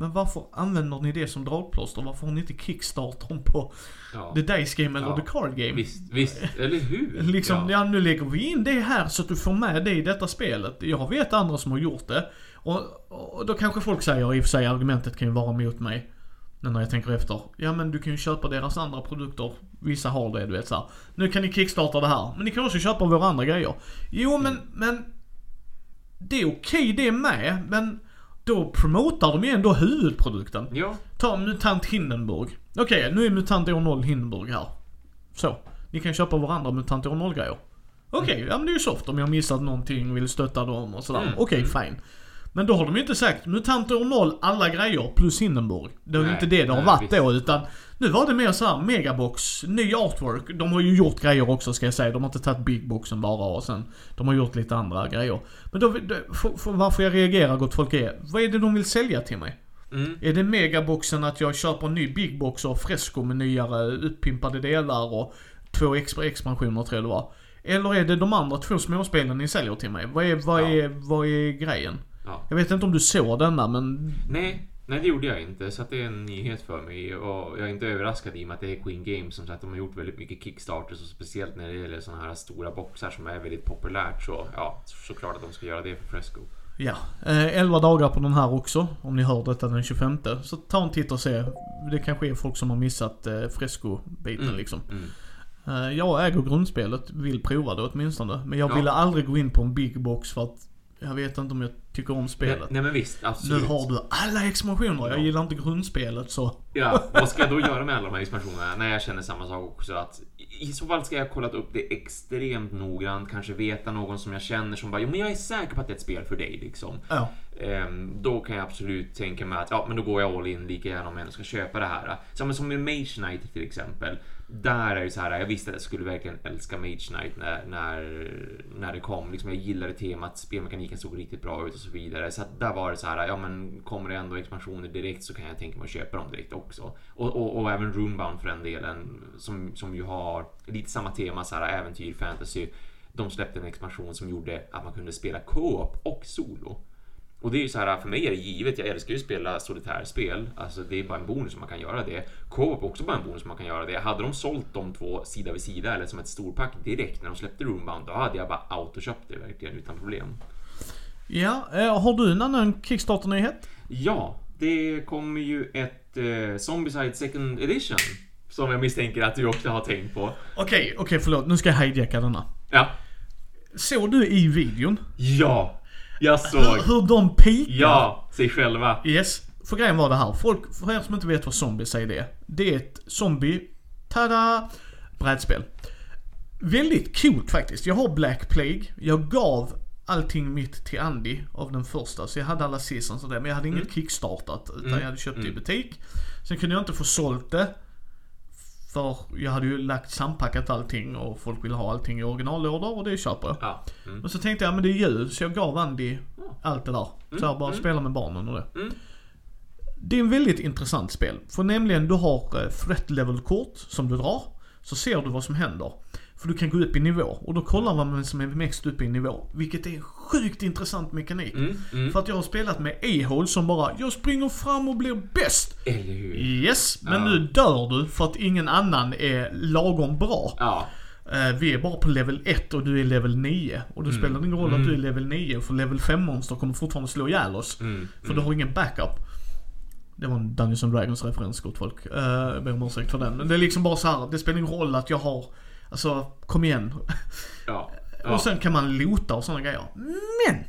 Men varför använder ni det som dragplåster? Varför har ni inte Kickstartern på Ja. the Dice Game eller Ja. the Card Game? Visst, visst, eller hur? Liksom, ja. nu lägger vi in det här så att du får med det i detta spelet. Jag vet andra som har gjort det. Och, och då kanske folk säger, i och för sig argumentet kan ju vara mot mig. Nu när jag tänker efter. Ja men du kan ju köpa deras andra produkter. Vissa har det, du vet så här. Nu kan ni kickstarta det här. Men ni kan också köpa våra andra grejer. Jo men, men. Det är okej det med, men. Då promotar de ju ändå huvudprodukten. Ja, Ta MUTANT Hindenburg. Okej, nu är MUTANT år 0 Hindenburg här. Så. Ni kan köpa varandra MUTANT år 0 grejer. Okej, ja men det är ju soft om jag missat någonting och vill stötta dem och sådär. Mm. Okej, fine. Men då har de ju inte sagt MUTANT år 0 alla grejer plus Hindenburg. Det är ju inte det det har nej, varit visst. då utan nu var det mer så här megabox, ny artwork. De har ju gjort grejer också ska jag säga. De har inte tagit big boxen bara och sen de har gjort lite andra grejer. Men då, för, för varför jag reagerar gott folk är, vad är det de vill sälja till mig? mm. Är det megaboxen att jag köper en ny big box och fresco med nyare uppimpade delar och två extra expansioner tror jag det var? Eller är det de andra två småspelen ni säljer till mig? Vad är, vad Ja. är, vad är grejen? Ja. Jag vet inte om du såg denna men... Nej, nej det gjorde jag inte. Så det är en nyhet för mig. Och jag är inte överraskad i och med att det är Queen Games. Som sagt, de har gjort väldigt mycket Kickstarters. Och speciellt när det gäller sådana här stora boxar som är väldigt populärt. Så ja, såklart att de ska göra det för Fresco. Ja. Eh, 11 dagar på den här också. Om ni hör detta den 25. Så ta en titt och se. Det kanske är folk som har missat eh, fresco-biten Mm. liksom. Mm. Eh, jag äger grundspelet, vill prova det åtminstone. Men jag Ja. ville aldrig gå in på en big box för att jag vet inte om jag tycker om spelet. Nej, men visst, Nu absolut. har du alla expansioner. Jag Ja. gillar inte grundspelet så. Ja, vad ska jag då göra med alla de här expansionerna? Nej, jag känner samma sak också. Att I så fall ska jag ha kollat upp det extremt noggrant. Kanske veta någon som jag känner som bara, jo men jag är säker på att det är ett spel för dig liksom. Ja. Ehm, då kan jag absolut tänka mig att ja, men då går jag all in lika gärna om jag ändå ska köpa det här. Som med Mage Knight till exempel. Där är det så här, jag visste att jag skulle verkligen älska Mage Knight när, när, när det kom. Liksom, jag gillade temat, spelmekaniken såg riktigt bra ut och så vidare. Så att där var det så här, ja men kommer det ändå expansioner direkt så kan jag tänka mig att köpa dem direkt också. Och, och, och även Runebound för den delen, som, som ju har lite samma tema, så här äventyr, fantasy. De släppte en expansion som gjorde att man kunde spela co-op och solo. Och det är ju så här, för mig är det givet, jag älskar ju att spela solitärspel. Alltså det är bara en bonus om man kan göra det. Co-op också bara en bonus om man kan göra det. Hade de sålt de två sida vid sida eller som ett storpack direkt när de släppte Roombound, då hade jag bara autoköpt det verkligen utan problem. Ja, eh, har du en annan Kickstarter-nyhet? Ja, det kommer ju ett eh, Zombicide Second Edition. Som jag misstänker att du också har tänkt på. Okej, okej förlåt. Nu ska jag hijacka denna. Ja. Såg du i videon Ja! Jag hur, såg. hur de pikar? Ja, sig själva. Yes. För grejen var det här. Folk, för er som inte vet vad Zombicide är. Det är ett zombie, tada, brädspel. Väldigt coolt faktiskt. Jag har Black Plague. Jag gav allting mitt till Andy av den första. Så jag hade alla seasons och det. Men jag hade inget kickstartat. Utan jag hade köpt det i butik. Sen kunde jag inte få sålt det. För jag hade ju lagt sampackat allting och folk ville ha allting i originallådor och det köper jag. Ja. Mm. Och så tänkte jag, men det är jul, så jag gav Andy allt det där. Så jag bara spela med barnen och det. Mm. Det är en väldigt intressant spel. För nämligen, du har eh, threat level-kort som du drar. Så ser du vad som händer. För du kan gå upp i nivå. Och då kollar man vem som är mest uppe i nivå. Vilket är sjukt intressant mekanik. Mm. Mm. För att jag har spelat med A-hole som bara, jag springer fram och blir bäst. Eller hur? Yes, men Ja. nu dör du för att ingen annan är lagom bra. Ja. Eh, vi är bara på level 1 och du är level 9. Och Mm. då spelar det ingen roll att du är level 9 för level 5 monster kommer fortfarande slå ihjäl oss. Mm. För du har ingen backup. Det var en Dungeons and Dragons referens gott folk. Uh, jag ber om ursäkt för den. Men det är liksom bara så här. det spelar ingen roll att jag har, alltså kom igen. Ja. ja. Och sen kan man lota och sådana grejer. Men!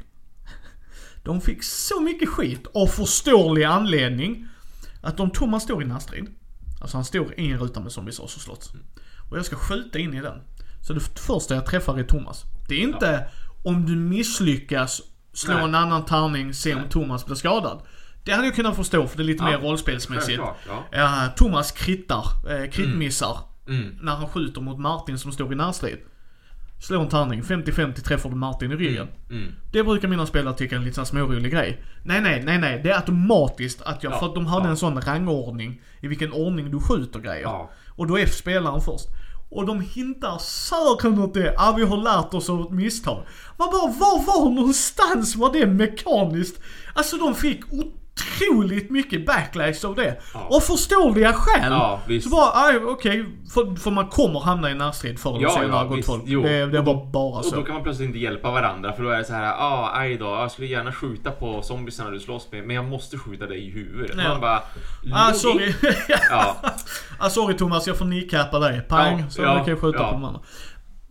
De fick så mycket skit av förståelig anledning. Att om Thomas står i närstrid. Alltså han står i en ruta med zombies och så slåss. Och jag ska skjuta in i den. Så det första jag träffar är Thomas. Det är inte om du misslyckas slå Nej. en annan tärning, se om Nej. Thomas blir skadad. Det hade jag kunnat förstå för det är lite Ja. mer rollspelsmässigt. Ja. Ja, Thomas krittar, eh, kritmissar. Mm. När han skjuter mot Martin som står i närstrid. Slå en tärning, 50-50 träffar du Martin i ryggen. Mm. Det brukar mina spelare tycka är en lite smårolig grej. Nej, nej, nej, nej. Det är automatiskt att jag, Ja, för att de hade ja. en sån rangordning i vilken ordning du skjuter grejer. Ja. Och då är spelaren först. Och de hintar säkert åt det. Ah, vi har lärt oss av ett misstag. Man bara, var var någonstans var det mekaniskt? Alltså de fick otroligt mycket backlash av det. Ja. Och förståeliga skäl. Ja, visst. Så bara, aj, okej. För, för man kommer hamna i närstrid förr eller Ja, senare, ja, gott folk. Jo. Det, det Och då- var bara Och så. då kan man plötsligt inte hjälpa varandra för då är det så här, ah, aj då, jag skulle gärna skjuta på zombiesarna du slåss med, men jag måste skjuta dig i huvudet. Ja. Man bara, Ah, sorry. Ja, ah, sorry Thomas, jag får kneecappa dig. Pang, så ja, nu kan skjuta på de andra.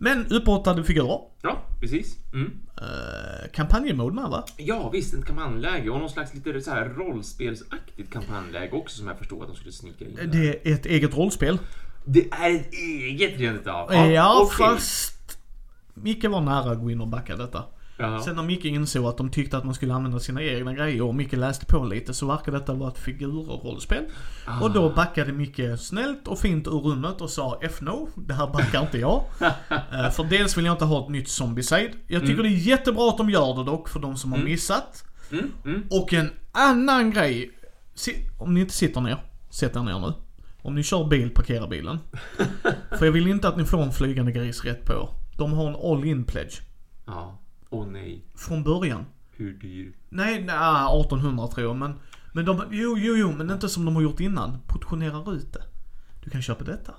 Men uppåtade figurer. ja precis. Mm. Uh, kampanjemode med va? Ja, visst, ett kampanjläge och någon slags lite så här rollspelsaktigt kampanjläge också som jag förstod att de skulle snika in. där. Det är ett eget rollspel. Det är ett eget rent utav. Ja, okej. fast... Micke var nära att gå in och backa detta. Ja. Sen när Micke insåg att de tyckte att man skulle använda sina egna grejer och Micke läste på lite så verkar detta vara ett figurrollspel. Ah. Och då backade Micke snällt och fint ur rummet och sa F-no, det här backar inte jag. Eh, för dels vill jag inte ha ett nytt Zombicide. Jag tycker det är jättebra att de gör det dock för de som har missat. Mm, mm. Och en annan grej. Om ni inte sitter ner, sätt er ner nu. Om ni kör bil, parkera bilen. För jag vill inte att ni får en flygande gris rätt på er. De har en all-in pledge. Ja. Åh nej. Från början. Hur dyr? Nej, nej, 1800 tror jag men. Men de, jo, jo, jo, men inte som de har gjort innan. Portionerar ut det. Du kan köpa detta.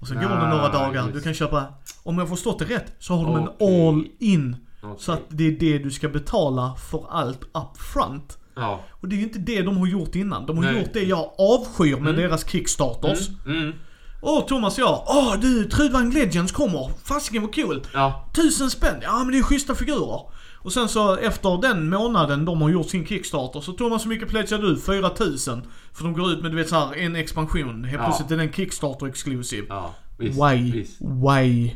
Och sen går det Ah, några dagar. just. Du kan köpa, om jag har förstått det rätt, så har de en Okej. all-in. Okej. Så att det är det du ska betala för allt up front. Ja. Och det är ju inte det de har gjort innan. De har Nej. gjort det jag avskyr med deras kickstarters. Mm, mm. Åh Thomas ja, åh du Trudvang Legends kommer. Fasiken vad kul. Ja. Tusen spänn, ja men det är schyssta figurer. Och sen så efter den månaden de har gjort sin Kickstarter så Thomas hur mycket pledgar du? 4000. För de går ut med du vet så här en expansion. Helt Ja. plötsligt är den Kickstarter exklusiv. Ja. Visst. Why? Visst. Why?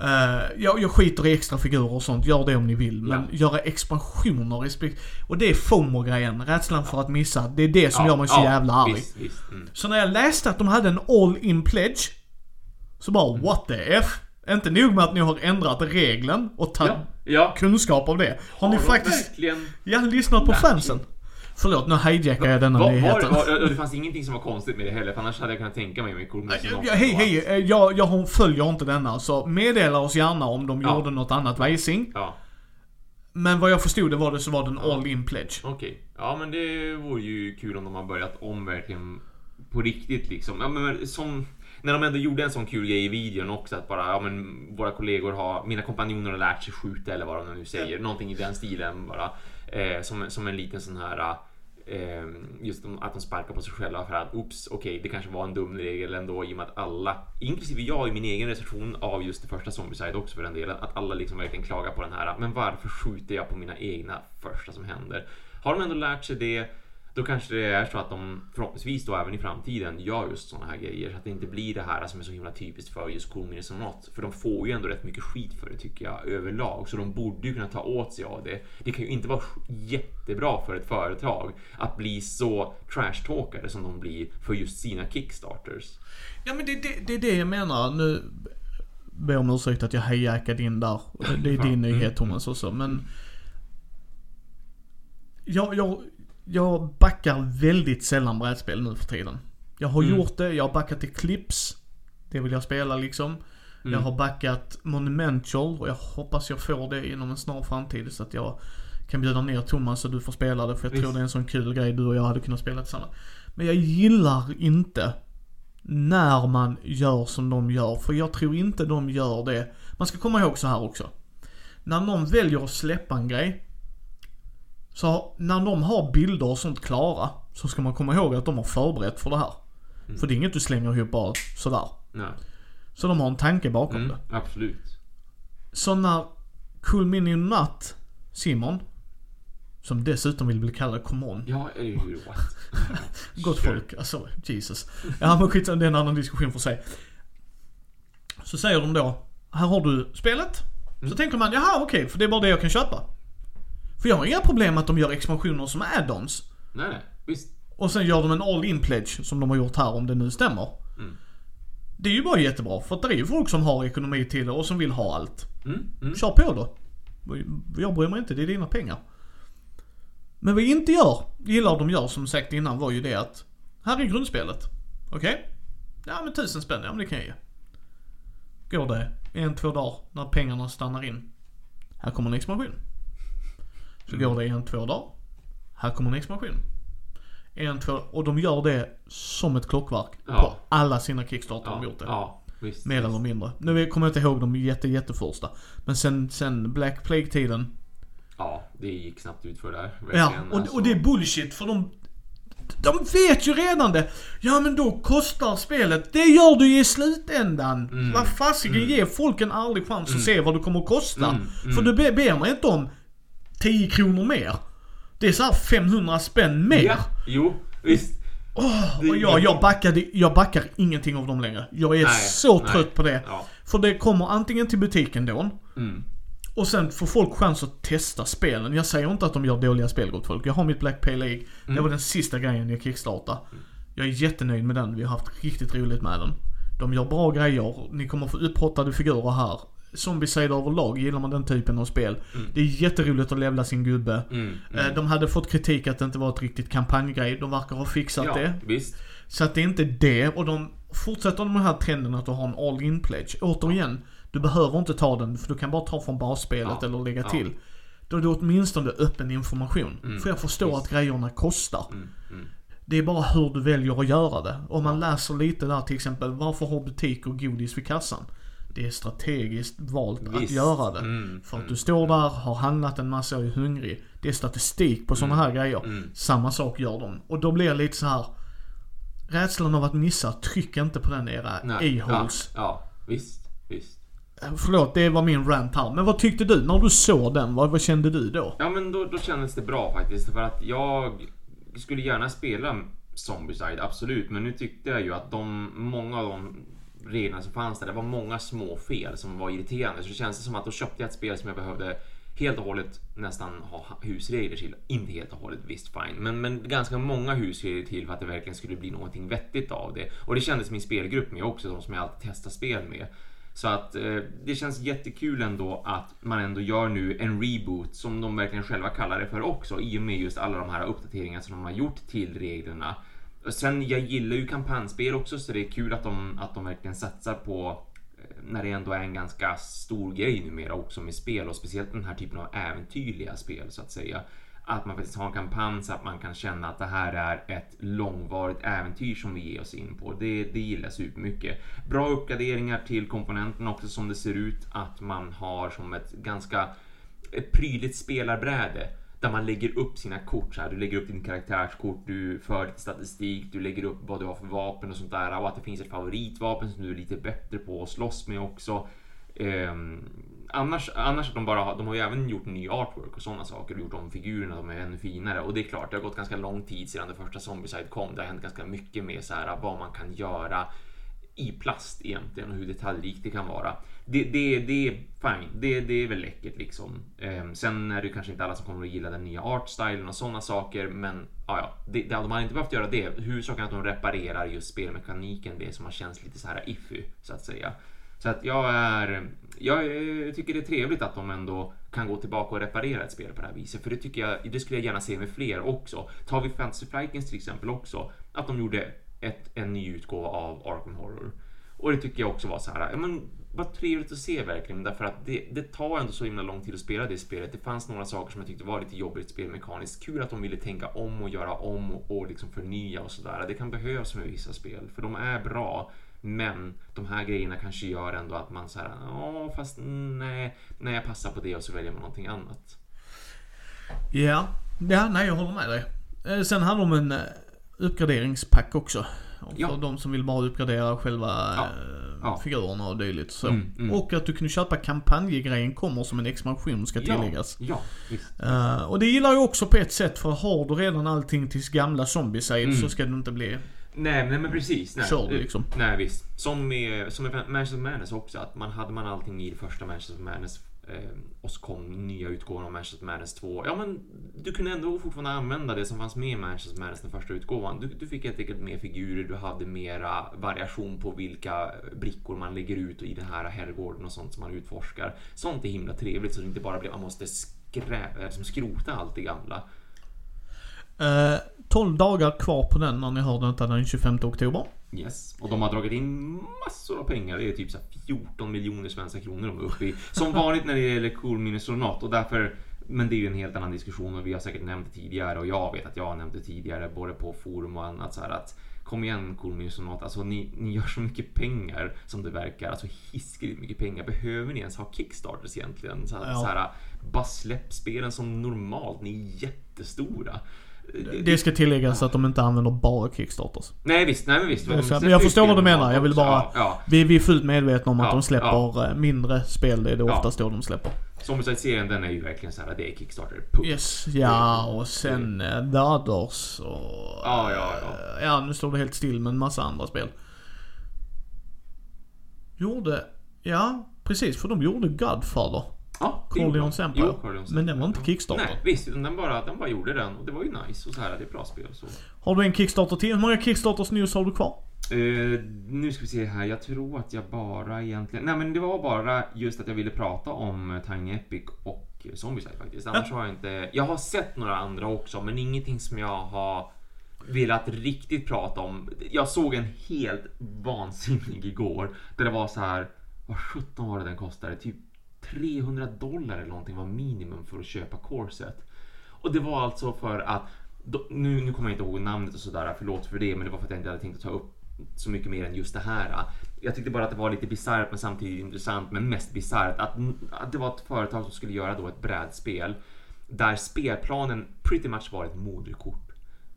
Eh, jag, jag skiter i extra figurer och sånt, gör det om ni vill. Men Ja. göra expansioner, respekt. Och det är FOMO-grejen, rädslan för att missa. Det är det som Ja, gör mig så ja, jävla arg. Visst. Mm. Så när jag läste att de hade en all-in pledge. Så bara Mm. what the F? Inte nog med att ni har ändrat regeln och tagit Ja. Ja. kunskap av det. Har ni de faktiskt, Verkligen... ja, lyssnat på fansen? Förlåt, nu hijackar jag denna Var, nyheten. var, det fanns ingenting som var konstigt med det heller, för annars hade jag kunnat tänka mig med Cool Ja, hej hej, eh, jag, jag följer inte denna så meddela oss gärna om de Ja. gjorde något annat vajsing. Ja. Men vad jag förstod det var det så var det en Ja. all in pledge. Okej. Ja, men det vore ju kul om de har börjat om verkligen på riktigt liksom. Ja, men som när de ändå gjorde en sån kul grej i videon också att bara, ja men våra kollegor har, mina kompanjoner har lärt sig skjuta eller vad de nu säger. Någonting i den stilen bara. Eh, som, som en liten sån här eh, just att de sparkar på sig själva för att oops, okej, det kanske var en dum regel ändå i och med att alla, inklusive jag i min egen recension av just det första Zombicide också för den delen, att alla liksom verkligen klagar på den här. Men varför skjuter jag på mina egna första som händer? Har de ändå lärt sig det, då kanske det är så att de förhoppningsvis då även i framtiden gör just sådana här grejer så att det inte blir det här som är så himla typiskt för just Cool Minis och något. För de får ju ändå rätt mycket skit för det tycker jag överlag, så de borde ju kunna ta åt sig av det. Det kan ju inte vara jättebra för ett företag att bli så trashtalkade som de blir för just sina kickstarters. Ja men det, det, det är det jag menar. Nu ber om ursäkt att jag hejackade in där. Det är din nyhet Thomas också. Men jag, jag, jag backar väldigt sällan brädspel nu för tiden. Jag har Mm. gjort det, jag har backat till Clips. Det vill jag spela liksom. Jag har backat Monumental och jag hoppas jag får det inom en snar framtid så att jag kan bjuda ner Thomas så du får spela det för jag Visst. tror det är en sån kul grej du och jag hade kunnat spela tillsammans. Men jag gillar inte när man gör som de gör, för jag tror inte de gör det. Man ska komma ihåg så här också. När någon väljer att släppa en grej, så när de har bilder och sånt klara, så ska man komma ihåg att de har förberett för det här. För det är inget du slänger ihop bara sådär. Nej. Så de har en tanke bakom Mm, det. absolut. Så när Cool Nut, Simon, som dessutom vill bli kallad Come On. Ja, hur? What? Gott Sure. folk, alltså Jesus. Ja men skitsamma, det är en annan diskussion för sig. Så säger de då, här har du spelet. Så Mm. tänker man, jaha okej, för det är bara det jag kan köpa. För jag har inga problem att de gör expansioner som add-ons. Nej, nej. Visst. Och sen gör de en all-in pledge som de har gjort här om det nu stämmer. Mm. Det är ju bara jättebra för att det är ju folk som har ekonomi till det och som vill ha allt. Mm, mm. Kör på då. Jag bryr mig inte, det är dina pengar. Men vad jag inte gör, gillar de gör som sagt innan var ju det att, här är grundspelet. Okej? Ja men tusen spänn, ja men det kan jag ge. Går det en, två dagar när pengarna stannar in. Här kommer en expansion. Så går det en, två dagar. Här kommer en expansion. En, två, och de gör det som ett klockverk. Ja. På alla sina Kickstarter har de Ja, gjort det. ja, visst. Mer eller mindre. Nu kommer jag inte ihåg de jätte, jätteförsta. Men sen, sen Black Plague-tiden. Ja, det gick snabbt ut för där. Ja, och, alltså. och det är bullshit för de... De vet ju redan det. Ja men då kostar spelet. Det gör du ju i slutändan. Mm. Vad fasiken, Mm. ge folk en ärlig chans att se vad det kommer att kosta. Mm. Mm. För du be- ber mig inte om 10 kronor mer. Det är så här 500 spänn mer. Ja, jo, visst. Det- och jag, jag, backade, jag backar ingenting av dem längre. Jag är Nej, så nej. trött på det. Ja. För det kommer antingen till butiken då. Mm. Och sen får folk chans att testa spelen. Jag säger inte att de gör dåliga spel gott folk. Jag har mitt Black Pale League. Det Mm. var den sista grejen jag kickstartade. Jag är jättenöjd med den. Vi har haft riktigt roligt med den. De gör bra grejer. Ni kommer få upphottade figurer här. Zombicide överlag, gillar man den typen av spel. Det är jätteroligt att levla sin gubbe. Mm. Eh, De hade fått kritik att det inte var ett riktigt kampanjgrej. De verkar ha fixat ja, det. visst. Så att det är inte det. Och de fortsätter med den här trenden att du har en all-in pledge. Återigen, du behöver inte ta den för du kan bara ta från basspelet Ja, eller lägga ja. till. Då är det åtminstone öppen information. Mm, För jag förstår visst. att grejerna kostar. Mm. Mm. Det är bara hur du väljer att göra det. Om man läser lite där till exempel, varför har butiker godis vid kassan? Det är strategiskt valt att Visst. göra det. Mm, För att mm, du står där, har handlat en massa och är hungrig. Det är statistik på sådana här grejer. mm. Samma sak gör de. Och då blir jag lite så här. Rädslan av att missa, tryck inte på den era Nej, ja, a-holes. ja, visst, visst. Eh, Förlåt, det var min rant här. Men vad tyckte du när du såg den? Vad, vad kände du då? Ja men då, då kändes det bra faktiskt för att jag skulle gärna spela Zombicide, absolut. Men nu tyckte jag ju att de, många av de reglerna som fanns där, det var många små fel som var irriterande. Så det känns som att då köpte jag ett spel som jag behövde helt och hållet nästan ha husregler till. Inte helt och hållet, visst fine. Men, men ganska många husregler till för att det verkligen skulle bli någonting vettigt av det. Och det kändes min spelgrupp med också, de som jag alltid testar spel med. Så att eh, det känns jättekul ändå att man ändå gör nu en reboot som de verkligen själva kallar det för också i och med just alla de här uppdateringarna som de har gjort till reglerna. Sen, jag gillar ju kampanjspel också så det är kul att de, att de verkligen satsar på eh, när det ändå är en ganska stor grej numera också med spel och speciellt den här typen av äventyrliga spel så att säga. Att man faktiskt har en kampanj så att man kan känna att det här är ett långvarigt äventyr som vi ger oss in på. Det, det gillar supermycket. Bra uppgraderingar till komponenterna också som det ser ut att man har som ett ganska prydligt spelarbräde där man lägger upp sina kort. Så här. Du lägger upp din karaktärskort, du för lite statistik, du lägger upp vad du har för vapen och sånt där och att det finns ett favoritvapen som du är lite bättre på att slåss med också. Um, annars, annars de bara, de har ju även gjort ny artwork och sådana saker och gjort om figurerna, de är ännu finare och det är klart, det har gått ganska lång tid sedan det första Zombieside kom. Det har hänt ganska mycket med så här vad man kan göra i plast egentligen och hur detaljrikt det kan vara. Det, det, det är fine, det, det är väl läckert liksom. Eh, sen är det kanske inte alla som kommer att gilla den nya artstylen och sådana saker, men ja, ja, det, de hade inte behövt göra det. Huvudsaken är att de reparerar just spelmekaniken, det som har känts lite så här iffy så att säga. Så att jag är, jag tycker det är trevligt att de ändå kan gå tillbaka och reparera ett spel på det här viset, för det tycker jag, det skulle jag gärna se med fler också. Tar vi Fantasy Flightgames till exempel också, att de gjorde ett, en ny utgåva av Arkham Horror. Och det tycker jag också var så här, men vad trevligt att se verkligen, därför att det, det tar ändå så himla lång tid att spela det spelet. Det fanns några saker som jag tyckte var lite jobbigt spelmekaniskt. Kul att de ville tänka om och göra om och, och liksom förnya och sådär. Det kan behövas med vissa spel, för de är bra. Men de här grejerna kanske gör ändå att man såhär... ja fast nej, nej jag passar på det och så väljer man någonting annat. Ja, ja nej jag håller med dig. Eh, sen handlar det om en eh, uppgraderingspack också. För Ja. de som vill bara uppgradera själva Ja. eh, Ja. figurerna och dylikt. Så. Mm, mm. Och att du kunde köpa kampanjgrejen kommer som en expansion ska tilläggas. Ja. Eh, och det gillar jag också på ett sätt för har du redan allting tills gamla Zombieside Mm. så ska det inte bli Nej, nej men precis. Nej, Kör liksom. nej visst. Som med, som med Manchester Madness också. Att man hade man allting i det första Manchester Madness Ehm, och så kom nya utgåvan av Manchester Madness 2. Ja men du kunde ändå fortfarande använda det som fanns med i Manchester Madness den första utgåvan. Du, du fick helt enkelt mer figurer, du hade mera variation på vilka brickor man lägger ut och i den här herrgården och sånt som man utforskar. Sånt är himla trevligt så det inte bara blir att man måste skrä, liksom skrota allt det gamla. Uh, 12 dagar kvar på den när ni hör detta den 25 oktober. Yes. Och de har dragit in massor av pengar. Det är typ så här 14 miljoner svenska kronor de är uppe i. Som vanligt när det gäller Cool Minus or Not. Och därför, men det är ju en helt annan diskussion och vi har säkert nämnt det tidigare och jag vet att jag har nämnt det tidigare både på forum och annat så här att Kom igen Not, alltså ni, ni gör så mycket pengar som det verkar, alltså hiskeligt mycket pengar. Behöver ni ens ha Kickstarters egentligen? Så, Ja. så här, bara släpp spelen som normalt, ni är jättestora. Det ska tilläggas att de inte använder bara Kickstarters. Nej visst, nej men visst. Men jag ju förstår vad du menar, jag vill bara- Ja, ja. Vi, vi är fullt medvetna om att Ja, de släpper eh, mindre spel. Det är det oftast då de släpper. Zombicide-serien den är ju verkligen såhär, det är Kickstarter. Punkt. Yes, ja och sen uh, The Others och... Ja, ja, ja. eh, ja, nu står det helt still med en massa andra spel. Gjorde... Ja, precis för de gjorde Godfather. Ja, Corleone's. Empire. Jo, Corleone's Men den var inte Ja. Kickstarter. Nej, visst. utan Den bara, den bara gjorde den och det var ju nice och så här, det är ett bra spel. Så. Har du en Kickstarter till? Hur många Kickstarters news har du kvar? Eh, nu ska vi se här, jag tror att jag bara egentligen... Nej men det var bara just att jag ville prata om eh, Tiny Epic och eh, Zombicide faktiskt. Annars har jag inte... Jag har sett några andra också men ingenting som jag har velat riktigt prata om. Jag såg en helt vansinnig igår där det var så här... Vad 17 var det den kostade? Typ 300 dollar eller någonting var minimum för att köpa corset. Och det var alltså för att då, nu, nu kommer jag inte ihåg namnet och sådär, förlåt för det, men det var för att jag inte hade tänkt att ta upp så mycket mer än just det här. Jag tyckte bara att det var lite bisarrt men samtidigt intressant, men mest bisarrt att, att det var ett företag som skulle göra då ett brädspel där spelplanen pretty much var ett moderkort.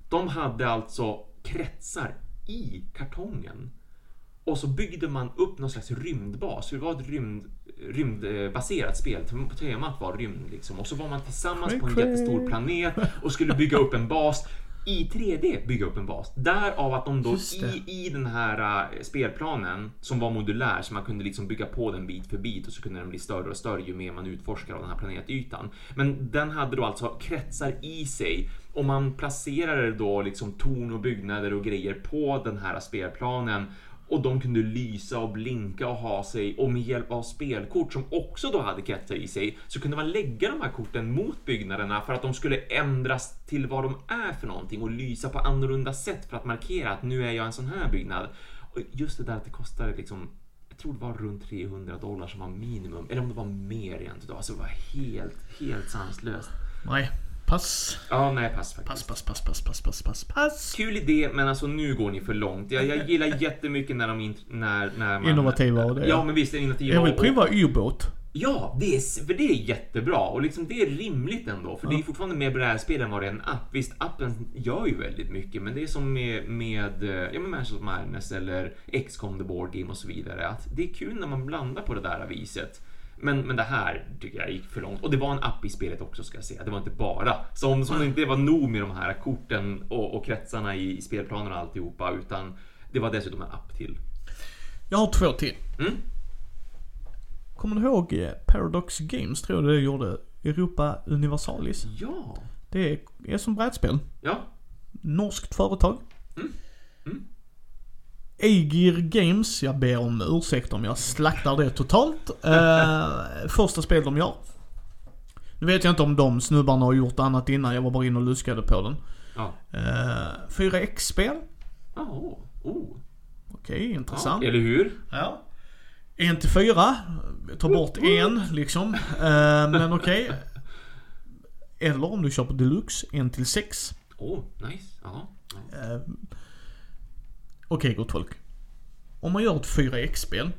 De hade alltså kretsar i kartongen och så byggde man upp någon slags rymdbas. Så det var ett rymd, rymdbaserat spel. Temat var rymd liksom. Och så var man tillsammans på en jättestor planet och skulle bygga upp en bas. I 3D bygga upp en bas. Därav att de då i, i den här äh, spelplanen som var modulär så man kunde liksom bygga på den bit för bit och så kunde den bli större och större ju mer man utforskar av den här planetytan. Men den hade då alltså kretsar i sig och man placerade då liksom torn och byggnader och grejer på den här spelplanen och de kunde lysa och blinka och ha sig och med hjälp av spelkort som också då hade kretsar i sig så kunde man lägga de här korten mot byggnaderna för att de skulle ändras till vad de är för någonting och lysa på annorlunda sätt för att markera att nu är jag en sån här byggnad. Och just det där att det kostade liksom jag tror det var runt 300 dollar som var minimum. Eller om det var mer rent utav. Alltså det var helt, helt sanslöst. Nej, pass. Ja, nej, pass faktiskt. Pass, pass, pass, pass, pass, pass, pass. Kul idé, men alltså nu går ni för långt. Jag, jag gillar jättemycket när de när, när man... Innovativa och det. Ja, men visst är innovativa. Jag vill prova ubåt. Ja, det är, för det är jättebra och liksom det är rimligt ändå. För det är fortfarande mer brädspel än vad det är en app. Visst, appen gör ju väldigt mycket, men det är som med, med, eh, ja, med Mansions of Madness eller XCOM The Board Game och så vidare. Att det är kul när man blandar på det där viset. Men, men det här tycker jag gick för långt. Och det var en app i spelet också ska jag säga. Det var inte bara. Som, som det inte var nog med de här korten och, och kretsarna i, i spelplanen och alltihopa. Utan det var dessutom en app till. Jag har två till. Mm. Kommer du ihåg eh, Paradox Games, tror jag det gjorde? Europa Universalis. Ja. Det är, är som brädspel. Ja. Norskt företag. Mm. Aegir Games, jag ber om ursäkt om jag slaktar det totalt. Eh, första spel de gör. Nu vet jag inte om de snubbarna har gjort annat innan, jag var bara inne och luskade på den. Ja. Eh, 4X-spel. Ja, oh. oh. Okej, Ja, intressant. eller hur? Ja. En till fyra. Ta bort en liksom. Eh, men okej. Eller om du köper deluxe, en till sex. Åh, oh, nice. Jaha. Ja. Okej gott folk. Om man gör ett 4X-spel.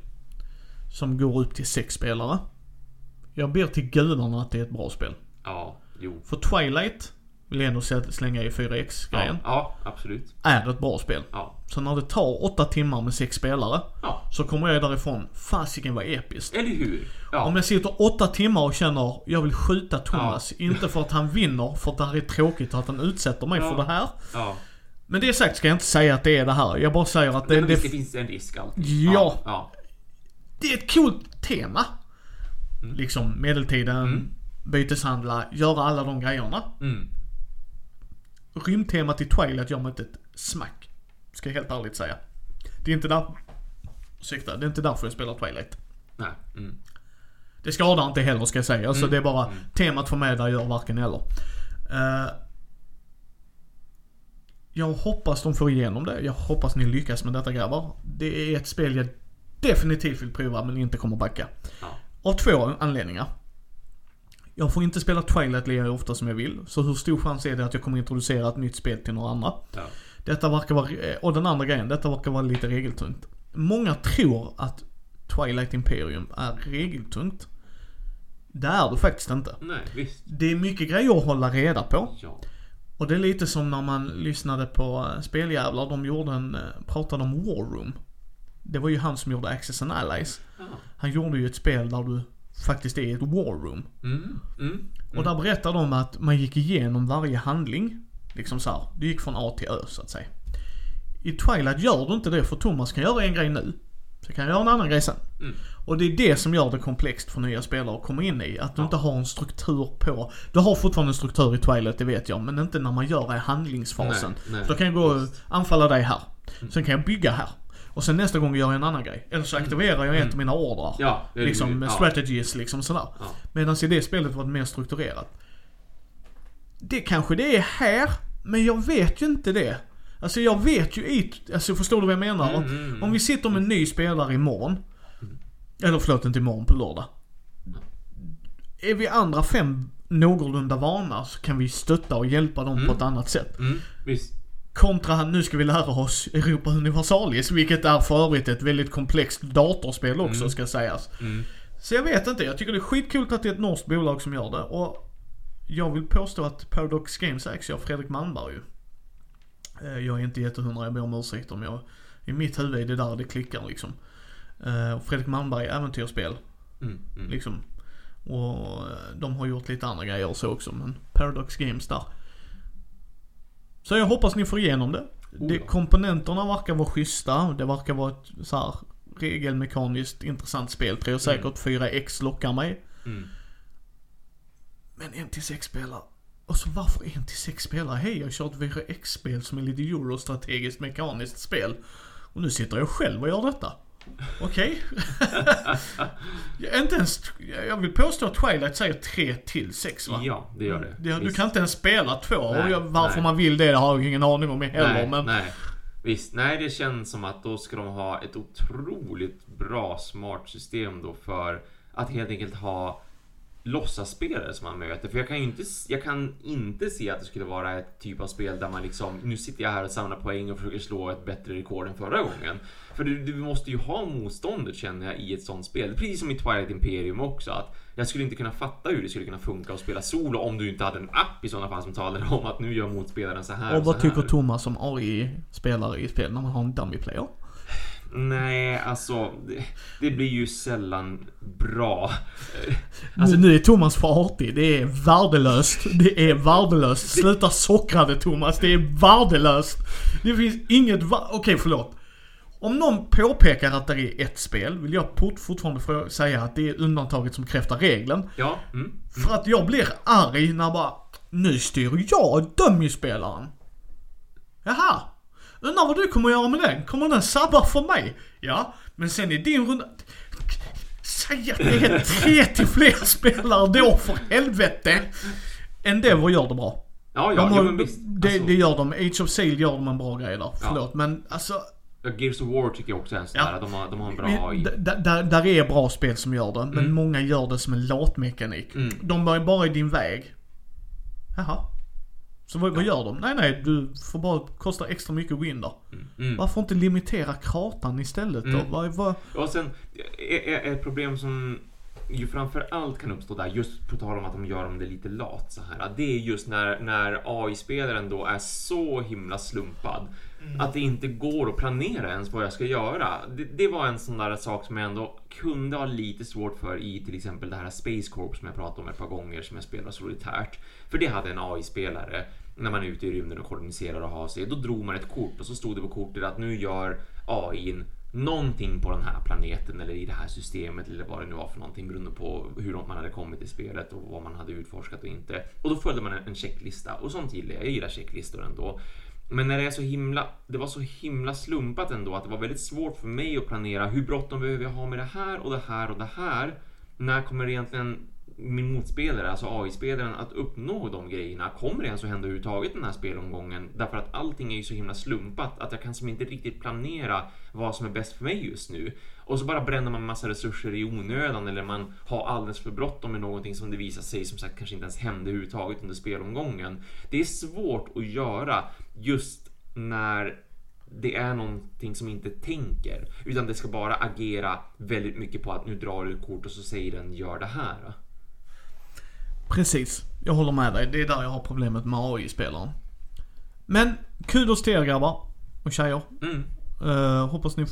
Som går upp till sex spelare. Jag ber till gudarna att det är ett bra spel. ja, jo. För Twilight, vill jag ändå slänga i 4X-grejen, Ja, ja, absolut. är ett bra spel. Ja. Så när det tar åtta timmar med sex spelare, Ja, så kommer jag därifrån, fasiken vad episkt. eller hur? Ja. Om jag sitter åtta timmar och känner, jag vill skjuta Thomas. Inte för att han vinner, för att det här är tråkigt och att han utsätter mig för det här. Men det sagt ska jag inte säga att det är det här. Jag bara säger att Det, men det det, finns en risk alltid. Ja. Ja. det är ett coolt tema. Mm. Liksom medeltiden, byteshandla, göra alla de grejerna. Mm. Rymdtemat i Twilight gör mig inte ett smack. Ska jag helt ärligt säga. Det är inte där... Ursäkta, det är inte därför jag spelar Twilight. Nej. Mm. Det skadar inte heller ska jag säga. Alltså Mm. det är bara Mm. temat för mig där gör varken eller. Eh, jag hoppas de får igenom det. Jag hoppas ni lyckas med detta grabbar. Det är ett spel jag definitivt vill prova men inte kommer backa. Ja. Av två anledningar. Jag får inte spela Twilight lika ofta som jag vill. Så hur stor chans är det att jag kommer introducera ett nytt spel till några andra? Ja. Detta verkar vara, eh, och den andra grejen, detta verkar vara lite regeltungt. Många tror att Twilight Imperium är regeltungt. Det är det faktiskt inte. Nej, visst. Det är mycket grejer att hålla reda på. Ja. Och det är lite som när man lyssnade på eh, Speljävlar, de gjorde en, eh, pratade om War Room. Det var ju han som gjorde Access and Allies. Ja. Han gjorde ju ett spel där du faktiskt är i ett War Room. Mm. Mm. Och där berättar de att man gick igenom varje handling. Liksom så här, du gick från A till Ö så att säga. I Twilight gör du inte det för Thomas kan göra en grej nu. Så kan jag göra en annan grej sen. Mm. Och det är det som gör det komplext för nya spelare att komma in i. Att du Ja. inte har en struktur på... Du har fortfarande en struktur i Twilight, det vet jag. Men inte när man gör det i handlingsfasen. Nej, nej. För då kan jag gå och anfalla dig här. Sen kan jag bygga här. Och sen nästa gång gör jag en annan grej. Eller så aktiverar jag ett av mina ordrar. Ja, det Liksom ja. strategies liksom sådär. Ja. Medan i det spelet var det mer strukturerat. Det kanske det är här, men jag vet ju inte det. Alltså jag vet ju i, alltså förstår du vad jag menar? Mm, Om- mm, mm. Om vi sitter med en ny spelare imorgon. Eller förlåt, inte imorgon, på lördag. Är vi andra fem någorlunda vana så kan vi stötta och hjälpa dem på ett annat sätt. Mm. Visst. Kontra nu ska vi lära oss Europa Universalis, vilket är för övrigt ett väldigt komplext datorspel också Mm. ska sägas. Mm. Så jag vet inte, jag tycker det är skitcoolt att det är ett norskt bolag som gör det och jag vill påstå att Paradox Games ägs ju av Fredrik Malmberg ju. Eh, Jag är inte jättehundra, jag ber om ursäkt om jag... I mitt huvud är det där det klickar liksom. Eh, Fredrik Malmberg äventyrsspel Mm. Mm. liksom. Och eh, de har gjort lite andra grejer så också men Paradox Games där. Så jag hoppas ni får igenom det. Oh det komponenterna verkar vara schyssta. Det verkar vara ett så här regelmekaniskt intressant spel. Tror jag säkert 4X lockar mig. Mm. Men en till sex spelare. Och så varför en till sex spelare? Hej, jag har kört 4X-spel som är lite eurostrategiskt mekaniskt spel. Och nu sitter jag själv och gör detta. Okej. Jag är inte ens, jag vill påstå att Twilight säger 3 till 6 va? Ja, det gör det. Du Visst. kan inte ens spela två. Nej, jag, varför nej. man vill det, det har jag ingen aning om heller. nej, men nej. Visst, nej det känns som att då ska de ha ett otroligt bra smart system då för att helt enkelt ha låtsasspelare som man möter. För jag kan ju inte, jag kan inte se att det skulle vara ett typ av spel där man liksom, nu sitter jag här och samlar poäng och försöker slå ett bättre rekord än förra gången. För du, du måste ju ha motståndet känner jag i ett sånt spel. Precis som i Twilight Imperium också. Att jag skulle inte kunna fatta hur det skulle kunna funka att spela solo om du inte hade en app i sådana fall som talade om att nu gör motspelaren så här Och vad så tycker. Thomas om AI-spelare i spel när man har en dummy player? Nej, alltså det, det blir ju sällan bra. Alltså, nu är Thomas för artig. Det är värdelöst. Det är värdelöst. Sluta sockra det Thomas. Det är värdelöst. Det finns inget Okej, förlåt. Om någon påpekar att det är ett spel vill jag fort- fortfarande säga att det är undantaget som kräftar regeln. Ja, mm. För att jag blir arg när bara, nu styr jag dummy-spelaren. Jaha. Undrar vad du kommer göra med den? Kommer den sabba för mig? Ja, men sen i din runda... Säg att det är tre till fler spelare då för helvete! Endeavor gör det bra. Ja, ja, De ja har, men visst. det, Alltså, det gör de. Age of Sail gör de en bra grej där. Förlåt men alltså. ja, Gears of War tycker jag också är en sån Ja. där. De har, de har en bra AI. Där, där är bra spel som gör det, men många gör det som en latmekanik. Mm. De är bara i din väg. Jaha. Så vad, vad gör de? Nej nej, du får bara kosta extra mycket att gå in där. Mm. Varför inte limitera kratan istället då? Mm. Vad, vad, Och sen ett problem som ju framför allt kan uppstå där, just på tal om att de gör om det lite lat så här. Det är just när, när AI-spelaren då är så himla slumpad Mm. att det inte går att planera ens vad jag ska göra. Det, det var en sån där sak som jag ändå kunde ha lite svårt för i till exempel det här Space Corps som jag pratade om ett par gånger som jag spelar solitärt. För det hade en AI-spelare när man är ute i rymden och koloniserar och har sig. Då drog man ett kort och så stod det på kortet att nu gör AIn någonting på den här planeten eller i det här systemet eller vad det nu var för någonting beroende på hur långt man hade kommit i spelet och vad man hade utforskat och inte. Och då följde man en checklista och sånt gillar jag. Jag gillar checklistor ändå. Men när det är så himla, det var så himla slumpat ändå att det var väldigt svårt för mig att planera hur bråttom behöver jag ha med det här och det här och det här. När kommer egentligen min motspelare, alltså AI-spelaren, att uppnå de grejerna? Kommer det ens att hända överhuvudtaget den här spelomgången? Därför att allting är ju så himla slumpat att jag kan som inte riktigt planera vad som är bäst för mig just nu. Och så bara bränner man massa resurser i onödan eller man har alldeles för bråttom med någonting som det visar sig som sagt kanske inte ens hände överhuvudtaget under spelomgången. Det är svårt att göra just när det är någonting som inte tänker utan det ska bara agera väldigt mycket på att nu drar du ett kort och så säger den gör det här. Precis. Jag håller med dig. Det är där jag har problemet med AI-spelaren. Men kudos till er grabbar och tjejer. Mm. Uh, hoppas ni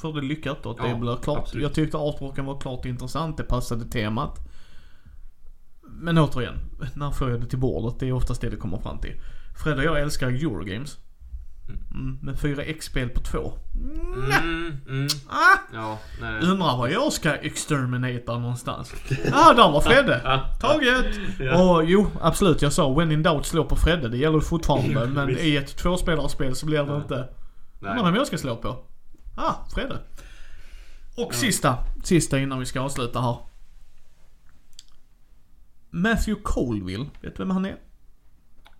får det lyckat och att det Ja, blir klart. absolut. Jag tyckte artworken var klart intressant. Det passade temat. Men återigen, när får jag det till bordet? Det är oftast det det kommer fram till. Fred och jag älskar Eurogames. Mm, men 4X-spel på två. Mm, mm. Ah! Ja, nej. Undrar var jag ska exterminata någonstans. Ah, där var Fredde! Taget! Och jo, absolut. Jag sa when in doubt slå på Fredde. Det gäller fortfarande. Men i ett tvåspelarspel så blir det inte... Undrar vem jag ska slå på. Ah, Fredde. Och sista, sista innan vi ska avsluta här. Matthew Colville, vet du vem han är?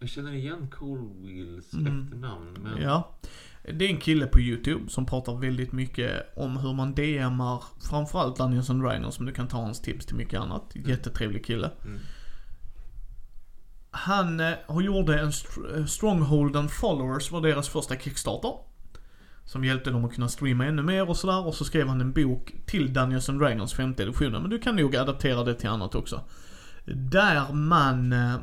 Jag känner igen Colwills efternamn, men... Mm. Ja. Det är en kille på YouTube som pratar väldigt mycket om hur man DMar framförallt Dungeons and Dragons som du kan ta hans tips till mycket annat. Jättetrevlig kille. Mm. Han eh, gjorde en str- eh, Stronghold and Followers var deras första Kickstarter. Som hjälpte dem att kunna streama ännu mer och sådär. Och så skrev han en bok till Dungeons and Dragons femte editionen. Men du kan nog adaptera det till annat också. Där man eh,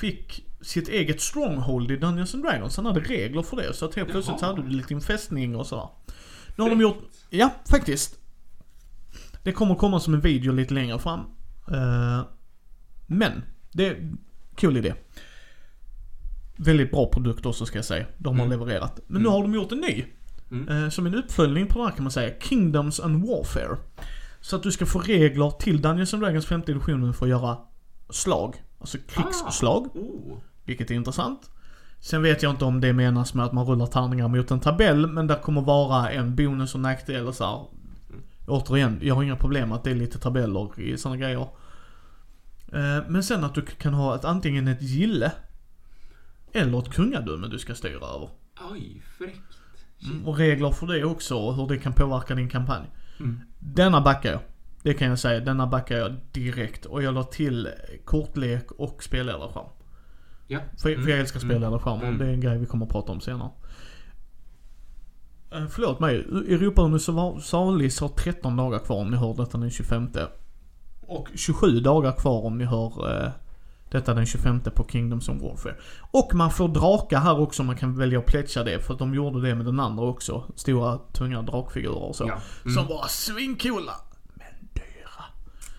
fick sitt eget stronghold i Dungeons and Dragons. Han hade regler för det. Så att helt plötsligt så Jaha. hade du lite infästning och sådär. Nu har de gjort, ja faktiskt. Det kommer komma som en video lite längre fram. Eh, men, det är en kul idé. Väldigt bra produkt också ska jag säga. De har Mm. levererat. Men nu har de gjort en ny. Mm. Eh, som en uppföljning på det här kan man säga. Kingdoms and Warfare. Så att du ska få regler till Dungeons and Dragons femte editionen för att göra slag. Alltså krigsslag. Oh. Vilket är intressant. Sen vet jag inte om det menas med att man rullar tärningar mot en tabell, men där kommer vara en bonus och nackdel och så här. Återigen, jag har inga problem med att det är lite tabeller i sådana grejer. Eh, Men sen att du kan ha ett, antingen ett gille eller ett kungadöme du ska styra över. Oj, fräckt. Och regler för det också och hur det kan påverka din kampanj. Mm. Denna backar jag. Det kan jag säga. Denna backar jag direkt. Och jag la till kortlek och spelledarskärm. Ja. För, Mm. för jag älskar spelledarskärm och Mm. det är en grej vi kommer att prata om senare. Eh, Förlåt mig. Europa-Universalis har 13 dagar kvar om ni hör detta den 25. Och 27 dagar kvar om ni hör eh, detta den 25 på Kingdoms of Warfare. Och man får drakar här också, man kan välja att pledga det. För att de gjorde det med den andra också. Stora, tunga drakfigurer och så. Ja. Mm. Som var svincoola.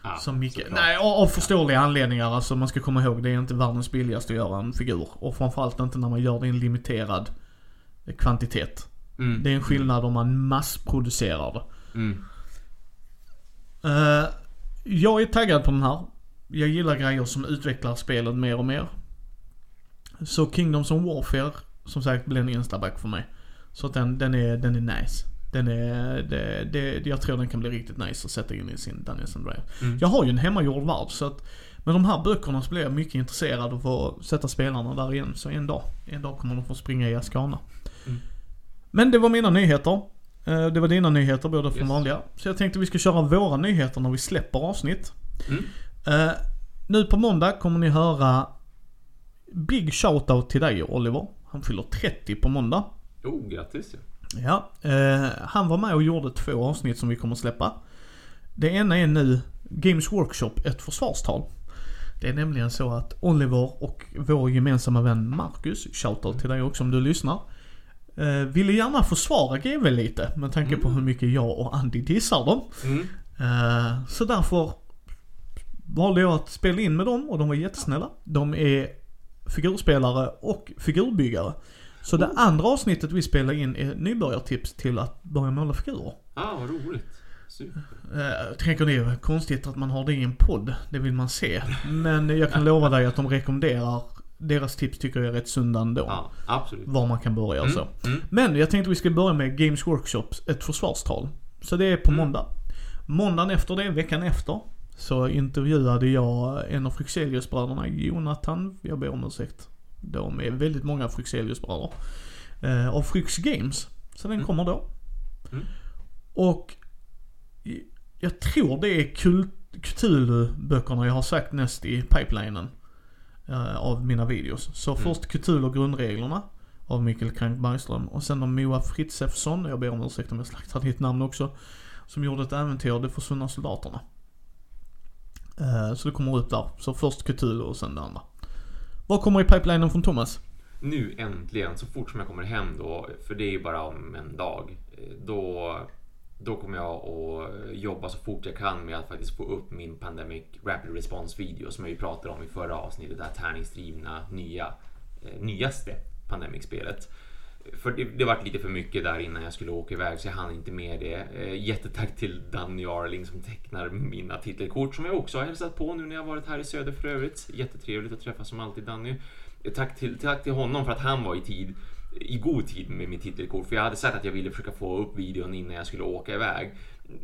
Ja, mycket. såklart. Nej, av förståeliga anledningar. Alltså man ska komma ihåg, det är inte världens billigaste att göra en figur. Och framförallt inte när man gör det i en limiterad kvantitet. Mm. Det är en skillnad om man massproducerar det. Mm. Eh, jag är taggad på den här. Jag gillar grejer som utvecklar spelet mer och mer. Så Kingdoms of Warfare, som sagt, blir en instaback för mig. Så att den, den, är, den är nice. Den är, det, det, jag tror den kan bli riktigt nice att sätta in i sin Dungeons and Dragons. Mm. Jag har ju en hemmagjord värld så att med de här böckerna så blir jag mycket intresserad av att sätta spelarna där igen. Så en dag, en dag kommer de få springa i Ascana. Mm. Men det var mina nyheter. Eh, Det var dina nyheter både från Yes. vanliga. Så jag tänkte vi ska köra våra nyheter när vi släpper avsnitt. Mm. Eh, nu på måndag kommer ni höra Big shoutout till dig Oliver. Han fyller 30 på måndag. Oh, grattis ja. Ja, eh, han var med och gjorde två avsnitt som vi kommer att släppa. Det ena är nu Games Workshop, ett försvarstal. Det är nämligen så att Oliver och vår gemensamma vän Marcus, shoutout till dig också om du lyssnar. Eh, ville gärna försvara GV lite med tanke på hur mycket jag och Andy dissar dem. Mm. Eh, så därför valde jag att spela in med dem och de var jättesnälla. De är figurspelare och figurbyggare. Så det andra avsnittet vi spelar in är nybörjartips till att börja måla figurer. Ah, vad roligt. Super. Uh, tänker ni, vad konstigt att man har det i en podd. Det vill man se. Men jag kan lova dig att de rekommenderar, deras tips tycker jag är rätt sunda ändå. Ja, absolut. Var man kan börja och så. Mm. Men jag tänkte vi ska börja med Games Workshops, ett försvarstal. Så det är på Mm. måndag. Måndagen efter det, veckan efter, så intervjuade jag en av Fryxelius-bröderna, Jonathan, jag ber om ursäkt. De är väldigt många Fryxelius-bröder. Eh, av Fryx Games. Så den Mm. kommer då. Mm. Och jag tror det är Cthulhu-böckerna jag har sagt näst i pipelinen. eh, av mina videos. Så Mm. först Cthulhu grundreglerna av Mikael Krank Bergström. Och sen av Moa Fritzefsson, jag ber om ursäkt om jag slaktar ditt namn också. Som gjorde ett äventyr, De försvunna soldaterna. Eh, Så det kommer upp där. Så först Cthulhu och sen det andra. Vad kommer i pipelinen från Thomas? Nu äntligen, så fort som jag kommer hem då, för det är ju bara om en dag, eh, då, då kommer jag att jobba så fort jag kan med att faktiskt få upp min Pandemic Rapid Response video som jag ju pratade om i förra avsnittet, det här tärningsdrivna nya, eh, nyaste Pandemic-spelet. För det, det var lite för mycket där innan jag skulle åka iväg så jag hann inte med det. Eh, jättetack till Danny Arling som tecknar mina titelkort som jag också har hälsat på nu när jag varit här i söder för övrigt. Jättetrevligt att träffa som alltid Danny. Eh, Tack till, tack till honom för att han var i tid i god tid med mitt titelkort för jag hade sagt att jag ville försöka få upp videon innan jag skulle åka iväg.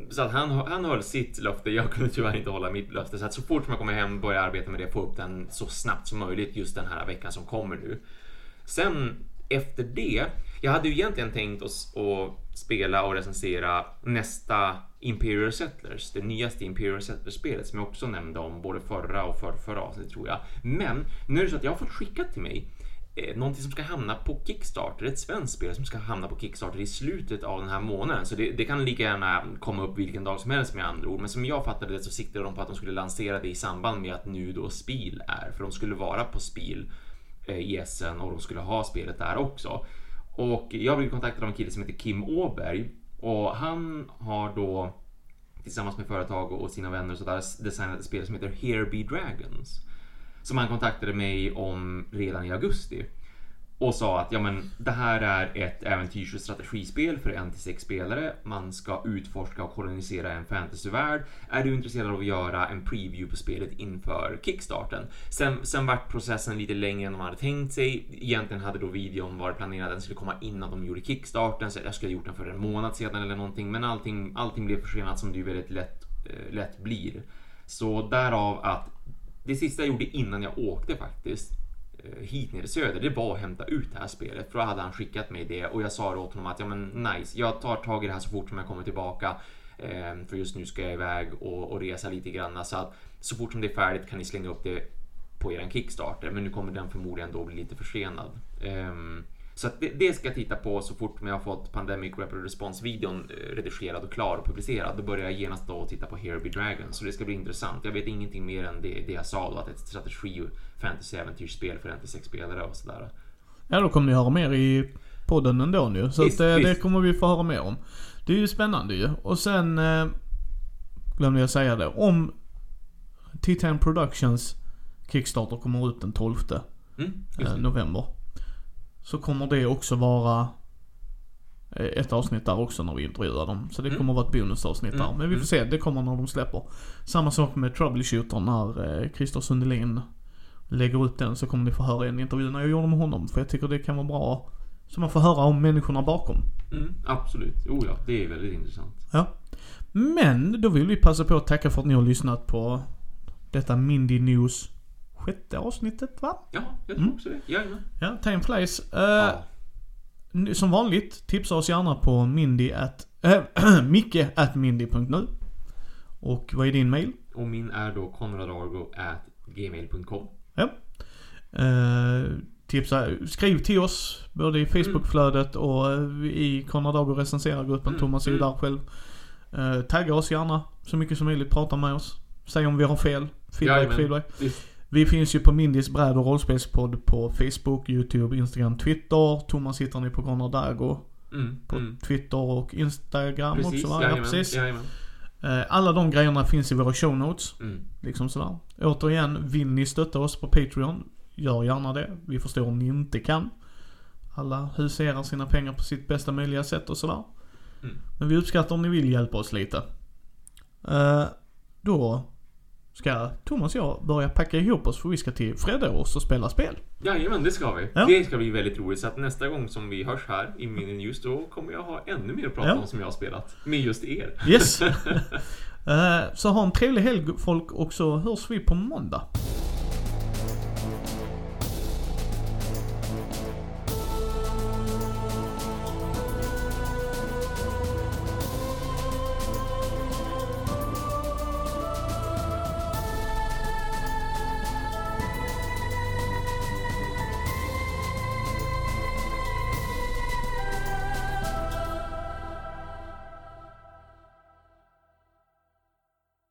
Så att han, han höll sitt löfte, jag kunde tyvärr inte hålla mitt löfte. Så att så fort som jag kommer hem börjar jag arbeta med det, få upp den så snabbt som möjligt just den här veckan som kommer nu. Sen efter det, jag hade ju egentligen tänkt att, att spela och recensera nästa Imperial Settlers, det nyaste Imperial Settlers-spelet som jag också nämnde om både förra och förrförra avsnittet tror jag. Men nu är det så att jag har fått skickat till mig eh, någonting som ska hamna på Kickstarter, ett svenskt spel som ska hamna på Kickstarter i slutet av den här månaden. Så det, det kan lika gärna komma upp vilken dag som helst med andra ord. Men som jag fattade det så siktade de på att de skulle lansera det i samband med att nu då Spiel är, för de skulle vara på Spiel Eh, i Essen och de skulle ha spelet där också. Och jag blev kontaktad av en kille som heter Kim Åberg och han har då tillsammans med företag och sina vänner så där designat ett spel som heter Here Be Dragons. Som han kontaktade mig om redan i augusti. Och sa att ja, men, det här är ett äventyrs och strategispel för en till sex spelare. Man ska utforska och kolonisera en fantasyvärld. Är du intresserad av att göra en preview på spelet inför kickstarten? Sen, sen vart processen lite längre än man hade tänkt sig. Egentligen hade då videon varit planerad att den skulle komma innan de gjorde kickstarten. Så jag skulle ha gjort den för en månad sedan eller någonting. Men allting, allting blev försenat som det ju väldigt lätt, eh, lätt blir. Så därav att det sista jag gjorde innan jag åkte faktiskt Eh, hit ner i söder, det var att hämta ut det här spelet. För då hade han skickat mig det och jag sa då åt honom att ja men nice, jag tar tag i det här så fort som jag kommer tillbaka. Ehm, för just nu ska jag iväg och, och resa lite grann. Så att så fort som det är färdigt kan ni slänga upp det på eran Kickstarter. Men nu kommer den förmodligen då bli lite försenad. Um, så det, det, ska jag titta på så fort jag har fått Pandemic Rapid Response-videon eh, redigerad och klar och publicerad. Då börjar jag genast då titta på Here Be Dragon. Så det ska bli intressant. Jag vet ingenting mer än det, det jag sa då, att ett strategi fantasy-äventyrsspel för en till sex spelare och sådär. Ja, då kommer ni höra mer i podden ändå nu. Så visst, eh, det kommer vi få höra mer om. Det är ju spännande ju. Och sen eh, glömde jag säga det. Om Titan Productions Kickstarter kommer ut den 12 mm, eh, november. Så kommer det också vara eh, ett avsnitt där också när vi intervjuar dem. Så det mm. kommer vara ett bonusavsnitt mm. där. Men vi får mm. se, det kommer när de släpper. Samma sak med Troubleshooter när eh, Christer Sundelin lägger upp den så kommer ni få höra en intervju när jag gjorde med honom. För jag tycker det kan vara bra. Så man får höra om människorna bakom. Mm, absolut. Jo ja, det är väldigt intressant. Ja. Men då vill vi passa på att tacka för att ni har lyssnat på detta Mindy News sjätte avsnittet va? Ja, jag tror mm. också det. Jajamän. Ja, time flies. Uh, ja. Som vanligt, tipsa oss gärna på mindy at, äh, micke at mindy.nu. Och vad är din mail? Och min är då konradargo at gmail.com. Ja. Uh, tipsa, skriv till oss både i Facebookflödet och i Konrad Ago recensera-gruppen. Mm. Thomas är ju mm. där själv. Uh, tagga oss gärna så mycket som möjligt, prata med oss. Säg om vi har fel. Feedback, Jajamän. feedback. Visst. Vi finns ju på Mindys bräd och rollspelspodd på Facebook, YouTube, Instagram, Twitter. Thomas hittar ni på Gunnar Dago. Mm, på mm. Twitter och Instagram precis, också va? Jajamän, ja, precis. Jajamän. Eh, alla de grejerna finns i våra show notes. Mm. Liksom sådär. Återigen, vill ni stötta oss på Patreon, gör gärna det. Vi förstår om ni inte kan. Alla huserar sina pengar på sitt bästa möjliga sätt och sådär. Mm. Men vi uppskattar om ni vill hjälpa oss lite. Uh, då ska Thomas och jag börja packa ihop oss för vi ska till Fredås och spela spel. Jajamän, det ska vi. Ja. Det ska bli väldigt roligt. Så att nästa gång som vi hörs här i Mini News då kommer jag ha ännu mer att prata ja. om som jag har spelat. Med just er. Yes. uh, så ha en trevlig helg folk och så hörs vi på måndag.